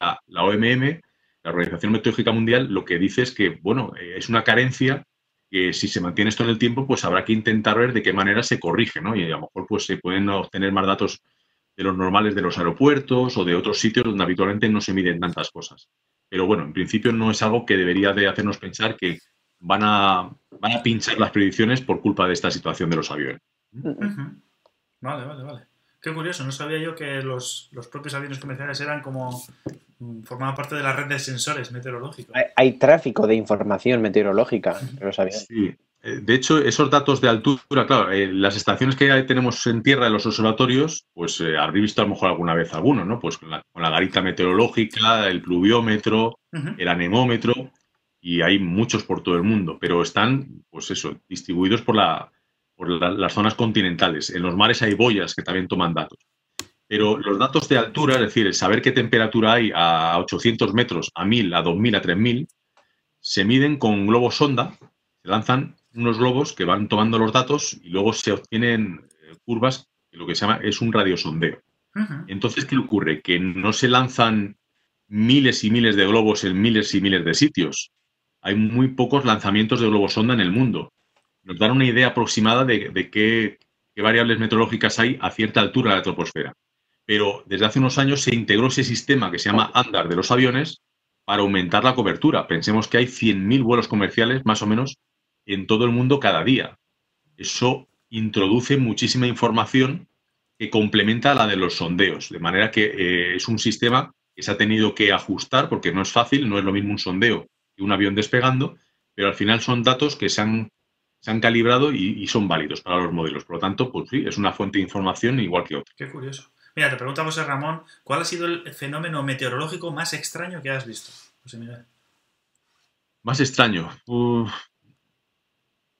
la, OMM, la Organización Meteorológica Mundial, lo que dice es que, bueno, eh, es una carencia que si se mantiene esto en el tiempo, pues habrá que intentar ver de qué manera se corrige, ¿no? Y a lo mejor pues se pueden obtener más datos de los normales de los aeropuertos o de otros sitios donde habitualmente no se miden tantas cosas. Pero bueno, en principio no es algo que debería de hacernos pensar que van a, van a pinchar las predicciones por culpa de esta situación de los aviones. Vale, vale, vale. Qué curioso, no sabía yo que los, los propios aviones comerciales eran como mm, formaban parte de la red de sensores meteorológicos. Hay, tráfico de información meteorológica los aviones. Sí. Eh, de hecho, esos datos de altura, claro, eh, las estaciones que tenemos en tierra en los observatorios, pues eh, habréis visto a lo mejor alguna vez alguno, ¿no? Pues con la, garita meteorológica, el pluviómetro, el anemómetro, y hay muchos por todo el mundo, pero están, pues eso, distribuidos por la, por las zonas continentales. En los mares hay boyas que también toman datos. Pero los datos de altura, es decir, el saber qué temperatura hay a 800 metros, a 1000, a 2000, a 3000, se miden con globos sonda, se lanzan unos globos que van tomando los datos y luego se obtienen eh, curvas, que lo que se llama es un radiosondeo. Entonces, ¿qué ocurre? Que no se lanzan miles y miles de globos en miles y miles de sitios. Hay muy pocos lanzamientos de globos sonda en el mundo nos dan una idea aproximada de, qué, variables meteorológicas hay a cierta altura de la troposfera. Pero desde hace unos años se integró ese sistema que se llama ANDAR de los aviones para aumentar la cobertura. Pensemos que hay 100.000 vuelos comerciales más o menos en todo el mundo cada día. Eso introduce muchísima información que complementa a la de los sondeos, de manera que eh, es un sistema que se ha tenido que ajustar porque no es fácil, no es lo mismo un sondeo que un avión despegando, pero al final son datos que se han se han calibrado y, son válidos para los modelos. Por lo tanto, pues sí, es una fuente de información igual que otra. Qué curioso. Mira, te pregunta José Ramón, ¿cuál ha sido el fenómeno meteorológico más extraño que has visto? José Miguel. Más extraño.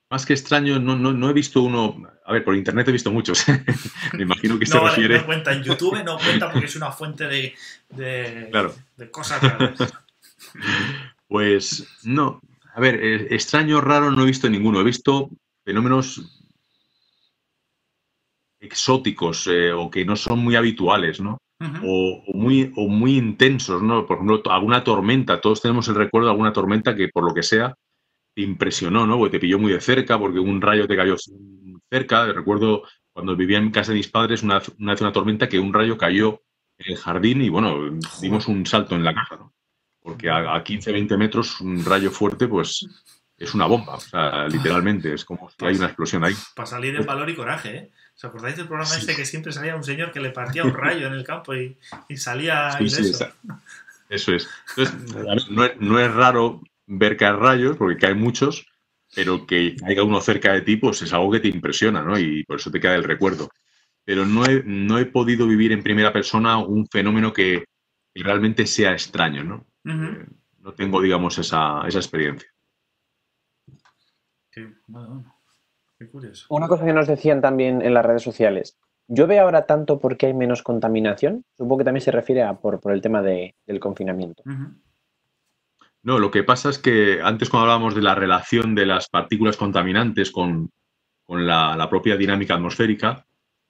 más que extraño, no, he visto uno. A ver, por internet he visto muchos. Me imagino que se refiere. No cuenta, en YouTube no cuenta porque es una fuente de, de cosas raras. Pues no, a ver, eh, extraño, raro no he visto ninguno. He visto fenómenos exóticos eh, o que no son muy habituales, ¿no? o, muy, o muy intensos, ¿no? Por ejemplo, alguna tormenta. Todos tenemos el recuerdo de alguna tormenta que, por lo que sea, te impresionó, ¿no? Porque te pilló muy de cerca, porque un rayo te cayó cerca. Recuerdo cuando vivía en casa de mis padres una, una vez una tormenta que un rayo cayó en el jardín y, bueno, dimos un salto en la casa, ¿no? Porque a, 15, 20 metros un rayo fuerte, pues es una bomba, o sea, literalmente, es como si hay una explosión ahí. Para salir en valor y coraje, ¿eh? ¿Os acordáis del programa este que siempre salía un señor que le partía un rayo en el campo y, salía sí, eso? eso es. Entonces, no, es, raro ver caer rayos, porque caen muchos, pero que caiga uno cerca de ti, pues es algo que te impresiona, ¿no? Y por eso te queda el recuerdo. Pero no he, no he podido vivir en primera persona un fenómeno que realmente sea extraño, ¿no? Eh, no tengo, digamos, esa, experiencia. Una cosa que nos decían también en las redes sociales. ¿Llueve ahora tanto porque hay menos contaminación? Supongo que también se refiere a por, el tema del confinamiento. No, lo que pasa es que antes cuando hablábamos de la relación de las partículas contaminantes con, la, propia dinámica atmosférica,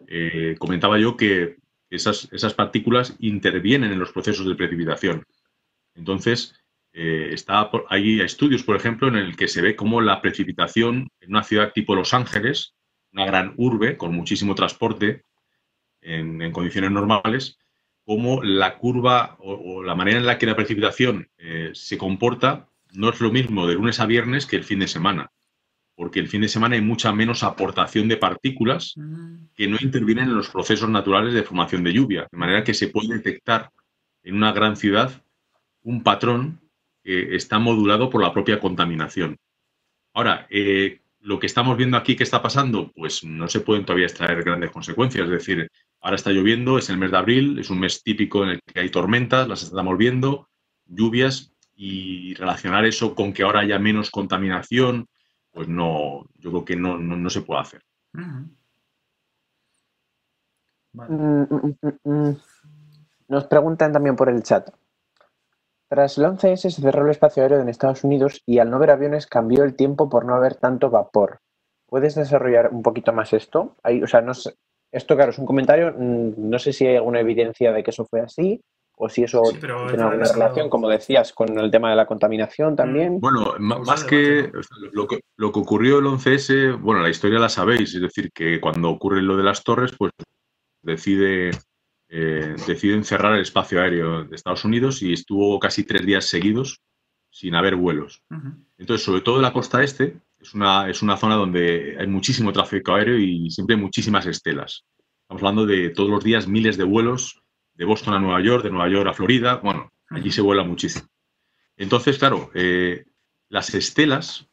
eh, comentaba yo que esas, esas partículas intervienen en los procesos de precipitación. Entonces, eh, está hay estudios, por ejemplo, en el que se ve cómo la precipitación en una ciudad tipo Los Ángeles, una gran urbe con muchísimo transporte en, condiciones normales, cómo la curva o, la manera en la que la precipitación eh, se comporta no es lo mismo de lunes a viernes que el fin de semana, porque el fin de semana hay mucha menos aportación de partículas mm. que no intervienen en los procesos naturales de formación de lluvia, de manera que se puede detectar en una gran ciudad un patrón que está modulado por la propia contaminación. Ahora, eh, lo que estamos viendo aquí que está pasando, pues no se pueden todavía extraer grandes consecuencias. Es decir, ahora está lloviendo, es el mes de abril, es un mes típico en el que hay tormentas, las estamos viendo, lluvias, y relacionar eso con que ahora haya menos contaminación pues no, yo creo que no, no, se puede hacer. Mm, mm, mm, Nos preguntan también por el chat. Tras el 11S se cerró el espacio aéreo en Estados Unidos y al no ver aviones cambió el tiempo por no haber tanto vapor. ¿Puedes desarrollar un poquito más esto? o sea, no esto, claro, es un comentario. No sé si hay alguna evidencia de que eso fue así o si eso tiene alguna relación, como decías, con el tema de la contaminación también. Bueno, más que lo, que lo que ocurrió el 11S, bueno, la historia la sabéis, es decir, que cuando ocurre lo de las torres, pues decide eh, deciden cerrar el espacio aéreo de Estados Unidos y estuvo casi tres días seguidos sin haber vuelos. Entonces, sobre todo en la costa este, es una, es una zona donde hay muchísimo tráfico aéreo y siempre hay muchísimas estelas. Estamos hablando de todos los días miles de vuelos de Boston a Nueva York, de Nueva York a Florida. Bueno, allí se vuela muchísimo. Entonces, claro, eh, las estelas,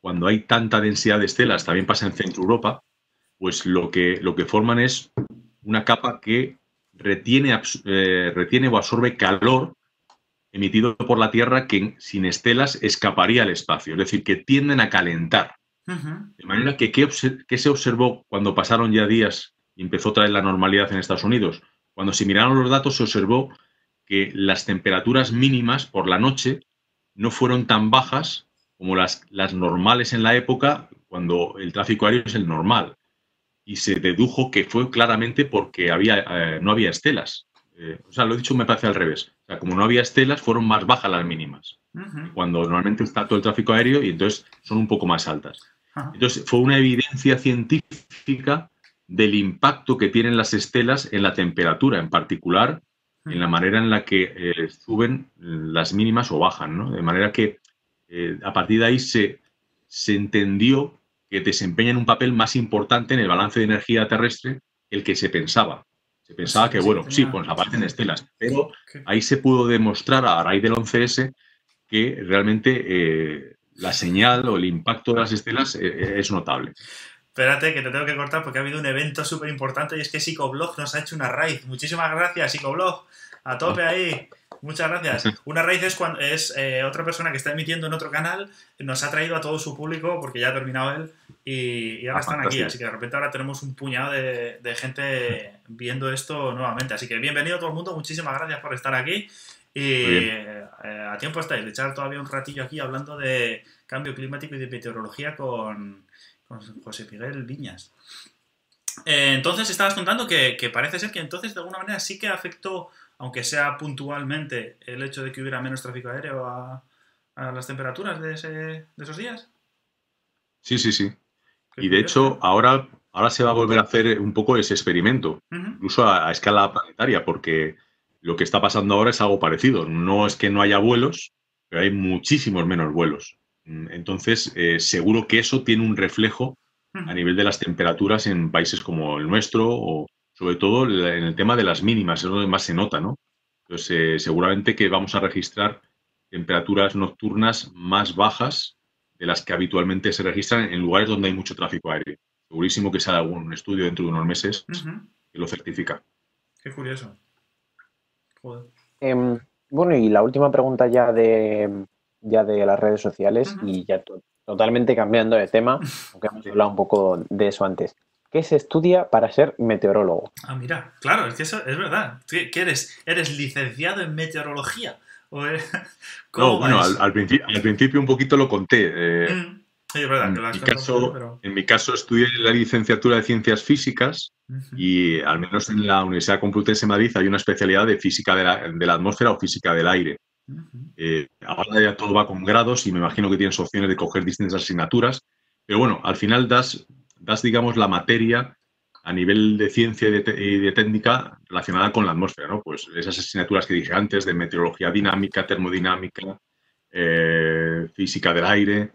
cuando hay tanta densidad de estelas, también pasa en Centro Europa, pues lo que, lo que forman es una capa que retiene, eh, retiene o absorbe calor emitido por la Tierra que sin estelas escaparía al espacio, es decir, que tienden a calentar. De manera que, ¿qué, se observó cuando pasaron ya días y empezó a traer la normalidad en Estados Unidos? Cuando se miraron los datos se observó que las temperaturas mínimas por la noche no fueron tan bajas como las, las normales en la época cuando el tráfico aéreo es el normal y se dedujo que fue claramente porque había, eh, no había estelas. Eh, o sea, lo he dicho me parece al revés. O sea, como no había estelas, fueron más bajas las mínimas. Cuando normalmente está todo el tráfico aéreo y entonces son un poco más altas. Entonces, fue una evidencia científica del impacto que tienen las estelas en la temperatura, en particular en la manera en la que eh, suben las mínimas o bajan. ¿no? De manera que a partir de ahí se, se entendió que desempeñan un papel más importante en el balance de energía terrestre el que se pensaba. Se pensaba que, bueno, sí, pues aparecen estelas, pero ahí se pudo demostrar a raíz del 11S que realmente eh, la señal o el impacto de las estelas eh, eh, es notable. Espérate, que te tengo que cortar porque ha habido un evento súper importante y es que Psicoblog nos ha hecho una raíz. Muchísimas gracias, Psicoblog. A tope ahí. Muchas gracias. Una raíz es, cuando, es eh, otra persona que está emitiendo en otro canal, nos ha traído a todo su público porque ya ha terminado él y, ahora ah, están aquí. Así que de repente ahora tenemos un puñado de, gente viendo esto nuevamente. Así que bienvenido a todo el mundo, muchísimas gracias por estar aquí. Y eh, a tiempo estáis de echar todavía un ratillo aquí hablando de cambio climático y de meteorología con, José Miguel Viñas. Eh, entonces estabas contando que, que, parece ser que entonces de alguna manera sí que afectó aunque sea puntualmente, el hecho de que hubiera menos tráfico aéreo a, las temperaturas de, esos días? Sí, sí, sí. Y de hecho, ahora, ahora se va a volver a hacer un poco ese experimento, incluso a, escala planetaria, porque lo que está pasando ahora es algo parecido. No es que no haya vuelos, pero hay muchísimos menos vuelos. Entonces, eh, seguro que eso tiene un reflejo a nivel de las temperaturas en países como el nuestro o, sobre todo en el tema de las mínimas, es donde más se nota, ¿no? Entonces, eh, seguramente que vamos a registrar temperaturas nocturnas más bajas de las que habitualmente se registran en lugares donde hay mucho tráfico aéreo. Segurísimo que sale algún estudio dentro de unos meses que lo certifica. Qué curioso. Em, bueno, y la última pregunta ya de, ya de las redes sociales y ya totalmente cambiando de tema, aunque hemos hablado un poco de eso antes. ¿Qué se estudia para ser meteorólogo? Ah, mira, claro, es que eso es verdad. ¿Qué eres? ¿Eres licenciado en meteorología? no, bueno, al, principio, un poquito lo conté. Eh, mm, sí, es verdad, en, mi caso, en mi caso estudié la licenciatura de Ciencias Físicas y al menos en la Universidad Complutense de Madrid hay una especialidad de Física de la, Atmósfera o Física del Aire. Eh, ahora ya todo va con grados y me imagino que tienes opciones de coger distintas asignaturas, pero bueno, al final das das, digamos, la materia a nivel de ciencia y de, técnica relacionada con la atmósfera, ¿no? Pues esas asignaturas que dije antes de meteorología dinámica, termodinámica, eh, física del aire,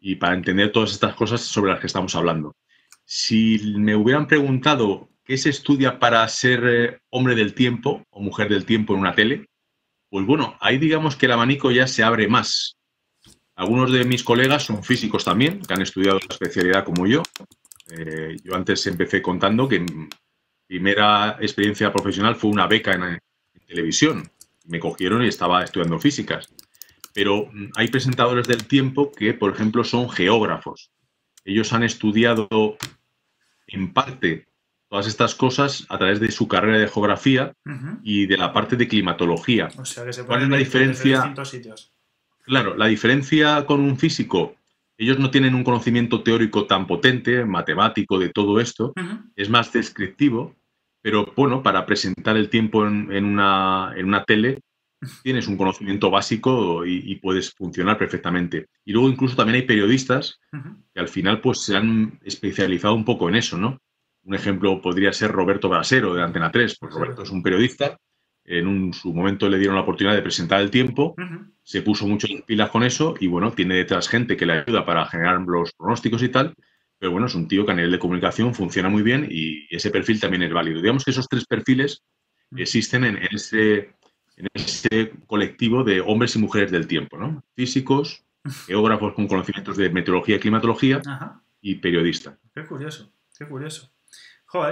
y para entender todas estas cosas sobre las que estamos hablando. Si me hubieran preguntado qué se estudia para ser eh, hombre del tiempo o mujer del tiempo en una tele, pues bueno, ahí digamos que el abanico ya se abre más. Algunos de mis colegas son físicos también, que han estudiado la especialidad como yo, eh, yo antes empecé contando que mi primera experiencia profesional fue una beca en, televisión. Me cogieron y estaba estudiando físicas. pero mm, hay presentadores del tiempo que, por ejemplo, son geógrafos. Ellos han estudiado en parte todas estas cosas a través de su carrera de geografía y de la parte de climatología. O sea, que se ¿Cuál es la diferencia? Sitios. Claro, la diferencia con un físico, ellos no tienen un conocimiento teórico tan potente, matemático de todo esto, es más descriptivo, pero bueno, para presentar el tiempo en, una, en una tele tienes un conocimiento básico y, puedes funcionar perfectamente. Y luego incluso también hay periodistas que al final pues se han especializado un poco en eso, ¿no? Un ejemplo podría ser Roberto Brasero de Antena 3. Pues Roberto es un periodista, en su momento le dieron la oportunidad de presentar el tiempo, se puso mucho en pilas con eso y bueno, tiene detrás gente que le ayuda para generar los pronósticos y tal. Pero bueno, es un tío que a nivel de comunicación funciona muy bien y ese perfil también es válido. Digamos que esos tres perfiles existen en ese en ese colectivo de hombres y mujeres del tiempo, ¿no? Físicos, geógrafos con conocimientos de meteorología y climatología y periodistas. Qué curioso, qué curioso.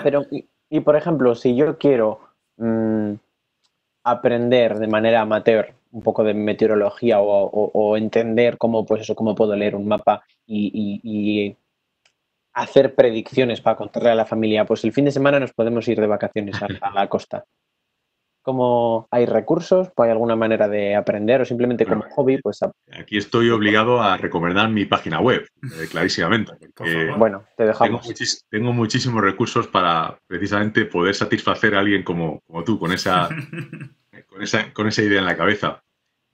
Pero, y, por ejemplo, si yo quiero mm, aprender de manera amateur un poco de meteorología o, entender cómo, pues eso, cómo puedo leer un mapa y, hacer predicciones para contarle a la familia, pues el fin de semana nos podemos ir de vacaciones a la costa. ¿Cómo hay recursos? ¿Hay alguna manera de aprender o simplemente como hobby? Pues aquí estoy obligado a recomendar mi página web, eh, clarísimamente. bueno, te dejamos. Tengo, muchísimos recursos para precisamente poder satisfacer a alguien como, tú, con esa, con esa, con esa idea en la cabeza.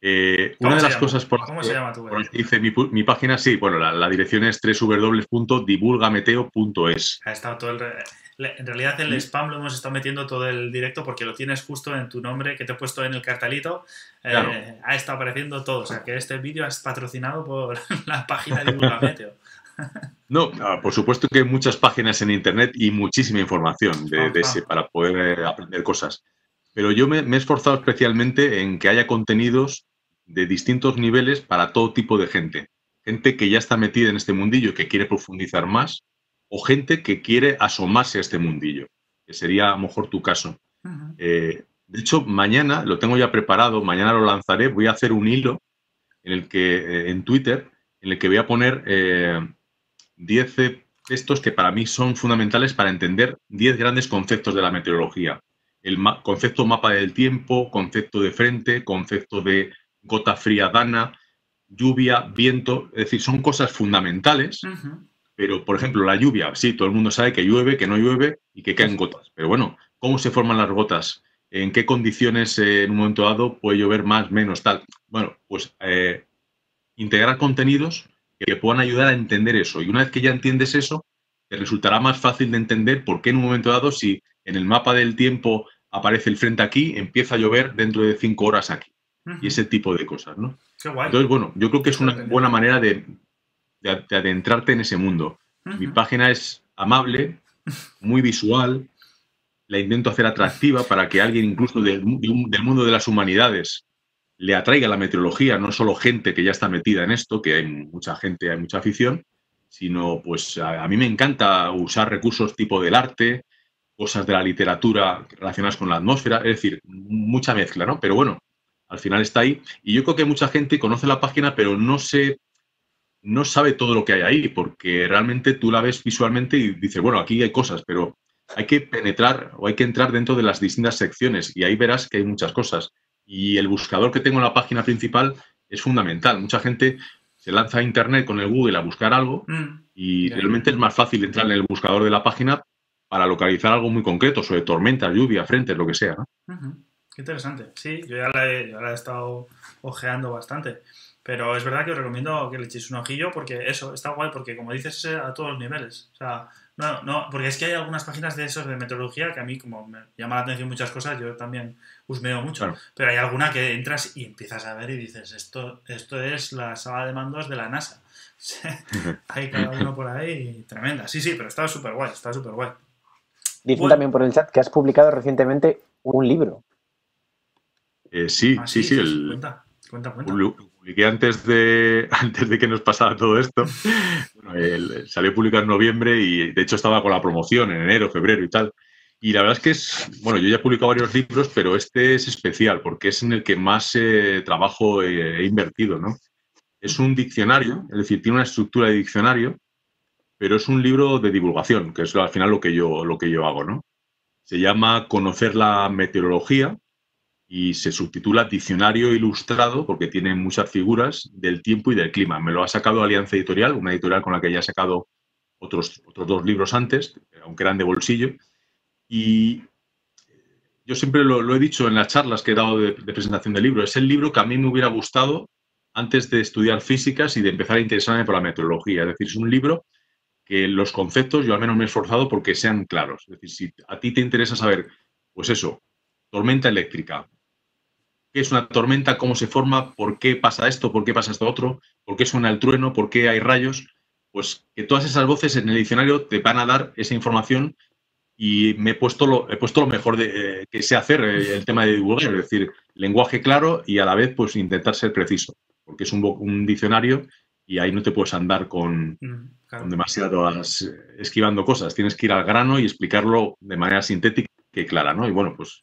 Eh, una de las cosas por, ¿Cómo se llama tu web? hice mi, mi, página, sí, bueno, la, la dirección es www.divulgameteo.es. Ha estado todo el en realidad el spam lo hemos estado metiendo todo el directo porque lo tienes justo en tu nombre que te he puesto en el cartelito. Eh, ha estado apareciendo todo. O sea que este vídeo es patrocinado por la página de Meteo. No, ah, por supuesto que hay muchas páginas en internet y muchísima información de, ese para poder eh, aprender cosas. Pero yo me, he esforzado especialmente en que haya contenidos de distintos niveles para todo tipo de gente. Gente que ya está metida en este mundillo y que quiere profundizar más, o gente que quiere asomarse a este mundillo, que sería a lo mejor tu caso. Eh, de hecho, mañana lo tengo ya preparado, mañana lo lanzaré, voy a hacer un hilo en el que, eh, en Twitter, en el que voy a poner 10 eh, textos que para mí son fundamentales para entender 10 grandes conceptos de la meteorología. El concepto mapa del tiempo, concepto de frente, concepto de gota fría dana, lluvia, viento, es decir, son cosas fundamentales pero, por ejemplo, la lluvia, sí, todo el mundo sabe que llueve, que no llueve y que caen gotas. Pero bueno, ¿cómo se forman las gotas? ¿En qué condiciones eh, en un momento dado puede llover más, menos, tal? Bueno, pues eh, integrar contenidos que puedan ayudar a entender eso. Y una vez que ya entiendes eso, te resultará más fácil de entender por qué en un momento dado, si en el mapa del tiempo aparece el frente aquí, empieza a llover dentro de cinco horas aquí. Y ese tipo de cosas, ¿no? Entonces, bueno, yo creo que es una buena manera de, de, adentrarte en ese mundo. Mi página es amable, muy visual, la intento hacer atractiva para que alguien incluso del, mundo de las humanidades le atraiga la meteorología, no solo gente que ya está metida en esto, que hay mucha gente, hay mucha afición, sino pues a, mí me encanta usar recursos tipo del arte, cosas de la literatura relacionadas con la atmósfera, es decir, mucha mezcla, ¿no? Pero bueno, al final está ahí. Y yo creo que mucha gente conoce la página, pero no se no sabe todo lo que hay ahí, porque realmente tú la ves visualmente y dices, bueno, aquí hay cosas, pero hay que penetrar o hay que entrar dentro de las distintas secciones y ahí verás que hay muchas cosas. Y el buscador que tengo en la página principal es fundamental. Mucha gente se lanza a Internet con el Google a buscar algo mm. y realmente es más fácil entrar en el buscador de la página para localizar algo muy concreto sobre tormentas, lluvia, frentes, lo que sea. Qué interesante. Sí, yo ya la he, ya la he estado ojeando bastante. Pero es verdad que os recomiendo que le echéis un ojillo porque eso está guay, porque como dices, es a todos los niveles. O sea, no, no, porque es que hay algunas páginas de esos de meteorología que a mí, como me llama la atención muchas cosas, yo también husmeo mucho. Pero hay alguna que entras y empiezas a ver y dices, esto, esto es la sala de mandos de la NASA. hay cada uno por ahí, tremenda. Sí, sí, pero está súper guay, está súper guay. Dicen también por el chat que has publicado recientemente un libro. Eh, sí, ah, sí, sí, el, cuenta, cuenta, cuenta publiqué antes de, antes de que nos pasara todo esto. Bueno, salió publicado en noviembre y de hecho estaba con la promoción en enero, febrero y tal. Y la verdad es que es, bueno, yo ya he publicado varios libros, pero este es especial porque es en el que más eh, trabajo he invertido, ¿no? Es un diccionario, es decir, tiene una estructura de diccionario, pero es un libro de divulgación, que es al final lo que yo, lo que yo hago, ¿no? Se llama Conocer la meteorología y se subtitula Diccionario Ilustrado porque tiene muchas figuras del tiempo y del clima. Me lo ha sacado Alianza Editorial, una editorial con la que ya he sacado otros, otros dos libros antes, aunque eran de bolsillo. Y yo siempre lo, he dicho en las charlas que he dado de, de presentación del libro, es el libro que a mí me hubiera gustado antes de estudiar físicas y de empezar a interesarme por la meteorología. Es decir, es un libro que los conceptos yo al menos me he esforzado porque sean claros. Es decir, si a ti te interesa saber, pues eso, tormenta eléctrica, qué es una tormenta, cómo se forma, por qué pasa esto, por qué pasa esto otro, por qué suena el trueno, por qué hay rayos, pues que todas esas voces en el diccionario te van a dar esa información y me he puesto lo, he puesto lo mejor de, eh, que sé hacer, eh, el tema de divulgar, es decir, lenguaje claro y a la vez pues intentar ser preciso porque es un, diccionario y ahí no te puedes andar con, mm, demasiadas esquivando cosas. Tienes que ir al grano y explicarlo de manera sintética y clara, ¿no? Y bueno, pues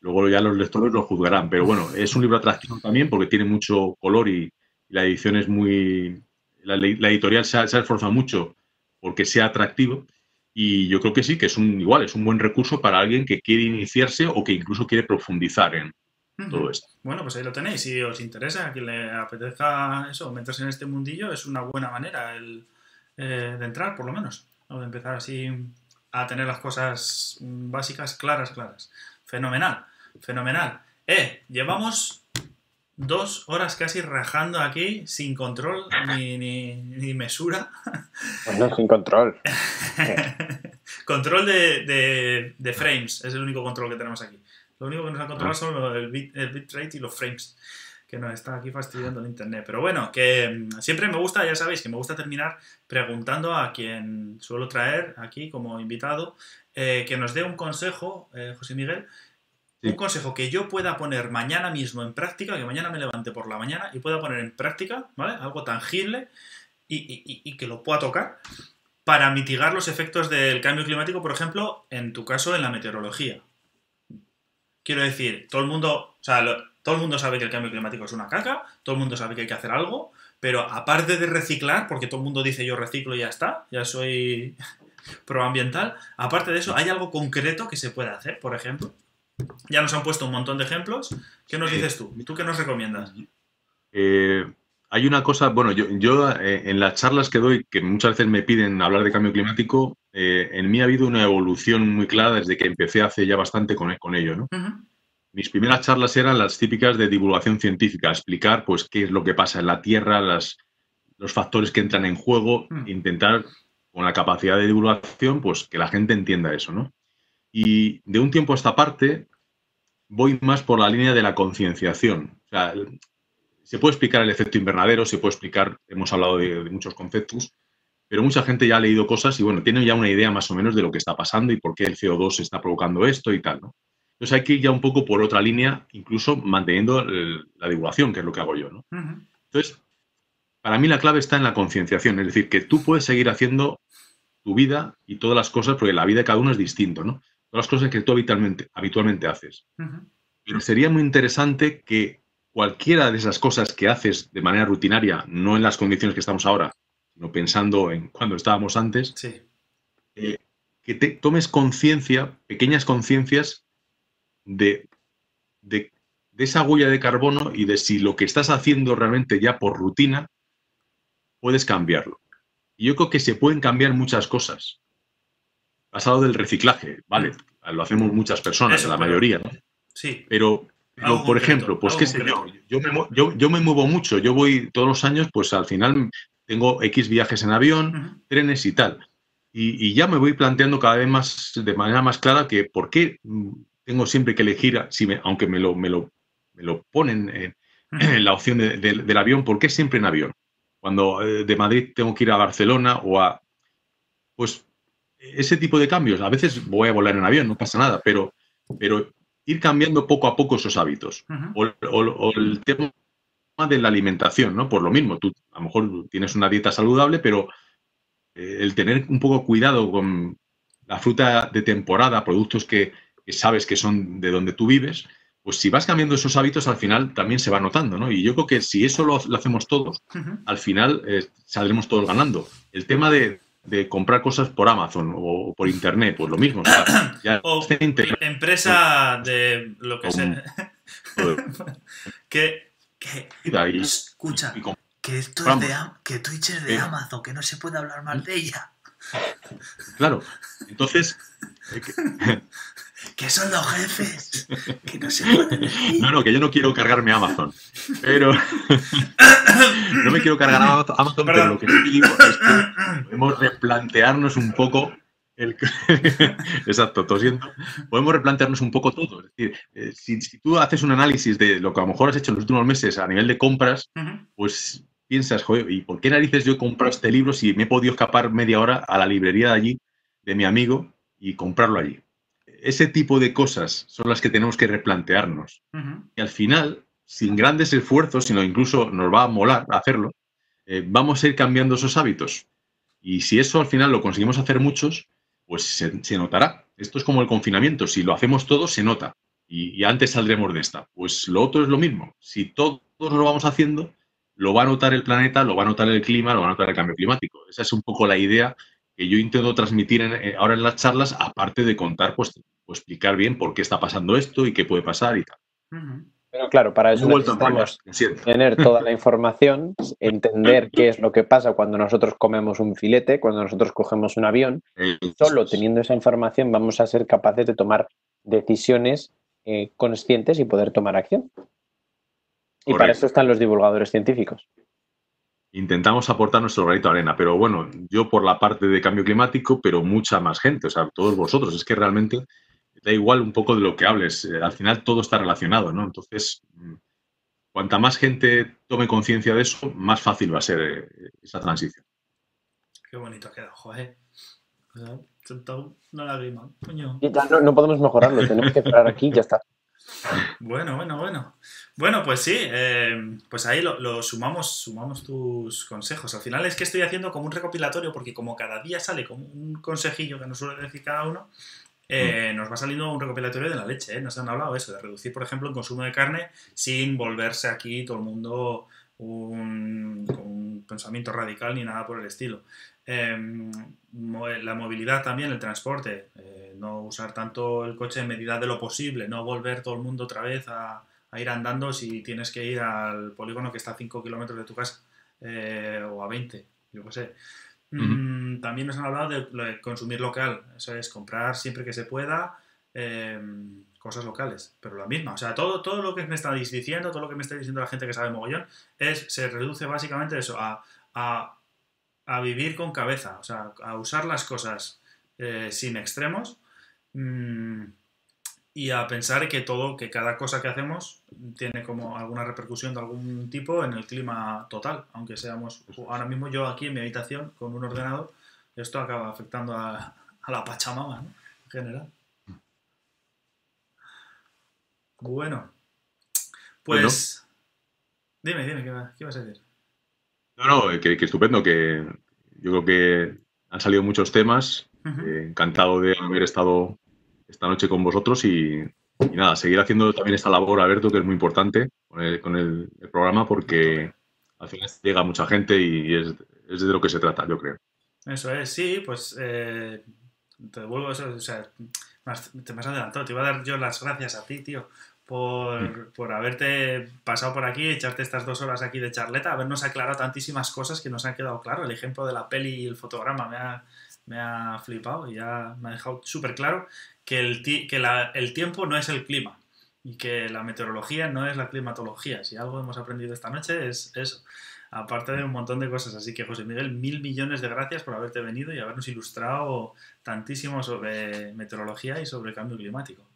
luego ya los lectores lo juzgarán. Pero bueno, es un libro atractivo también porque tiene mucho color y, la edición es muy... La, editorial se ha, esforzado mucho porque sea atractivo y yo creo que sí, que es un igual, es un buen recurso para alguien que quiere iniciarse o que incluso quiere profundizar en, todo esto. Bueno, pues ahí lo tenéis. Si os interesa, a quien le apetezca eso, meterse en este mundillo, es una buena manera el, eh, de entrar, por lo menos. O de empezar así a tener las cosas básicas claras, claras. Fenomenal, fenomenal. Eh, llevamos dos horas casi rajando aquí sin control ni, ni, mesura. Bueno, sin control. control de, de, frames, es el único control que tenemos aquí. Lo único que nos ha controlado son el, bit, el bitrate y los frames, que nos está aquí fastidiando el internet. Pero bueno, que mm, siempre me gusta, ya sabéis, que me gusta terminar preguntando a quien suelo traer aquí como invitado, eh, que nos dé un consejo, eh, José Miguel, un consejo que yo pueda poner mañana mismo en práctica, que mañana me levante por la mañana y pueda poner en práctica, ¿vale? Algo tangible y, y que lo pueda tocar para mitigar los efectos del cambio climático, por ejemplo, en tu caso en la meteorología. Quiero decir, todo el mundo, o sea, todo el mundo sabe que el cambio climático es una caca, todo el mundo sabe que hay que hacer algo, pero aparte de reciclar, porque todo el mundo dice yo reciclo y ya está, ya soy proambiental, aparte de eso, ¿hay algo concreto que se pueda hacer, por ejemplo? Ya nos han puesto un montón de ejemplos. ¿Qué nos dices tú? ¿Tú qué nos recomiendas? Eh, hay una cosa, bueno, yo, eh, en las charlas que doy, que muchas veces me piden hablar de cambio climático, eh, en mí ha habido una evolución muy clara desde que empecé hace ya bastante con, con ello, ¿no? Mis primeras charlas eran las típicas de divulgación científica, explicar pues qué es lo que pasa en la Tierra, las, los factores que entran en juego, mm. intentar con la capacidad de divulgación, pues que la gente entienda eso, ¿no? Y de un tiempo a esta parte voy más por la línea de la concienciación. O sea, se puede explicar el efecto invernadero, se puede explicar, hemos hablado de, muchos conceptos, pero mucha gente ya ha leído cosas y bueno, tiene ya una idea más o menos de lo que está pasando y por qué el CO2 está provocando esto y tal, ¿no? Entonces hay que ir ya un poco por otra línea, incluso manteniendo la divulgación, que es lo que hago yo, ¿no? Entonces, para mí la clave está en la concienciación, es decir, que tú puedes seguir haciendo tu vida y todas las cosas, porque la vida de cada uno es distinto, ¿no? Todas las cosas que tú habitualmente, habitualmente haces. Pero sería muy interesante que cualquiera de esas cosas que haces de manera rutinaria, no en las condiciones que estamos ahora, sino pensando en cuando estábamos antes, eh, que te tomes conciencia, pequeñas conciencias de, de, esa huella de carbono y de si lo que estás haciendo realmente ya por rutina, puedes cambiarlo. Y yo creo que se pueden cambiar muchas cosas. Pasado del reciclaje, vale, lo hacemos muchas personas, la mayoría, ¿no? Sí. Pero por ejemplo, pues qué sé yo, yo me, muevo mucho, yo voy todos los años, pues al final tengo X viajes en avión, trenes y tal. Y, ya me voy planteando cada vez más, de manera más clara, que por qué tengo siempre que elegir, si aunque me lo, me lo, me lo ponen en, la opción del avión, ¿por qué siempre en avión? Cuando eh, de Madrid tengo que ir a Barcelona o a... Pues ese tipo de cambios. A veces voy a volar en avión, no pasa nada, pero, pero ir cambiando poco a poco esos hábitos. o, el tema de la alimentación, ¿no? Por lo mismo, tú a lo mejor tienes una dieta saludable, pero eh, el tener un poco cuidado con, la fruta de temporada, productos que, sabes que son de donde tú vives, pues si vas cambiando esos hábitos, al final también se va notando, ¿no? Y yo creo que si eso lo, hacemos todos, al final eh, saldremos todos ganando. El tema de, comprar cosas por Amazon o por Internet, pues lo mismo. O, empresa de lo que sea. que, que escucha, que, esto es de, que Twitch es de Amazon, que no se puede hablar mal de ella. Claro, entonces... que son los jefes, que no se puede decir. No, no, que yo no quiero cargarme Amazon, pero... no me quiero cargar a Amazon, pero lo que sí digo es que podemos replantearnos un poco el... Exacto, tosiendo. Podemos replantearnos un poco todo. Es decir, eh, si, tú haces un análisis de lo que a lo mejor has hecho en los últimos meses a nivel de compras, pues piensas, joder, ¿y por qué narices yo he comprado este libro si me he podido escapar media hora a la librería de allí, de mi amigo, y comprarlo allí? Ese tipo de cosas son las que tenemos que replantearnos. Y al final, sin grandes esfuerzos, sino incluso nos va a molar hacerlo, eh, vamos a ir cambiando esos hábitos. Y si eso al final lo conseguimos hacer muchos, pues se, notará. Esto es como el confinamiento. Si lo hacemos todos, se nota. Y, y, antes saldremos de esta. Pues lo otro es lo mismo. Si todos lo vamos haciendo, lo va a notar el planeta, lo va a notar el clima, lo va a notar el cambio climático. Esa es un poco la idea que yo intento transmitir eh, ahora en las charlas, aparte de contar, pues, pues, explicar bien por qué está pasando esto y qué puede pasar y tal. Pero claro, para eso necesitamos tener toda la información, entender qué es lo que pasa cuando nosotros comemos un filete, cuando nosotros cogemos un avión. Solo teniendo esa información vamos a ser capaces de tomar decisiones eh, conscientes y poder tomar acción. Y para eso están los divulgadores científicos. Intentamos aportar nuestro granito de arena, pero bueno, yo por la parte de cambio climático, pero mucha más gente, o sea, todos vosotros. Es que realmente da igual un poco de lo que hables. Eh, al final todo está relacionado, ¿no? Entonces, mm, cuanta más gente tome conciencia de eso, más fácil va a ser eh, esa transición. Qué bonito ha quedado, joder. Una lágrima, coño. Y ya no, no podemos mejorarlo, tenemos que esperar aquí y ya está. Bueno, bueno, bueno. Bueno, pues sí, eh, pues ahí lo, sumamos, sumamos tus consejos. Al final es que estoy haciendo como un recopilatorio, porque como cada día sale como un consejillo que nos suele decir cada uno, eh, nos va saliendo un recopilatorio de la leche. ¿eh? Nos han hablado eso, de reducir, por ejemplo, el consumo de carne sin volverse aquí todo el mundo un, un pensamiento radical ni nada por el estilo. Em, la movilidad también, el transporte, eh, no usar tanto el coche en medida de lo posible, no volver todo el mundo otra vez a, ir andando si tienes que ir al polígono que está a 5 kilómetros de tu casa eh, o a 20, yo qué sé. Mm, también nos han hablado de, consumir local, eso es comprar siempre que se pueda em, cosas locales, pero la misma, o sea, todo, todo lo que me estáis diciendo, todo lo que me está diciendo la gente que sabe mogollón, es, se reduce básicamente eso, a, a a vivir con cabeza, o sea, a usar las cosas eh, sin extremos. Mm, y a pensar que todo, que cada cosa que hacemos tiene como alguna repercusión de algún tipo en el clima total, aunque seamos, ahora mismo yo aquí en mi habitación con un ordenador, esto acaba afectando a, la Pachamama, ¿no? En general. Bueno, pues... Dime, dime, ¿qué, ¿qué vas a decir? No, no, que, estupendo, que yo creo que han salido muchos temas. Eh, encantado de haber estado esta noche con vosotros y, nada, seguir haciendo también esta labor, Alberto, que es muy importante con el, programa porque al final llega mucha gente y es, es, de lo que se trata, yo creo. Eso es, sí, pues eh, te devuelvo eso, o sea, te me has adelantado, te iba a dar yo las gracias a ti, tío, por, por, haberte pasado por aquí, echarte estas dos horas aquí de charleta, habernos aclarado tantísimas cosas que nos han quedado claro. El ejemplo de la peli y el fotograma me ha, me ha flipado y ya me ha dejado súper claro que, el, que la, el tiempo no es el clima y que la meteorología no es la climatología. Si algo hemos aprendido esta noche es eso. Aparte de un montón de cosas. Así que, José Miguel, mil millones de gracias por haberte venido y habernos ilustrado tantísimo sobre meteorología y sobre cambio climático.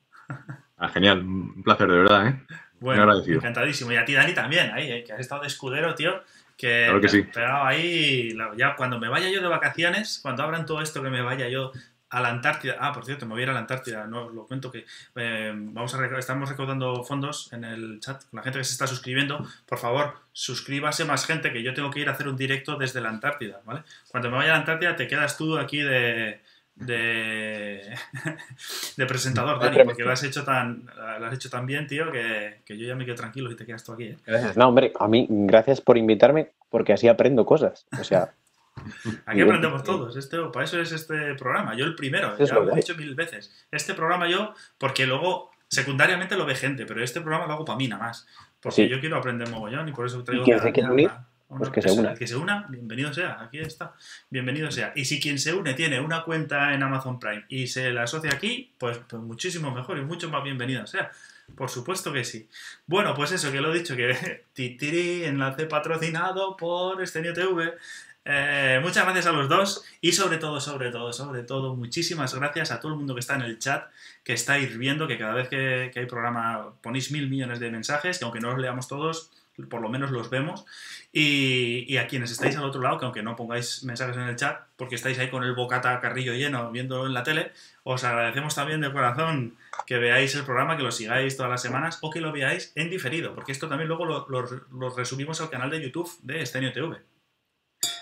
Ah, genial, un placer de verdad, ¿eh? Bueno, agradecido. encantadísimo. Y a ti, Dani, también, ahí, ¿eh? que has estado de escudero, tío. Que, claro que sí. ahí, ya cuando me vaya yo de vacaciones, cuando abran todo esto, que me vaya yo a la Antártida. Ah, por cierto, me voy a ir a la Antártida. No, lo cuento que eh, vamos a estamos recaudando fondos en el chat con la gente que se está suscribiendo. Por favor, suscríbase más gente que yo tengo que ir a hacer un directo desde la Antártida, ¿vale? Cuando me vaya a la Antártida te quedas tú aquí de, de, de presentador, Dani, porque lo has hecho tan, lo has hecho tan bien, tío, que, que yo ya me quedo tranquilo si te quedas tú aquí. ¿eh? Gracias. No, hombre, a mí, gracias por invitarme, porque así aprendo cosas. O sea, Aquí aprendemos todos. Este, para eso es este programa. Yo el primero, ya lo he dicho mil veces. Este programa yo, porque luego secundariamente lo ve gente, pero este programa lo hago para mí nada más. Porque yo quiero aprender mogollón y por eso traigo... ¿Y quién se unir? Pues que se una. Que se una, bienvenido sea, aquí está. Bienvenido sea. Y si quien se une tiene una cuenta en Amazon Prime y se la asocia aquí, pues, pues muchísimo mejor y mucho más bienvenido sea. Por supuesto que sí. Bueno, pues eso, que lo he dicho, que Titiri, enlace patrocinado por Estenio TV. Eh, muchas gracias a los dos y sobre todo, sobre todo, sobre todo, muchísimas gracias a todo el mundo que está en el chat, que estáis viendo, que cada vez que, que hay programa ponéis mil millones de mensajes, que aunque no los leamos todos, por lo menos los vemos. Y, a quienes estáis al otro lado, que aunque no pongáis mensajes en el chat, porque estáis ahí con el bocata carrillo lleno viendo en la tele, os agradecemos también de corazón que veáis el programa, que lo sigáis todas las semanas o que lo veáis en diferido, porque esto también luego lo, resumimos al canal de YouTube de Estenio TV.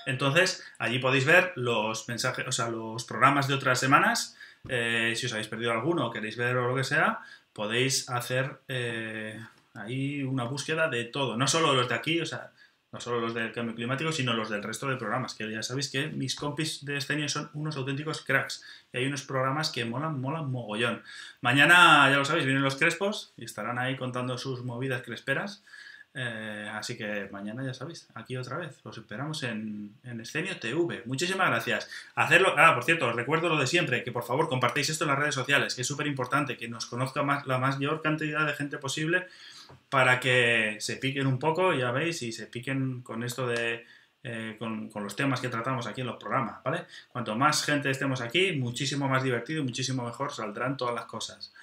Entonces, allí podéis ver los mensajes, o sea, los programas de otras semanas. Eh, si os habéis perdido alguno o queréis ver o lo que sea, podéis hacer eh, ahí una búsqueda de todo. No solo los de aquí, o sea, no solo los del cambio climático, sino los del resto de programas, que ya sabéis que mis compis de este son unos auténticos cracks. Y hay unos programas que molan, molan mogollón. Mañana, ya lo sabéis, vienen los Crespos y estarán ahí contando sus movidas cresperas. Eh, así que mañana ya sabéis, aquí otra vez. Os esperamos en, en Escenio TV. Muchísimas gracias. Hacerlo. Ah, por cierto, os recuerdo lo de siempre, que por favor compartáis esto en las redes sociales, que es súper importante, que nos conozca más, la mayor cantidad de gente posible para que se piquen un poco, ya veis, y se piquen con esto de. Eh, con, los temas que tratamos aquí en los programas, ¿vale? Cuanto más gente estemos aquí, muchísimo más divertido y muchísimo mejor saldrán todas las cosas.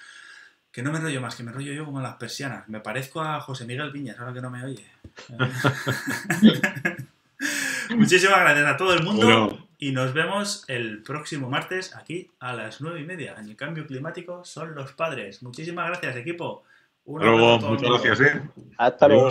Que no me rollo más, que me rollo yo como las persianas. Me parezco a José Miguel Viñas, ahora que no me oye. Muchísimas gracias a todo el mundo y nos vemos el próximo martes aquí a las nueve y media. En el cambio climático son los padres. Muchísimas gracias, equipo. Hasta luego, muchas gracias. ¿eh? Hasta luego.